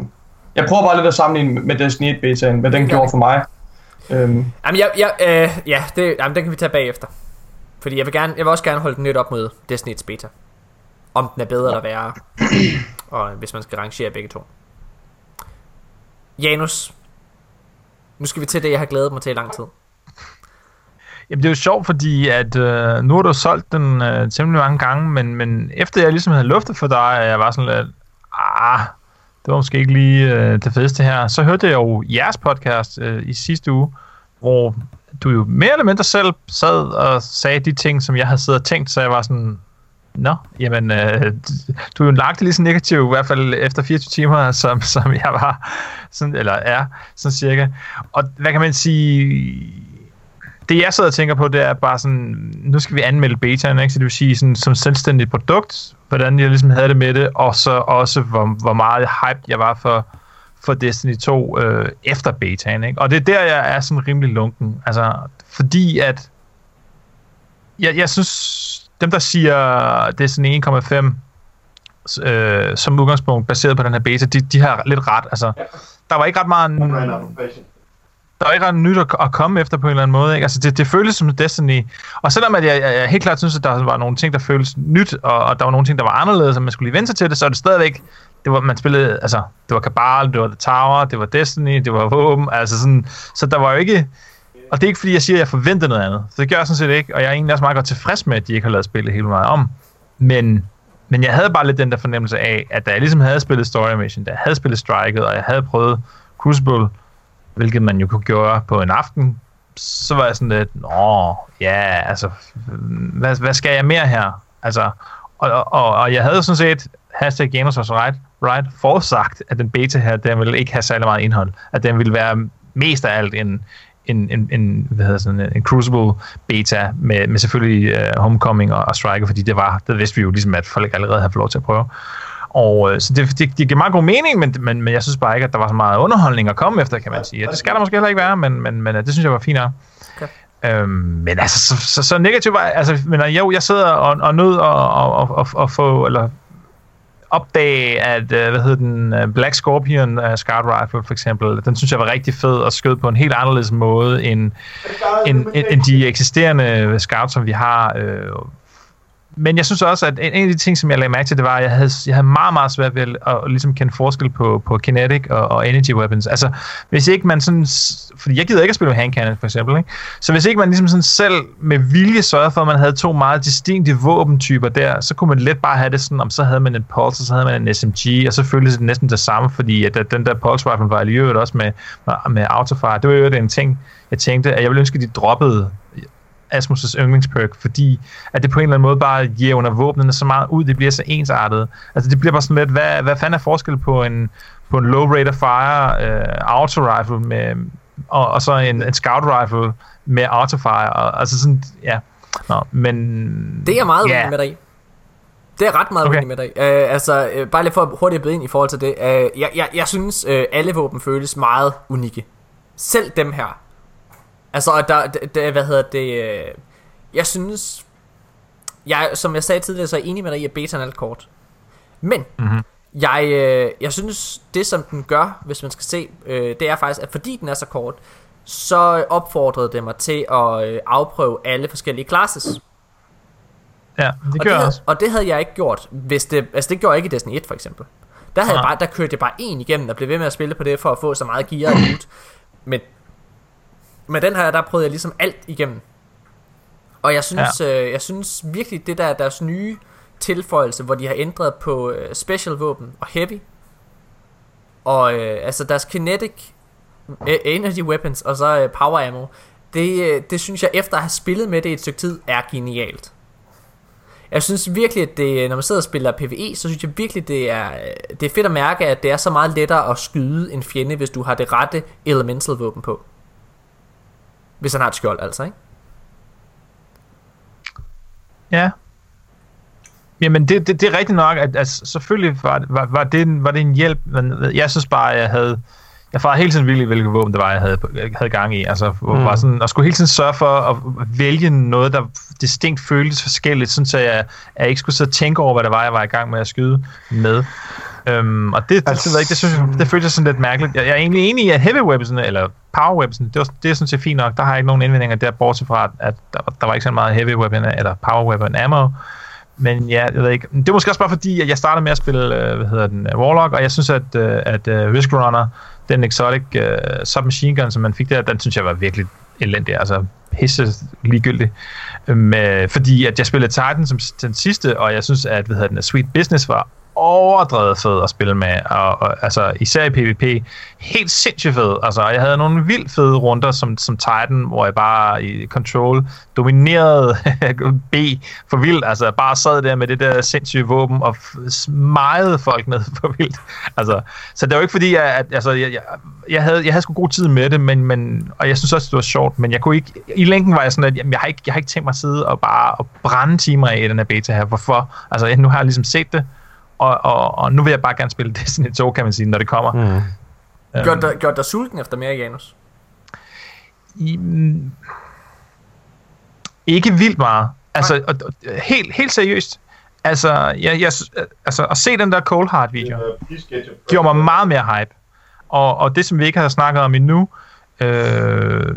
jeg prøver bare lidt at sammenligne med Destiny 1 betaen, hvad den gør gjorde det. for mig. Øh, Jamen, jeg, jeg, øh, ja, det, jamen, den kan vi tage bagefter. Fordi jeg vil, gerne, jeg vil også gerne holde den lidt op mod Destiny's beta. Om den er bedre eller værre. Og hvis man skal rangere begge to. Janus. Nu skal vi til det, jeg har glædet mig til i lang tid. Jamen det er jo sjovt, fordi at øh, nu har du solgt den øh, temmelig mange gange, men, men efter jeg ligesom havde luftet for dig, jeg var sådan lidt, ah, det var måske ikke lige øh, det fedeste her, så hørte jeg jo jeres podcast øh, i sidste uge, hvor du jo mere eller mindre selv sad og sagde de ting, som jeg havde siddet og tænkt, så jeg var sådan, Nå, jamen, øh, du er jo lagt lige så negativ, i hvert fald efter 24 timer, som, som jeg var, sådan, eller er, sådan cirka. Og hvad kan man sige, det jeg sidder og tænker på, det er bare sådan, nu skal vi anmelde betaen, ikke? så det vil sige sådan, som selvstændigt produkt, hvordan jeg ligesom havde det med det, og så også, hvor, hvor meget hype jeg var for, for Destiny 2 øh, efter betaen. Ikke? Og det er der, jeg er sådan rimelig lunken. Altså, fordi at jeg, jeg synes, dem der siger Destiny 1,5 øh, som udgangspunkt baseret på den her beta, de, de har lidt ret. Altså, der var ikke ret meget der var ikke ret nyt at, at komme efter på en eller anden måde. Ikke? Altså, det, det føltes som Destiny. Og selvom at jeg, jeg, jeg helt klart synes, at der var nogle ting, der føltes nyt, og, og der var nogle ting, der var anderledes, og man skulle lige vente sig til det, så er det stadigvæk, det var, man spillede, altså, det var Cabal, det var The Tower, det var Destiny, det var våben, altså sådan, så der var jo ikke, og det er ikke fordi, jeg siger, at jeg forventede noget andet. Så det gør jeg sådan set ikke, og jeg er egentlig også meget godt tilfreds med, at de ikke har lavet spillet helt meget om. Men, men jeg havde bare lidt den der fornemmelse af, at da jeg ligesom havde spillet Story Mission, da jeg havde spillet Striket, og jeg havde prøvet Crucible, hvilket man jo kunne gøre på en aften, så var jeg sådan lidt, nå, ja, altså, hvad, hvad skal jeg mere her? Altså, og, og, og jeg havde sådan set, hashtag Gamers was right, right, forsagt, at den beta her, den ville ikke have særlig meget indhold. At den ville være mest af alt en, en, en, en, hvad hedder sådan, en Crucible beta med, med selvfølgelig uh, Homecoming og, og Striker, fordi det var, det vidste vi jo ligesom, at folk allerede havde fået lov til at prøve. Og øh, så det, det, det giver meget god mening, men, men, men jeg synes bare ikke, at der var så meget underholdning at komme efter, kan man sige. Og det skal der måske heller ikke være, men, men, men øh, det synes jeg var fint. Okay. Øhm, men altså, så, så, så negativt var altså, men jo, jeg sidder og, og nød og, og, og, og få, eller opdage, at, øh, hvad hedder den, øh, Black Scorpion uh, Scout Rifle for eksempel, den synes jeg var rigtig fed og skød på en helt anderledes måde end, end, end, end de eksisterende scouts, som vi har. Øh, men jeg synes også, at en af de ting, som jeg lagde mærke til, det var, at jeg havde, jeg havde meget, meget svært ved at, at, at ligesom kende forskel på, på kinetic og, og energy weapons. Altså, hvis ikke man sådan... Fordi jeg gider ikke at spille med hand cannon, for eksempel. Ikke? Så hvis ikke man ligesom sådan selv med vilje sørgede for, at man havde to meget distinkte våbentyper der, så kunne man let bare have det sådan, om så havde man en pulse, og så havde man en SMG, og så føltes det næsten det samme, fordi at, at den der pulse rifle var i øvrigt også med, med, med autofire. Det var jo en ting, jeg tænkte, at jeg ville ønske, at de droppede Asmus' yndlingsperk, fordi at det på en eller anden måde bare jævner våbnene så meget ud, det bliver så ensartet. Altså det bliver bare sådan lidt, hvad, hvad fanden er forskel på en, på en low rate of fire øh, auto rifle med, og, og så en, en scout rifle med autofire, og, altså sådan, ja. Nå, men... Det er meget uenig med dig. Det er ret meget Okay. med dig. Øh, altså, øh, bare lige for hurtigt at byde ind i forhold til det. Øh, jeg, jeg, jeg synes, øh, alle våben føles meget unikke. Selv dem her. Altså, og der, der, hvad hedder det... Øh, jeg synes... Jeg, som jeg sagde tidligere, så er jeg enig med dig i, at betaen er lidt kort. Men, Mhm. jeg, øh, jeg synes, det som den gør, hvis man skal se, øh, det er faktisk, at fordi den er så kort, så opfordrede det mig til at afprøve alle forskellige classes. Ja, det og, gør det jeg havde, også. og det havde jeg ikke gjort, hvis det, altså det gjorde jeg ikke i Destiny 1 for eksempel. Der, havde jeg bare, der kørte jeg bare en igennem og blev ved med at spille på det, for at få så meget gear og loot. Men med den her, der prøvede jeg ligesom alt igennem. Og jeg synes, ja. øh, jeg synes virkelig, det der er deres nye tilføjelse, hvor de har ændret på øh, special våben og heavy. Og øh, altså deres kinetic øh, energy weapons og så øh, power ammo. Det, øh, det synes jeg, efter at have spillet med det et stykke tid, er genialt. Jeg synes virkelig, at det, når man sidder og spiller PvE, så synes jeg virkelig, det er, det er fedt at mærke, at det er så meget lettere at skyde en fjende, hvis du har det rette elemental våben på. Hvis han har et skjold, altså, ikke? Ja. Jamen, det, det, det er rigtigt nok, at altså, selvfølgelig var, det- var, var, det, en- var det en hjælp, men jeg synes bare, at jeg havde... Jeg farede hele tiden virkelig, hvilke våben det var, jeg havde, jeg havde gang i. Altså, mm. var sådan, og skulle hele tiden sørge for at vælge noget, der distinkt føltes forskelligt, sådan så jeg, at jeg ikke skulle sidde og tænke over, hvad det var, jeg var i gang med at skyde med. Øhm, og det, det, Altså- det, jeg ikke, det, synes jeg, det føltes sådan lidt mærkeligt. Jeg, jeg er egentlig enig i, at heavy weaponsene, eller power weaponsene, det, var, det er sådan set fint nok. Der har jeg ikke nogen indvendinger der, bortset fra, at der, der var ikke så meget heavy weapon, eller power weapon ammo. Men ja, jeg ved ikke. Det er måske også bare fordi, at jeg startede med at spille, øh, hvad hedder den, øh, Warlock, og jeg synes, at, øh, at uh, Risk Runner, den exotic uh, submachine gun, som man fik der, den synes jeg var virkelig elendig, altså pisse ligegyldig. Med, fordi at jeg spillede Titan som den sidste, og jeg synes, at hvad hedder den, Sweet Business var overdrevet fed at spille med, og, og altså især i PvP, helt sindssygt fed. Altså, jeg havde nogle vildt fede runder som, som Titan, hvor jeg bare i Control dominerede B for vildt, altså bare sad der med det der sindssyge våben og smejede folk ned for vildt. Altså, så det var ikke fordi, at, at altså, jeg, jeg, jeg, havde, jeg havde sgu god tid med det, men, men, og jeg synes også, det var sjovt, men jeg kunne ikke, i længden var jeg sådan, at jamen, jeg, har ikke, jeg har ikke tænkt mig at sidde og bare og brænde timer af i den her beta her. Hvorfor? Altså, nu har jeg ligesom set det, og, og, og nu vil jeg bare gerne spille Destiny 2, kan man sige, når det kommer. Mm. Øhm, Gjort dig, gjort dig sulten efter mere, Janus? i, mm, ikke vildt meget. Altså, og, og, helt, helt seriøst. Altså, jeg, jeg, altså, at se den der Cold Heart video, gjorde mig meget mere hype. Og, og det, som vi ikke har snakket om endnu, øh,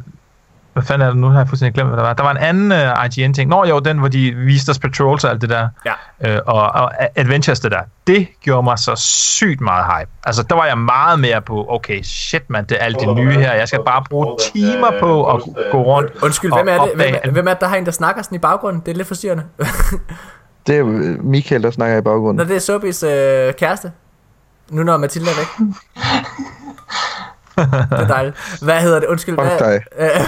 hvad fanden er det nu, har jeg fuldstændig glemt, hvad der var. Der var en anden uh, IGN-ting. Nå jo, den, hvor de viste os patrols og alt det der. Ja. Øh, og, og adventures, det der. Det gjorde mig så sygt meget hype. Altså, der var jeg meget mere på, okay, shit mand, det er alt det nye her. Jeg skal bare bruge timer på at gå rundt. Undskyld, hvem er det? Hvem, er- hvem er det, der har en, der snakker sådan i baggrunden? Det er lidt forstyrrende. Det er øh, Michael, der snakker i Når baggrunden. det er Sobis øh, kæreste. Nu når Mathilde er væk. det er dejligt. Hvad hedder det? Undskyld. Fuck hvad, dig. Øh,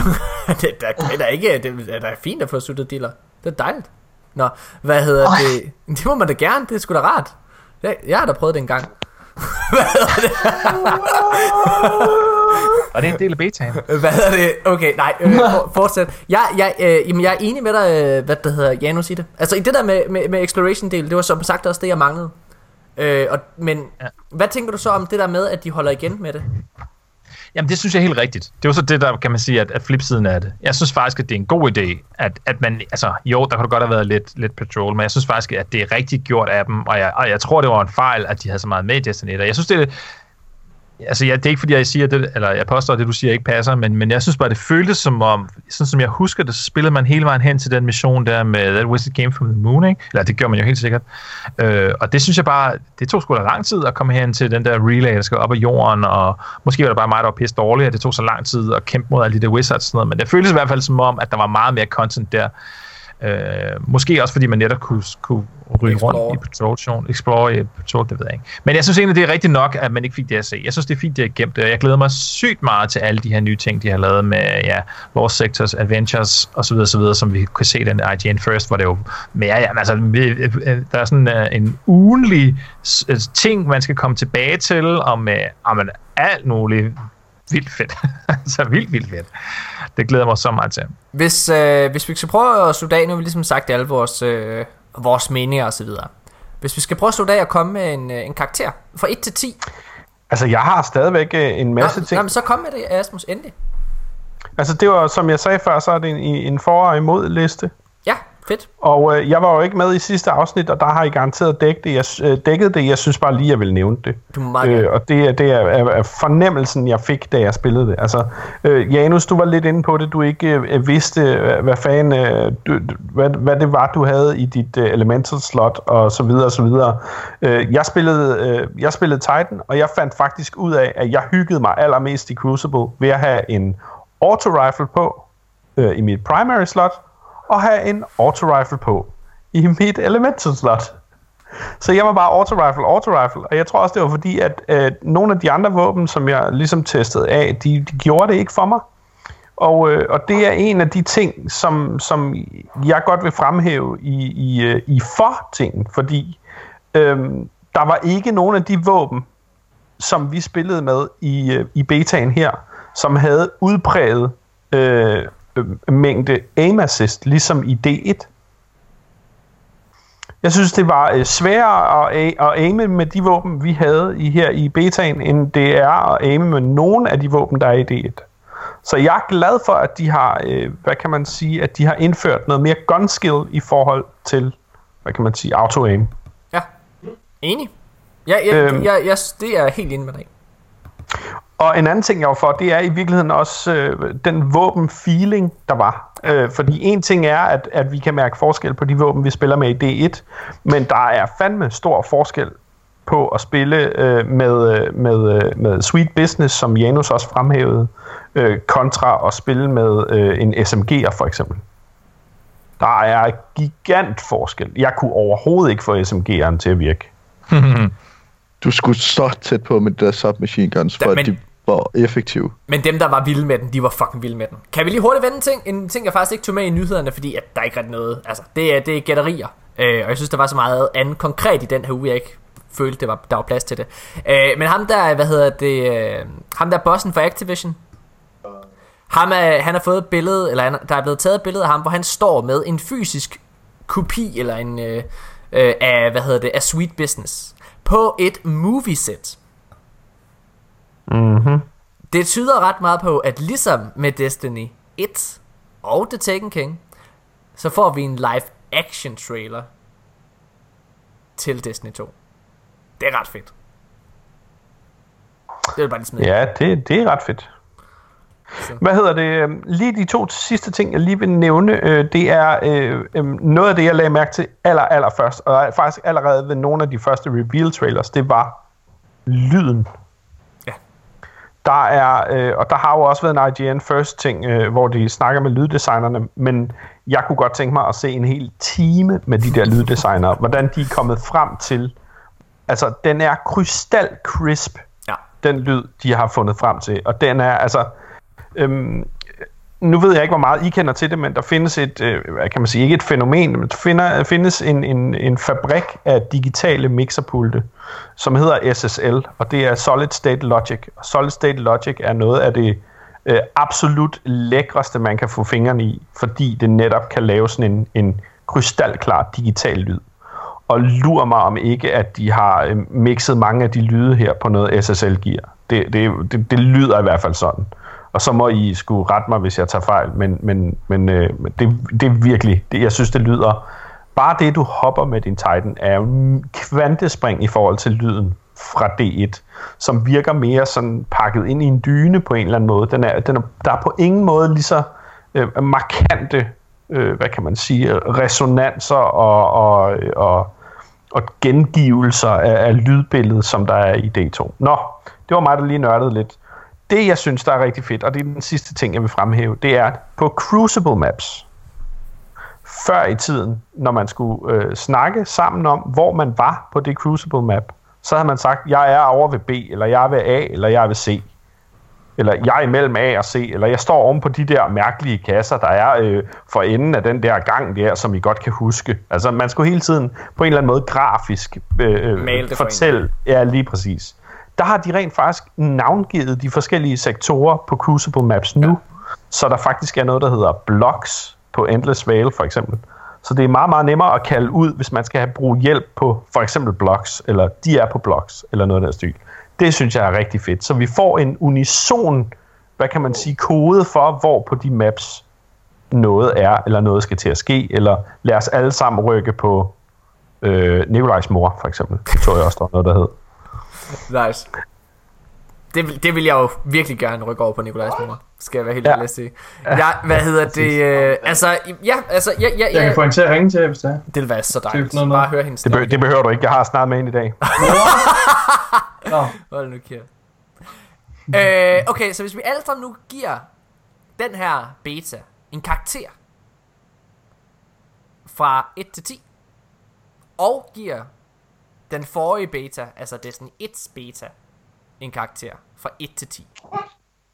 det, der, det er ikke, det er da fint at få suttet dealer. Det er dejligt. Nå, hvad hedder det? Det må man da gerne, det er sgu da rart. Jeg, jeg har da prøvet det en gang. Og det er en del af betaen. Hvad hedder det? Okay, nej, øh, for, fortsæt. Jeg, jeg, øh, jamen, jeg er enig med dig, øh, hvad det hedder, Janus i det. Altså i det der med, med, med exploration-del, det var som sagt også det, jeg manglede. Øh, og, men ja. hvad tænker du så om det der med, at de holder igen med det? Jamen, det synes jeg er helt rigtigt. Det er jo så det, der kan man sige, at, at flipsiden af det. Jeg synes faktisk, at det er en god idé, at, at man, altså, jo, der kunne godt have været lidt, lidt patrol, men jeg synes faktisk, at det er rigtig gjort af dem, og jeg, og jeg tror, det var en fejl, at de havde så meget med i Destiny 1. Og Jeg synes, det er, altså, ja, det er ikke fordi, jeg siger det, eller jeg påstår, at det, du siger, ikke passer, men, men jeg synes bare, det føltes som om, sådan som jeg husker det, så spillede man hele vejen hen til den mission der med That Wizard Came from the Moon, ikke? Eller det gør man jo helt sikkert. Øh, og det synes jeg bare, det tog sgu da lang tid at komme hen til den der relay, der skal op af jorden, og måske var det bare mig, der var pisse dårlig, at det tog så lang tid at kæmpe mod alle de der wizards og sådan noget, men det føltes i hvert fald som om, at der var meget mere content der. Øh, måske også fordi man netop kunne, kunne ryge Explore. rundt i Patrol. Explore i Patrol, det ved jeg ikke. Men jeg synes egentlig, det er rigtigt nok, at man ikke fik det at se. Jeg synes, det er fint, det er gemt og jeg glæder mig sygt meget til alle de her nye ting, de har lavet med ja, Lost Sectors, Adventures osv., osv., som vi kunne se den IGN First, hvor det jo mere, ja, altså, der er sådan uh, en ugenlig ting, man skal komme tilbage til, og med jamen, alt muligt vildt fedt. altså vildt, vildt fedt. Det glæder mig så meget til. Hvis, øh, hvis vi skal prøve at slutte af, nu har vi ligesom sagt alle vores, øh, vores meninger og så videre. Hvis vi skal prøve at slutte af og komme med en, øh, en karakter fra 1 til 10. Altså, jeg har stadigvæk øh, en masse Nå, ting. Jamen, så kom med det, Asmus, endelig. Altså, det var, som jeg sagde før, så er det en, en for og imod liste. Ja, fedt. Og øh, jeg var jo ikke med i sidste afsnit, og der har I garanteret dækket det. Jeg, øh, dækket det. Jeg synes bare lige, jeg vil nævne det. Du. Øh, og det, er- det er, er, er fornemmelsen, jeg fik, da jeg spillede det. Altså, øh, Janus, du var lidt inde på det. Du ikke øh, vidste, øh, hvad, fanden, øh, du- hvad, hvad det var, du havde i dit øh, elemental slot, og så videre, og så videre. Øh, jeg, spillede, øh, jeg spillede Titan, og jeg fandt faktisk ud af, at jeg hyggede mig allermest i Crucible ved at have en auto-rifle på øh, i mit primary slot, og have en auto-rifle på i mit elemental slot. Så jeg var bare auto-rifle, auto-rifle, og jeg tror også, det var fordi, at øh, nogle af de andre våben, som jeg ligesom testede af, de, de gjorde det ikke for mig. Og, øh, og det er en af de ting, som, som jeg godt vil fremhæve i, i, øh, i for-tingen, fordi øh, der var ikke nogen af de våben, som vi spillede med i, øh, i betaen her, som havde udpræget øh, mængde aim assist, ligesom i D1. Jeg synes, det var øh, sværere at, at aime med de våben, vi havde i, her i betaen, end det er at aime med nogle af de våben, der er i D1. Så jeg er glad for, at de har, øh, hvad kan man sige, at de har indført noget mere gun skill i forhold til, hvad kan man sige, auto-aim. Ja, enig. Ja, jeg, Øhm. jeg, jeg, det er helt inde med dig. Og en anden ting, jeg var for, det er i virkeligheden også øh, den våben-feeling, der var. Øh, fordi en ting er, at, at vi kan mærke forskel på de våben, vi spiller med i D1, men der er fandme stor forskel på at spille øh, med, øh, med, øh, med Sweet Business, som Janus også fremhævede, øh, kontra at spille med øh, en SMG'er for eksempel. Der er gigant forskel. Jeg kunne overhovedet ikke få SMG'eren til at virke. Du skulle så tæt på med de der submachine guns, for Da, at men- de super effektiv. Men dem, der var vilde med den, de var fucking vilde med den. Kan vi lige hurtigt vende en ting? En ting, jeg faktisk ikke tog med i nyhederne, fordi at der er ikke rigtig noget... Altså, det er, det er gætterier. Øh, og jeg synes, der var så meget andet konkret i den her uge, jeg ikke følte, det var, der var plads til det. Øh, men ham der, hvad hedder det... Øh, ham der bossen for Activision, ham er, han har fået et billede, eller han, der er blevet taget et billede af ham, hvor han står med en fysisk kopi, eller en, øh, øh, af, hvad hedder det, af Sweet Business, på et movieset. Mm-hmm. Det tyder ret meget på, at ligesom med Destiny 1 og The Taken King, så får vi en live action trailer til Destiny 2. Det er ret fedt. Det vil jeg bare lige smide. Ja, det, det er ret fedt. Hvad hedder det? øhm, Lige de to sidste ting, jeg lige vil nævne, øh, det er øh, øh, noget af det, jeg lagde mærke til aller, aller først, og faktisk allerede ved nogle af de første reveal-trailers, det var lyden. Der er, øh, og der har jo også været en IGN First ting, øh, hvor de snakker med lyddesignerne, men jeg kunne godt tænke mig at se en hel time med de der lyddesignere, hvordan de er kommet frem til, altså den er krystal crisp, Ja. den lyd, de har fundet frem til. Og den er altså... Øhm, nu ved jeg ikke, hvor meget I kender til det, men der findes et, øh, hvad kan man sige, ikke et fænomen, men der finder, findes en, en, en fabrik af digitale mixerpulte, som hedder SSL, og det er Solid State Logic. Og Solid State Logic er noget af det øh, absolut lækreste, man kan få fingrene i, fordi det netop kan lave sådan en, en krystalklar digital lyd og lurer mig om ikke, at de har øh, mixet mange af de lyde her på noget SSL-gear. Det, det, det, det lyder i hvert fald sådan. Og så må I skulle rette mig, hvis jeg tager fejl, men, men, men øh, det, det er virkelig, det, jeg synes, det lyder... Bare det, du hopper med din Titan, er jo en kvantespring i forhold til lyden fra D1, som virker mere sådan pakket ind i en dyne på en eller anden måde. Den er, den er, der er på ingen måde lige så øh, markante, øh, hvad kan man sige, resonanser og, og, og, og gengivelser af, af lydbilledet, som der er i D2. Nå, det var mig, der lige nørdede lidt. Det, jeg synes, der er rigtig fedt, og det er den sidste ting, jeg vil fremhæve, det er, at på Crucible Maps før i tiden, når man skulle øh, snakke sammen om, hvor man var på det Crucible map, så havde man sagt, jeg er over ved B, eller jeg er ved A, eller jeg er ved C. Eller jeg er imellem A og C, eller jeg står oven på de der mærkelige kasser, der er øh, for enden af den der gang der, som I godt kan huske. Altså man skulle hele tiden på en eller anden måde grafisk øh, fortælle. Ja, lige præcis. Der har de rent faktisk navngivet de forskellige sektorer på Crucible Maps nu, ja. så der faktisk er noget, der hedder blocks på Endless Vale for eksempel. Så det er meget, meget nemmere at kalde ud, hvis man skal have brug hjælp på for eksempel blocks, eller de er på blocks, eller noget af den stil. Det synes jeg er rigtig fedt. Så vi får en unison, hvad kan man sige, kode for, hvor på de maps noget er, eller noget skal til at ske, eller lad os alle sammen rykke på øh, Nikolajs mor, for eksempel. Det tror jeg også, der var noget, der hed. Nice. Det, vil- det vil jeg jo virkelig gerne rykke over på Nikolajs mor. Skal jeg være helt Ja. ærlig at sige. Ja, hvad hedder det? Øh, altså, ja, altså, ja, ja, Jeg ja. kan få hende til at ringe til, hvis det er. Det vil være så dejligt. Noget Bare høre hendes Det, be- det behøver du ikke. Jeg har snart med ind i dag. Nå, Hold nu kæft. øh, okay, så hvis vi alle sammen nu giver den her beta en karakter fra 1 til 10, og giver den forrige beta, altså Destiny 1's beta, en karakter fra 1 til 10.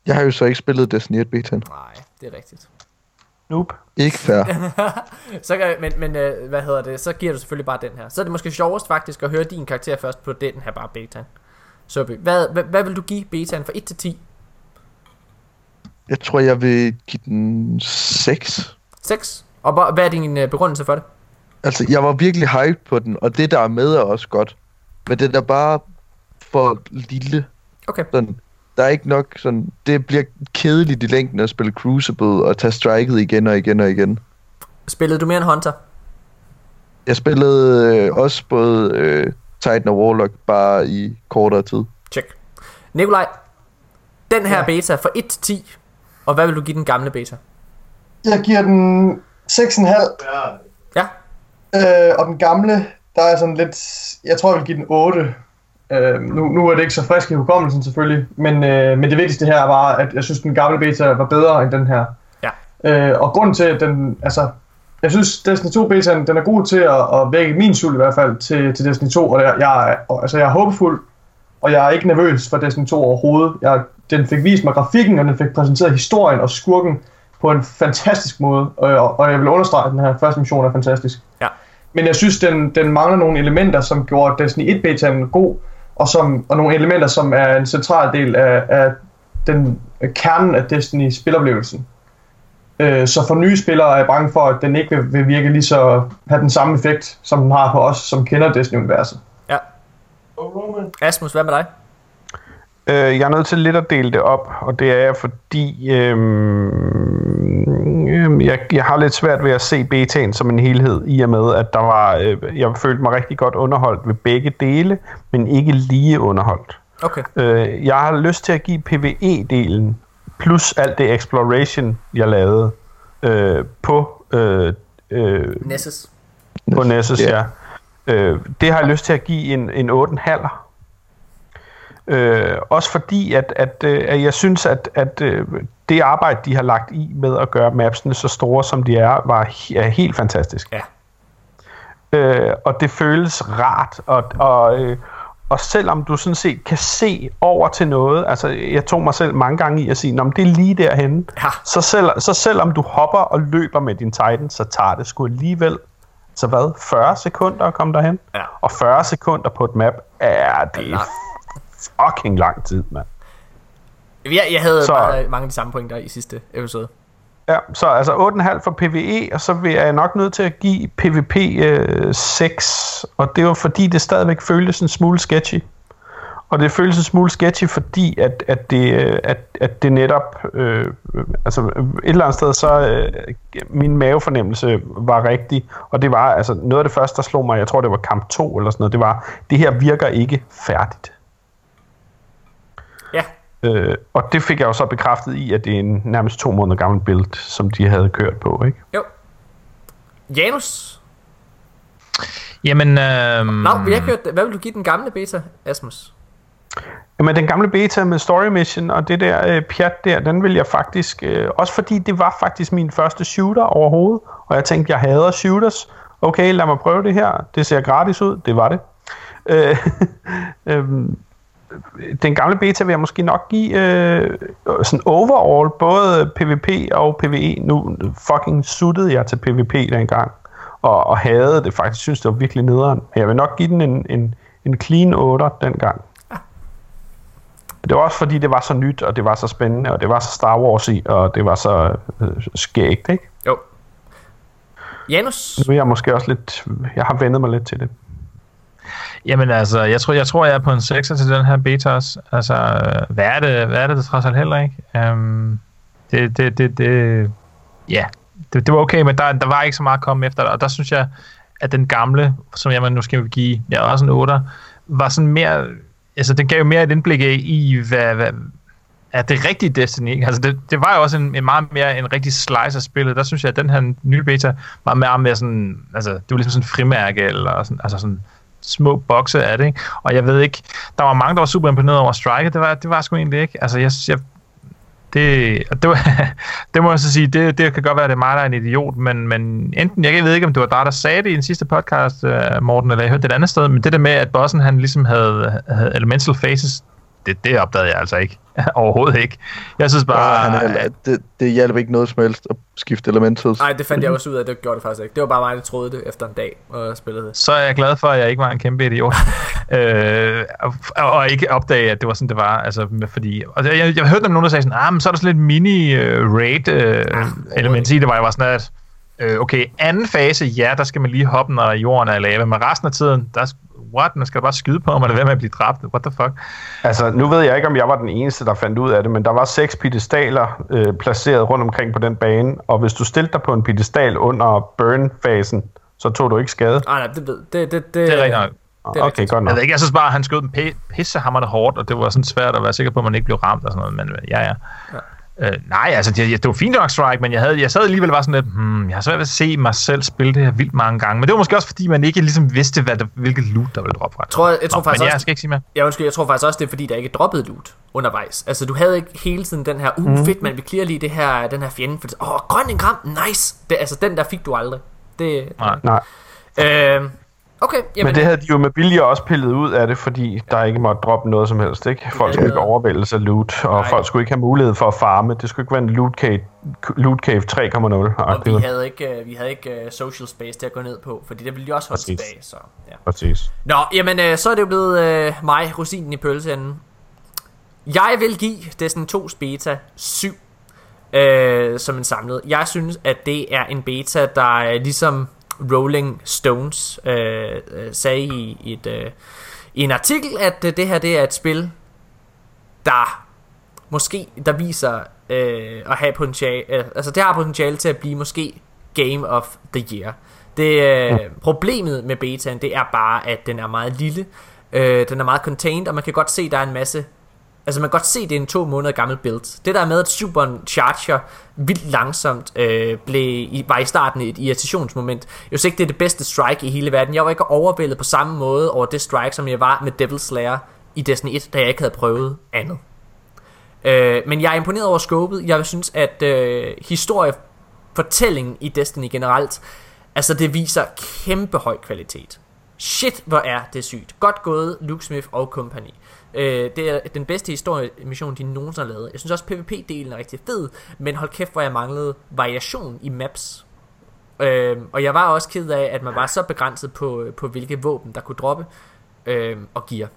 Jeg har jo så ikke spillet Destiny 1 betaen. Nej, det er rigtigt. Noob. Ikke fair. Så kan, men, men øh, hvad hedder det, så giver du selvfølgelig bare den her. Så er det måske sjovest faktisk at høre din karakter først på den her bare beta. Søby, hvad, hvad, hvad vil du give betaen fra 1 til 10? Jeg tror, jeg vil give den 6. 6. Og hvad er din øh, begrundelse for det? Altså, jeg var virkelig hyped på den, og det der er med er også godt. Men det er bare for lille. Okay. Sådan, der er ikke nok sådan... Det bliver kedeligt i længden at spille Crucible og tage striket igen og igen og igen. Spillede du mere end Hunter? Jeg spillede øh, også både øh, Titan og Warlock bare i kortere tid. Check. Nikolaj, den her ja. beta fra 1 til 10, og hvad vil du give den gamle beta? jeg giver den 6,5. Ja, Øh, og den gamle, der er sådan lidt... Jeg tror, jeg vil give den 8. Øh, nu, nu er det ikke så frisk i hukommelsen selvfølgelig, men, øh, men det vigtigste her er bare, at jeg synes, den gamle beta var bedre end den her. Ja. Øh, og grunden til, at den... Altså, jeg synes, Destiny 2 betaen, den er god til at, at vække min sult i hvert fald til, til Destiny 2, og jeg, jeg, altså, jeg er håbefuld, og jeg er ikke nervøs for Destiny 2 overhovedet. Jeg, den fik vist mig grafikken, og den fik præsenteret historien og skurken på en fantastisk måde, og, og jeg vil understrege, at den her første mission er fantastisk. Ja. Men jeg synes, den, den mangler nogle elementer, som gjorde Destiny 1 betaen god, og, som, og nogle elementer, som er en central del af, af den af kernen af Destiny spiloplevelsen. Øh, så for nye spillere er jeg bange for, at den ikke vil, vil virke lige så have den samme effekt, som den har på os, som kender Destiny-universet. ja. Asmus, hvad med dig? Øh, jeg er nødt til lidt at dele det op, og det er jeg, fordi øhm, øhm, jeg, jeg har lidt svært ved at se betaen som en helhed, i og med, at der var, øh, jeg følte mig rigtig godt underholdt ved begge dele, men ikke lige underholdt. Okay. Øh, jeg har lyst til at give PvE-delen, plus alt det exploration, jeg lavede, øh, på, øh, øh, Nessus. på Nessus, Ja. ja. Øh, det har jeg lyst til at give en, en 8,5. Øh, også fordi, at, at, øh, at jeg synes, at, at øh, det arbejde, de har lagt i med at gøre mapsene så store, som de er, var er helt fantastisk. Ja. Øh, og det føles rart, og, og, øh, og selvom du sådan set kan se over til noget, altså jeg tog mig selv mange gange i at sige, om det er lige derhenne, Ja. så, selv, så selvom du hopper og løber med din Titan, så tager det sgu alligevel, så hvad, 40 sekunder at komme derhen? Ja. Og 40 sekunder på et map, er det langt. Fucking lang tid, mand. Jeg, jeg havde så... Bare mange af de samme pointer i sidste episode. Ja, så altså 8,5 for PvE, og så vil jeg nok nødt til at give PvP øh, 6, og det var fordi, det stadigvæk føltes en smule sketchy. Og det føles en smule sketchy, fordi at, at, det, øh, at, at det netop, øh, altså et eller andet sted, så øh, min mavefornemmelse var rigtig, og det var altså noget af det første, der slog mig, jeg tror det var kamp 2 eller sådan noget, det var, det her virker ikke færdigt. Øh, og det fik jeg jo så bekræftet i, at det er en nærmest to måneder gammel build, som de havde kørt på, ikke? Jo. Janus. Jamen, øhm, Nå, jeg hørte, hvad vil du give den gamle beta, Asmus? Men den gamle beta med Story Mission og det der øh, pjat der, den vil jeg faktisk, øh, også fordi det var faktisk min første shooter overhovedet, Og jeg tænkte, jeg hader shooters. Okay, lad mig prøve det her. Det ser gratis ud. Det var det. Øh, øhm, den gamle beta vil jeg måske nok give øh, sådan overall, både PvP og PvE. Nu fucking suttede jeg til PvP dengang, og, og havde det faktisk, synes det var virkelig nederen. Men jeg vil nok give den en, en, en clean 8 dengang. Det var også fordi, det var så nyt, og det var så spændende, og det var så Star Wars i, og det var så øh, skægt, ikke? Jo. Janus? Nu er jeg måske også lidt... Jeg har vendet mig lidt til det. Jamen altså, jeg tror, jeg tror, jeg er på en 6 til den her beta også. Altså, hvad er det, hvad er det, det trods alt heller ikke? Um, det, det, det, det, ja, det, det var okay, men der, der var ikke så meget at komme efter, og der synes jeg, at den gamle, som jeg nu skal give, jeg er også en 8, var sådan mere, altså den gav jo mere et indblik af i, hvad, hvad er det rigtige Destiny. ikke? Altså det, det var jo også en, en meget mere en rigtig slice af spillet. Der synes jeg, at den her nye beta var meget mere sådan, altså det var ligesom sådan en frimærke, eller sådan, altså sådan små bokse af det, ikke? Og jeg ved ikke, der var mange, der var super imponeret over Striker, det var, det var sgu egentlig ikke. Altså jeg, jeg det, det, var, det må jeg så sige, det, det kan godt være, at det er mig, der er en idiot, men, men enten, jeg ved ikke, om det var dig, der sagde det i den sidste podcast, øh, Morten, eller jeg hørte det et andet sted, men det der med, at bossen han ligesom havde, havde elemental faces, det, det opdagede jeg altså ikke. Overhovedet ikke. Jeg synes bare... Ja, han er, det, det hjælper ikke noget som helst at skifte elementet. Nej, det fandt jeg også ud af, det gjorde det faktisk ikke. Det var bare mig, der troede det efter en dag, og spillede det. så er jeg glad for, at jeg ikke var en kæmpe idiot. øh, og, og ikke opdage, at det var sådan, det var. Altså, med- fordi, og jeg, jeg, jeg hørte om nogen, der sagde sådan, ah, men så er der sådan lidt mini-raid uh, element i det, hvor jeg var sådan, at øh, okay, anden fase, ja, der skal man lige hoppe, når jorden er lave, men resten af tiden, der, what, man skal bare skyde på, om man er ved med at blive dræbt. What the fuck? Altså, nu ved jeg ikke, om jeg var den eneste, der fandt ud af det, men der var seks pedestaler øh, placeret rundt omkring på den bane, og hvis du stillede dig på en pedestal under burn-fasen, så tog du ikke skade. Ah, nej, det ved det, det, det, Det er rigtigt nok. Det er Okay, rigtigt. godt nok. Jeg ved ikke, jeg synes bare, at han skød den pi- pissehammerende hårdt, og det var sådan svært at være sikker på, at man ikke blev ramt og sådan noget, men ja, ja. Ja. Øh, nej, altså det, det var fint nok strike, men jeg, havde, jeg sad alligevel bare sådan lidt, hmm, jeg har svært ved at se mig selv spille det her vildt mange gange. Men det var måske også, fordi man ikke ligesom vidste, hvad der, hvilket loot, der ville droppe fra. Jeg tror, jeg tror Nå, faktisk men jeg også, skal ikke sige mere. Ja, undskyld, jeg tror faktisk også, det er fordi, der ikke er droppet loot undervejs. Altså, du havde ikke hele tiden den her, uh, mm. fedt, man, vi clear lige det her, den her fjende. For, Åh, grøn en kram, nice. Det, altså, den der fik du aldrig. Det, Nej. Nej. øh, okay, jamen, Men det havde de jo med vilje også pillet ud af det, fordi der ikke måtte droppe noget som helst. Ikke? Folk skulle ikke overvældes af loot, og Nej. folk skulle ikke have mulighed for at farme. Det skulle ikke være en loot cave, loot cave 3.0. og vi havde ikke, øh, vi havde ikke øh, social space til at gå ned på, fordi det ville de også holde Præcis. tilbage. Så, ja. Præcis. Nå, jamen, øh, så er det jo blevet øh, mig, rosinen i pølseenden. Jeg vil give Destiny 2's beta 7 øh, som en samlet. Jeg synes, at det er en beta, der er ligesom Rolling Stones øh, øh, sagde i, i, et, øh, i en artikel, at øh, det her det er et spil, der måske der viser øh, at have potentiale, øh, altså det har potentiale til at blive måske Game of the Year. Det øh, problemet med betaen, det er bare, at den er meget lille, øh, den er meget contained, og man kan godt se, der er en masse Altså man kan godt se, det er en to måneder gammel build. Det der med, at Supercharger vildt langsomt øh, blev, i, var i starten et irritationsmoment. Jeg synes ikke, det er det bedste strike i hele verden. Jeg var ikke overvældet på samme måde over det strike, som jeg var med Devil Slayer i Destiny 1, da jeg ikke havde prøvet andet. Øh, men jeg er imponeret over skåbet. Jeg synes, at øh, historiefortællingen i Destiny generelt, altså det viser kæmpe høj kvalitet. Shit, hvor er det sygt. Godt gået, Luke Smith og company. Øh, det er den bedste historiemission, de nogensinde har lavet. Jeg synes også, PvP-delen er rigtig fed, men hold kæft, hvor jeg manglede variation i maps. Øh, og jeg var også ked af, at man var så begrænset på, på hvilke våben, der kunne droppe øh, og gear.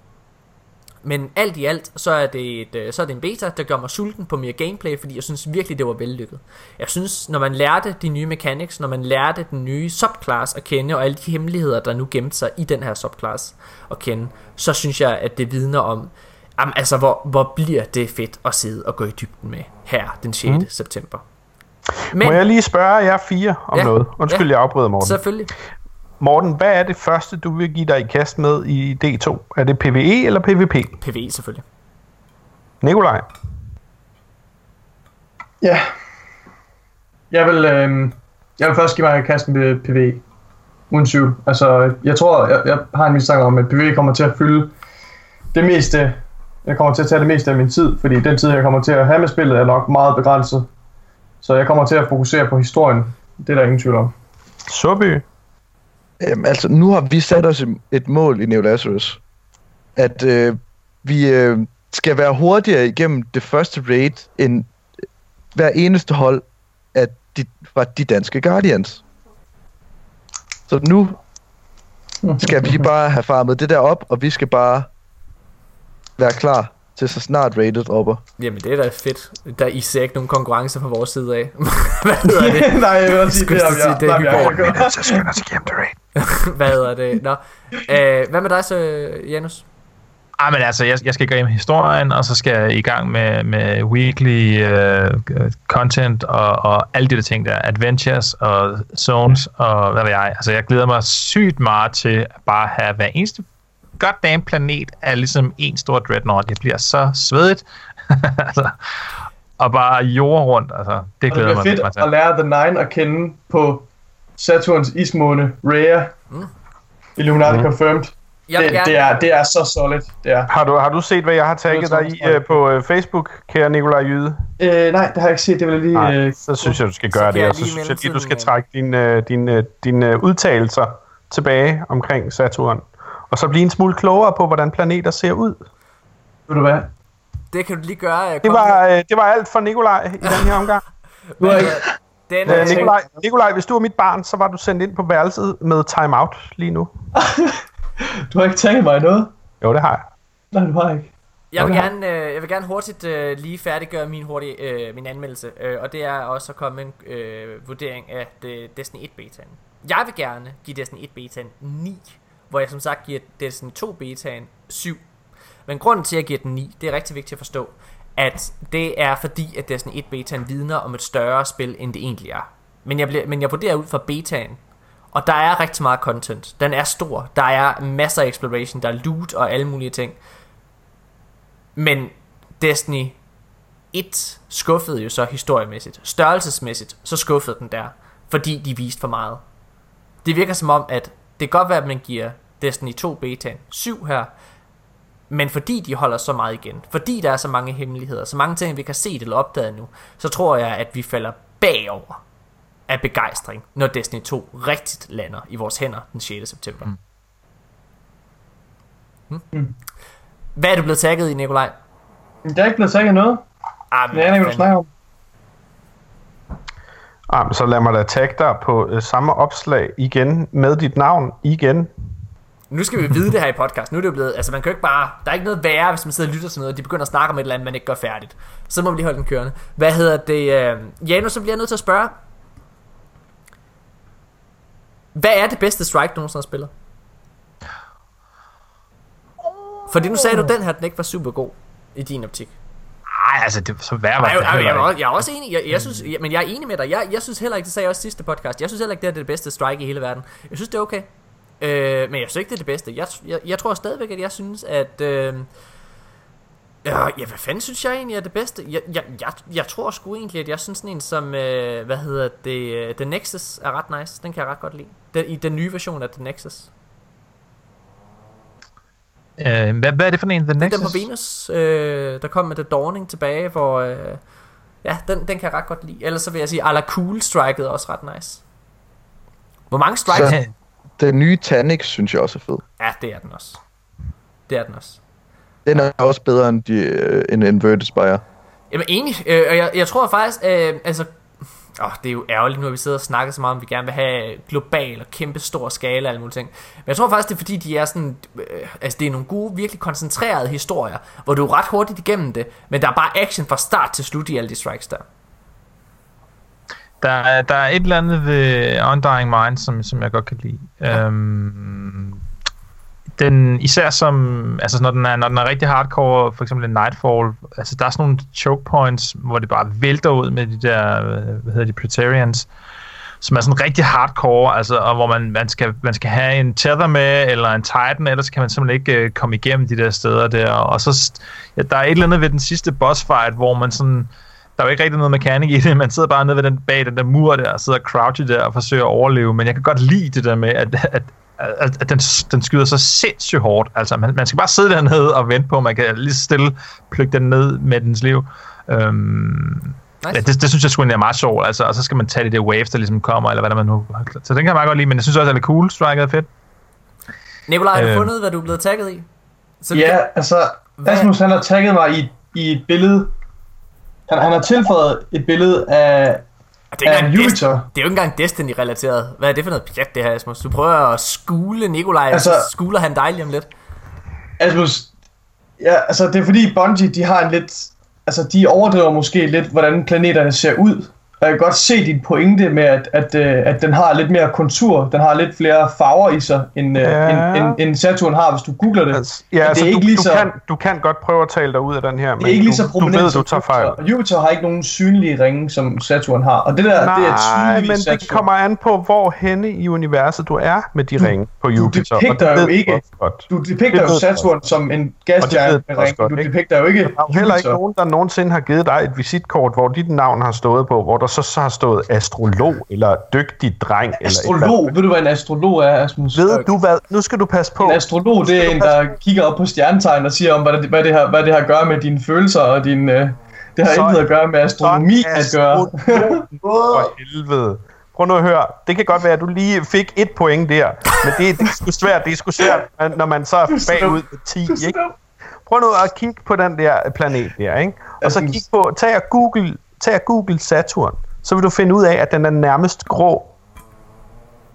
Men alt i alt, så er, det et, øh, så er det en beta, der gør mig sulten på mere gameplay, fordi jeg synes virkelig, det var vellykket. Jeg synes, når man lærte de nye mechanics, når man lærte den nye subclass at kende, og alle de hemmeligheder, der nu gemte sig i den her subclass at kende, så synes jeg, at det vidner om, jamen, altså, hvor, hvor bliver det fedt at sidde og gå i dybden med her den 6. Mm. september. Men, Må jeg lige spørge jer fire om Ja. ja. noget? Undskyld, Ja. jeg afbryder Morten. selvfølgelig. Morten, hvad er det første, du vil give dig i kast med i D2? Er det PvE eller PvP? PvE selvfølgelig. Nikolaj? Ja. Jeg vil, øh, jeg vil først give mig kasten med PvE. Uden tvivl. Altså, jeg tror, jeg, jeg har en mistanke om, at PvE kommer til at fylde det meste. Jeg kommer til at tage det meste af min tid, fordi den tid, jeg kommer til at have med spillet, er nok meget begrænset. Så jeg kommer til at fokusere på historien. Det er der ingen tvivl om. Såby. Jamen, altså, nu har vi sat os et mål i Neo Lazarus. At øh, vi øh, skal være hurtigere igennem det første raid end hver eneste hold af de, fra de danske Guardians. Så nu skal vi bare have farmet det der op, og vi skal bare være klar til så snart raidet dropper. Jamen, det er da fedt. Der I ser ikke nogen konkurrence fra vores side af. Hvad hedder det? Nej, jeg vil sige, det til vi sige, det er Hyborg. Så skynder sig igennem det raid. Hvad hedder det? Nå. Øh, hvad med dig så, Janus? Ej, men altså, jeg, jeg skal gå hjem i historien, og så skal jeg i gang med, med weekly uh, content og, og alle de der ting der. Adventures og zones og hvad ved jeg. Altså, jeg glæder mig sygt meget til at bare have hver eneste goddamn planet er ligesom en stor dreadnought. Jeg bliver så svedigt. altså, og bare jord rundt. Altså, det Og det glæder jeg bliver mig fedt at lære The Nine at kende på Saturns ismåne Rhea. Illuminati Mm. confirmed. Jeg Det, det, er, det er så solid. Det er. Har du, har du set, hvad jeg har tagget dig i øh, på øh, Facebook, kære Nikolaj Jyde? Øh, nej, det har jeg ikke set. Det vil jeg lige... Nej, Øh, så synes jeg, du skal Så gøre kan det, og så synes jeg lige, du skal trække dine din, øh, din, øh, udtalelser tilbage omkring Saturn. Og så blive en smule klogere på, hvordan planeter ser ud. ved du hvad? det kan du lige gøre. Jeg Det var, øh, det var alt for Nikolaj i den her omgang. Hvad hedder- Den, Øh, øh, Nikolaj, Nikolaj, hvis du var mit barn, så var du sendt ind på værelset med timeout lige nu. Du har ikke taget mig noget. Jo, det har jeg. Nej, du har ikke. Jeg vil gerne, øh, jeg vil gerne hurtigt øh, lige færdiggøre min hurtige øh, min anmeldelse, øh, og det er også at komme en øh, vurdering af det, Destiny 1 betaen. Jeg vil gerne give Destiny 1 betaen 9, hvor jeg som sagt giver Destiny 2 betaen 7. Men grunden til at jeg giver den 9, det er rigtig vigtigt at forstå, at det er fordi at Destiny 1 betaen vidner om et større spil end det egentlig er. Men jeg, bliver, men jeg vurderer ud fra betaen, og der er rigtig meget content. Den er stor. Der er masser af exploration, der er loot og alle mulige ting. Men Destiny 1 skuffede jo så historiemæssigt. Størrelsesmæssigt, så skuffede den der. Fordi de viste for meget. Det virker som om, at det kan godt være, at man giver Destiny 2 betaen 7 her. Men fordi de holder så meget igen, fordi der er så mange hemmeligheder, så mange ting, vi kan se eller opdage nu, så tror jeg, at vi falder bagover af begejstring, når Destiny 2 rigtigt lander i vores hænder den 6. september. Mm. Hmm? Hvad er du blevet tagget i, Nikolaj? Der er ikke blevet sagt noget. Ah, men Jeg aner ikke, hvad du snakker om. Ah, så lad mig da tagge dig på øh, samme opslag igen med dit navn igen. Nu skal vi vide det her i podcast. Nu er det jo blevet, altså man kan jo ikke bare, der er ikke noget værre, hvis man sidder og lytter til noget, og de begynder at snakke om et eller andet, man ikke gør færdigt. Så må vi lige holde den kørende. Hvad hedder det? Øh, Janus, så bliver jeg nødt til at spørge. Hvad er det bedste strike, du nogensinde har spillet? Fordi nu sagde du, at den her den ikke var super god i din optik. Ej, altså, det så værre var det ej, jeg, ikke. jeg er også enig, jeg, jeg synes, jeg, men jeg er enig med dig. Jeg, jeg synes heller ikke, det sagde jeg også sidste podcast, jeg synes heller ikke, det er det bedste strike i hele verden. Jeg synes, det er okay. Øh, men jeg synes ikke, det er det bedste. Jeg, jeg, jeg tror stadigvæk, at jeg synes, at... Øh, ja, ja, hvad fanden synes jeg egentlig er det bedste? Jeg, jeg, jeg, jeg tror sgu egentlig, at jeg synes sådan en som, øh, hvad hedder det, øh, The Nexus er ret nice. Den kan jeg ret godt lide. Den, I den nye version af The Nexus. Øh, hvad, hvad er det for en? The Den Nexus? på Venus, øh, der kom med The Dawning tilbage, hvor... Øh, ja, den, den kan jeg ret godt lide. Ellers så vil jeg sige, Ala Cool striket er også ret nice. Hvor mange strikes? Så- Den nye Tanix synes jeg også er fed. Ja, det er den også. Det er den også. Den er også bedre end, de, øh, end Inverted Spire. Jamen enig, øh, og jeg, jeg tror faktisk, øh, altså, åh, det er jo ærgerligt nu, at vi sidder og snakker så meget om, vi gerne vil have global og kæmpe stor skala og alle mulige ting. Men jeg tror faktisk, det er fordi, de er sådan, øh, altså det er nogle gode, virkelig koncentrerede historier, hvor du er ret hurtigt igennem det, men der er bare action fra start til slut i alle de strikes der. Der, er- der er et eller andet ved Undying Mind, som, som jeg godt kan lide. Ja. Øhm, den, især som, altså når den, er, når den er rigtig hardcore, for eksempel en Nightfall, altså der er sådan nogle choke points, hvor det bare vælter ud med de der, øh, hvad hedder de, Pretarians, som er sådan rigtig hardcore, altså, og hvor man, man, skal, man skal have en tether med, eller en titan, ellers kan man simpelthen ikke øh, komme igennem de der steder der, og så, ja, der er et eller andet ved den sidste boss fight, hvor man sådan, der er jo ikke rigtig noget mekanik i det, man sidder bare nede ved den, bag den der mur der, og sidder og der og forsøger at overleve, men jeg kan godt lide det der med, at, at, at, at den, den skyder så sindssygt hårdt, altså man, man skal bare sidde dernede og vente på, at man kan lige stille plukke den ned med dens liv. Øhm, Nice. Ja, det, det synes jeg sgu er meget sjovt, altså, og så skal man tage de der waves, der ligesom kommer, eller hvad der man nu... Så den kan jeg meget godt lide, men jeg synes også, at det er cool. Striker er fedt. Nikolaj, har du Øh. fundet, hvad du er blevet tagget i? Så Ja, kan- altså, Hvad- Asmus han har tagget mig i, i et billede. Han, han har tilføjet et billede af, det, er Jupiter. Destiny, det er jo ikke engang Destiny-relateret. Hvad er det for noget pjat, det her, Asmus? Du prøver at skule Nikolaj, Altså- så skuler han dig lige om lidt. Asmus, ja, altså det er fordi Bungie, de har en lidt, altså de overdriver måske lidt, hvordan planeterne ser ud. Og jeg kan godt se din pointe med, at, at, øh, at den har lidt mere kontur, den har lidt flere farver i sig, end, ja. Ja. end, end, end Saturn har, hvis du googler det. Altså, Men ja, det altså, er ikke du, lige du, så- kan, du kan godt prøve at tale dig ud af den her, men det er ikke lige du, så du prominent ved, du tager fejl. Jupiter. Jupiter har ikke nogen synlige ringe, som Saturn har. Og det der, det er Nej, tydeligvis men Saturn. det kommer an på, hvor henne i universet du er med de ringe på Jupiter. og depikter jo du ikke-. Du depikter jo du Saturn som en ved med du også ring. godt, Du depikter jo ikke Der er jo heller ikke nogen, der nogensinde har givet dig et visitkort, hvor dit navn har stået på, hvor der så, så har stået astrolog, eller dygtig dreng. Astrolog, ved du hvad en astrolog er, Asmus? Eller ved du hvad? Nu skal du passe på. En astrolog, det er en, der kigger op på stjernetegn og siger om, hvad det, hvad det, har, hvad det har at gøre med dine følelser og din... Øh, det har Så- intet at gøre med astronomi at gøre. For helvede. Prøv nu at høre. Det kan godt være, at du lige fik et point der. Men det, det er sgu svært. Det er sgu svært, når man så er bagud med 10, ikke? Prøv nu at kigge på den der planet der, ikke? Og så kig på, tag og Google, tag og Google Saturn. Så vil du finde ud af, at den er nærmest grå.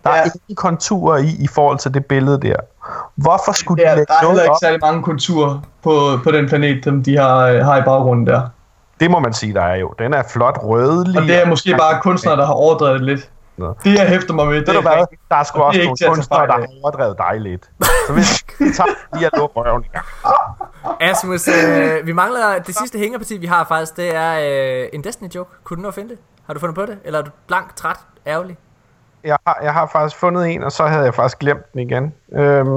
Der er Ja. ingen konturer i, i forhold til det billede der. Hvorfor skulle Ja, de der lægge er heller ikke op? særlig mange konturer på, på den planet, som de har, øh, har i baggrunden der. Det må man sige, der er jo. Den er flot rødlig. Og det er måske bare kunstnere, der har overdrevet det lidt. Nå. Det jeg hæfter mig ved, det du er hvad? Der er sgu Og også det er nogle kunstnere, der har overdrevet dig lidt. Så hvis vi tager lige at lukke røven. Asmus, øh, vi mangler det sidste hængerparti, vi har faktisk, det er øh, en Destiny-joke. Kunne du nå at finde det? Har du fundet på det? Eller er du blank, træt, ærgerlig? Jeg har, jeg har faktisk fundet en, og så havde jeg faktisk glemt den igen. Øhm,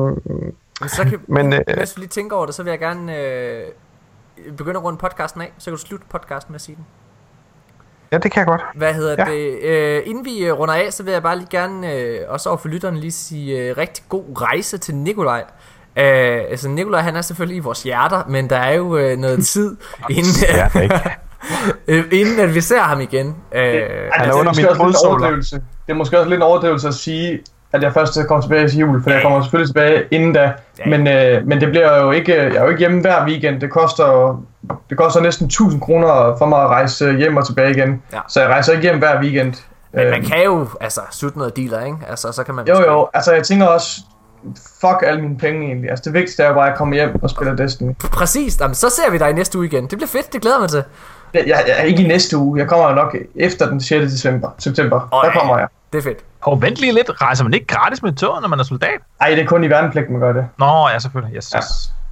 Men så kan, Men, øh, mens du lige tænker over det, så vil jeg gerne øh, begynde at runde podcasten af. Så kan du slutte podcasten med at sige den. Ja, det kan jeg godt. Hvad hedder ja. Det? Øh, inden vi øh, runder af, så vil jeg bare lige gerne, øh, også over for lytterne, lige sige øh, rigtig god rejse til Nikolaj. Øh, altså Nikolaj, han er selvfølgelig i vores hjerter, men der er jo øh, noget tid, inden, Ja, det ikke. øh, inden at vi ser ham igen. Øh, Han er det, er under måske min også lidt en fodsåler. Det er måske også lidt en overdrivelse at sige, at jeg først kommer tilbage til jul, for jeg kommer selvfølgelig tilbage inden da. Ja. Men, øh, men det bliver jo ikke, jeg er jo ikke hjemme hver weekend. Det koster, det koster næsten 1000 kroner for mig at rejse hjem og tilbage igen. Ja. Så jeg rejser ikke hjem hver weekend. men man Øh, kan jo altså sutte noget dealer, ikke? Altså, så kan man Jo måske- jo, altså jeg tænker også, fuck alle mine penge egentlig. Altså det vigtigste er jo bare, at jeg kommer hjem og spiller Destiny. Præcis, Jamen, så ser vi dig i næste uge igen. Det bliver fedt, det glæder mig til. Jeg, jeg, jeg er ikke i næste uge, jeg kommer jo nok efter den 6. december, september. Åh, der kommer jeg. Det er fedt. Og vent lige lidt. Rejser man ikke gratis med toget, når man er soldat? Ej, det er kun i værnepligt, man gør det. Nå, ja, selvfølgelig. Yes, Ja. yes.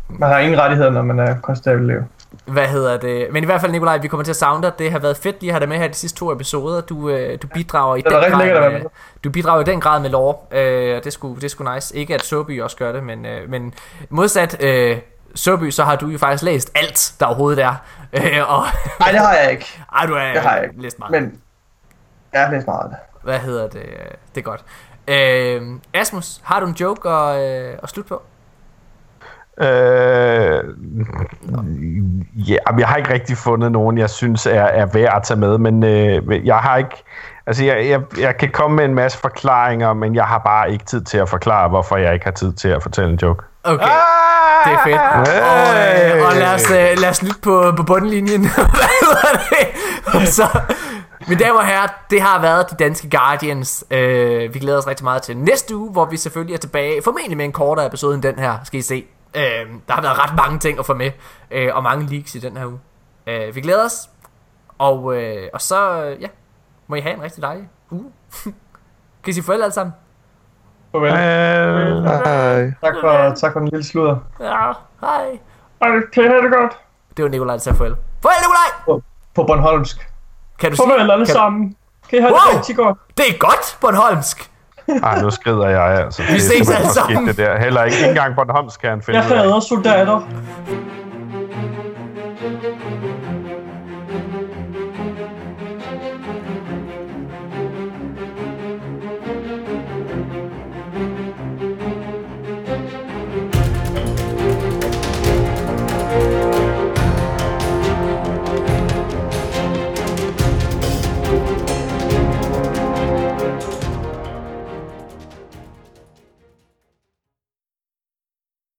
Man har ingen rettigheder, når man er konstabelelev. Hvad hedder det? Men i hvert fald, Nikolaj, vi kommer til at savne dig. Det har været fedt lige at have dig med her de sidste to episoder. Du, øh, du bidrager i Det den lækkert grad med, du bidrager i den grad med lore. Øh, og det sgu, det sgu nice. Ikke at Soby også gør det, men, øh, men modsat øh, Soby, så har du jo faktisk læst alt, der overhovedet er. Øh, og, Nej, det har jeg ikke. ej, du er Det har jeg ikke. læst meget. Men jeg har læst meget af det. Hvad hedder det? Det er godt. Øh, Asmus, har du en joke at, øh, at slutte på? Øh, ja, jeg har ikke rigtig fundet nogen, jeg synes er, er værd at tage med, men øh, jeg har ikke... Altså, jeg, jeg, jeg kan komme med en masse forklaringer, men jeg har bare ikke tid til at forklare, hvorfor jeg ikke har tid til at fortælle en joke. Okay. Det er fedt. Og, øh, og lad, os, øh, lad os lytte på, på bundlinjen. Hvad så, mine damer og herrer, det har været de danske Guardians. Øh, vi glæder os rigtig meget til næste uge, hvor vi selvfølgelig er tilbage, formentlig med en kortere episode end den her, skal I se. Øh, der har været ret mange ting at få med, øh, og mange leaks i den her uge. Øh, vi glæder os, og, øh, og så, ja, må I have en rigtig dejlig uge. kan I sige farvel alle sammen? Farvel. Øh, Hej. Tak for, tak for den lille sludder. Ja, hej. Ej, kan I have det godt? Det var Nikolaj, der sagde farvel. Farvel, Nikolaj! På Bornholmsk. Kan du sige? Farvel alle kan, sammen. Kan I have Wow! det rigtig godt? Det er godt, Bornholmsk! ej, nu skrider jeg altså. Vi ses alle sammen. Det der. Heller ikke, ikke engang Bornholms kan han finde Jeg hader soldater.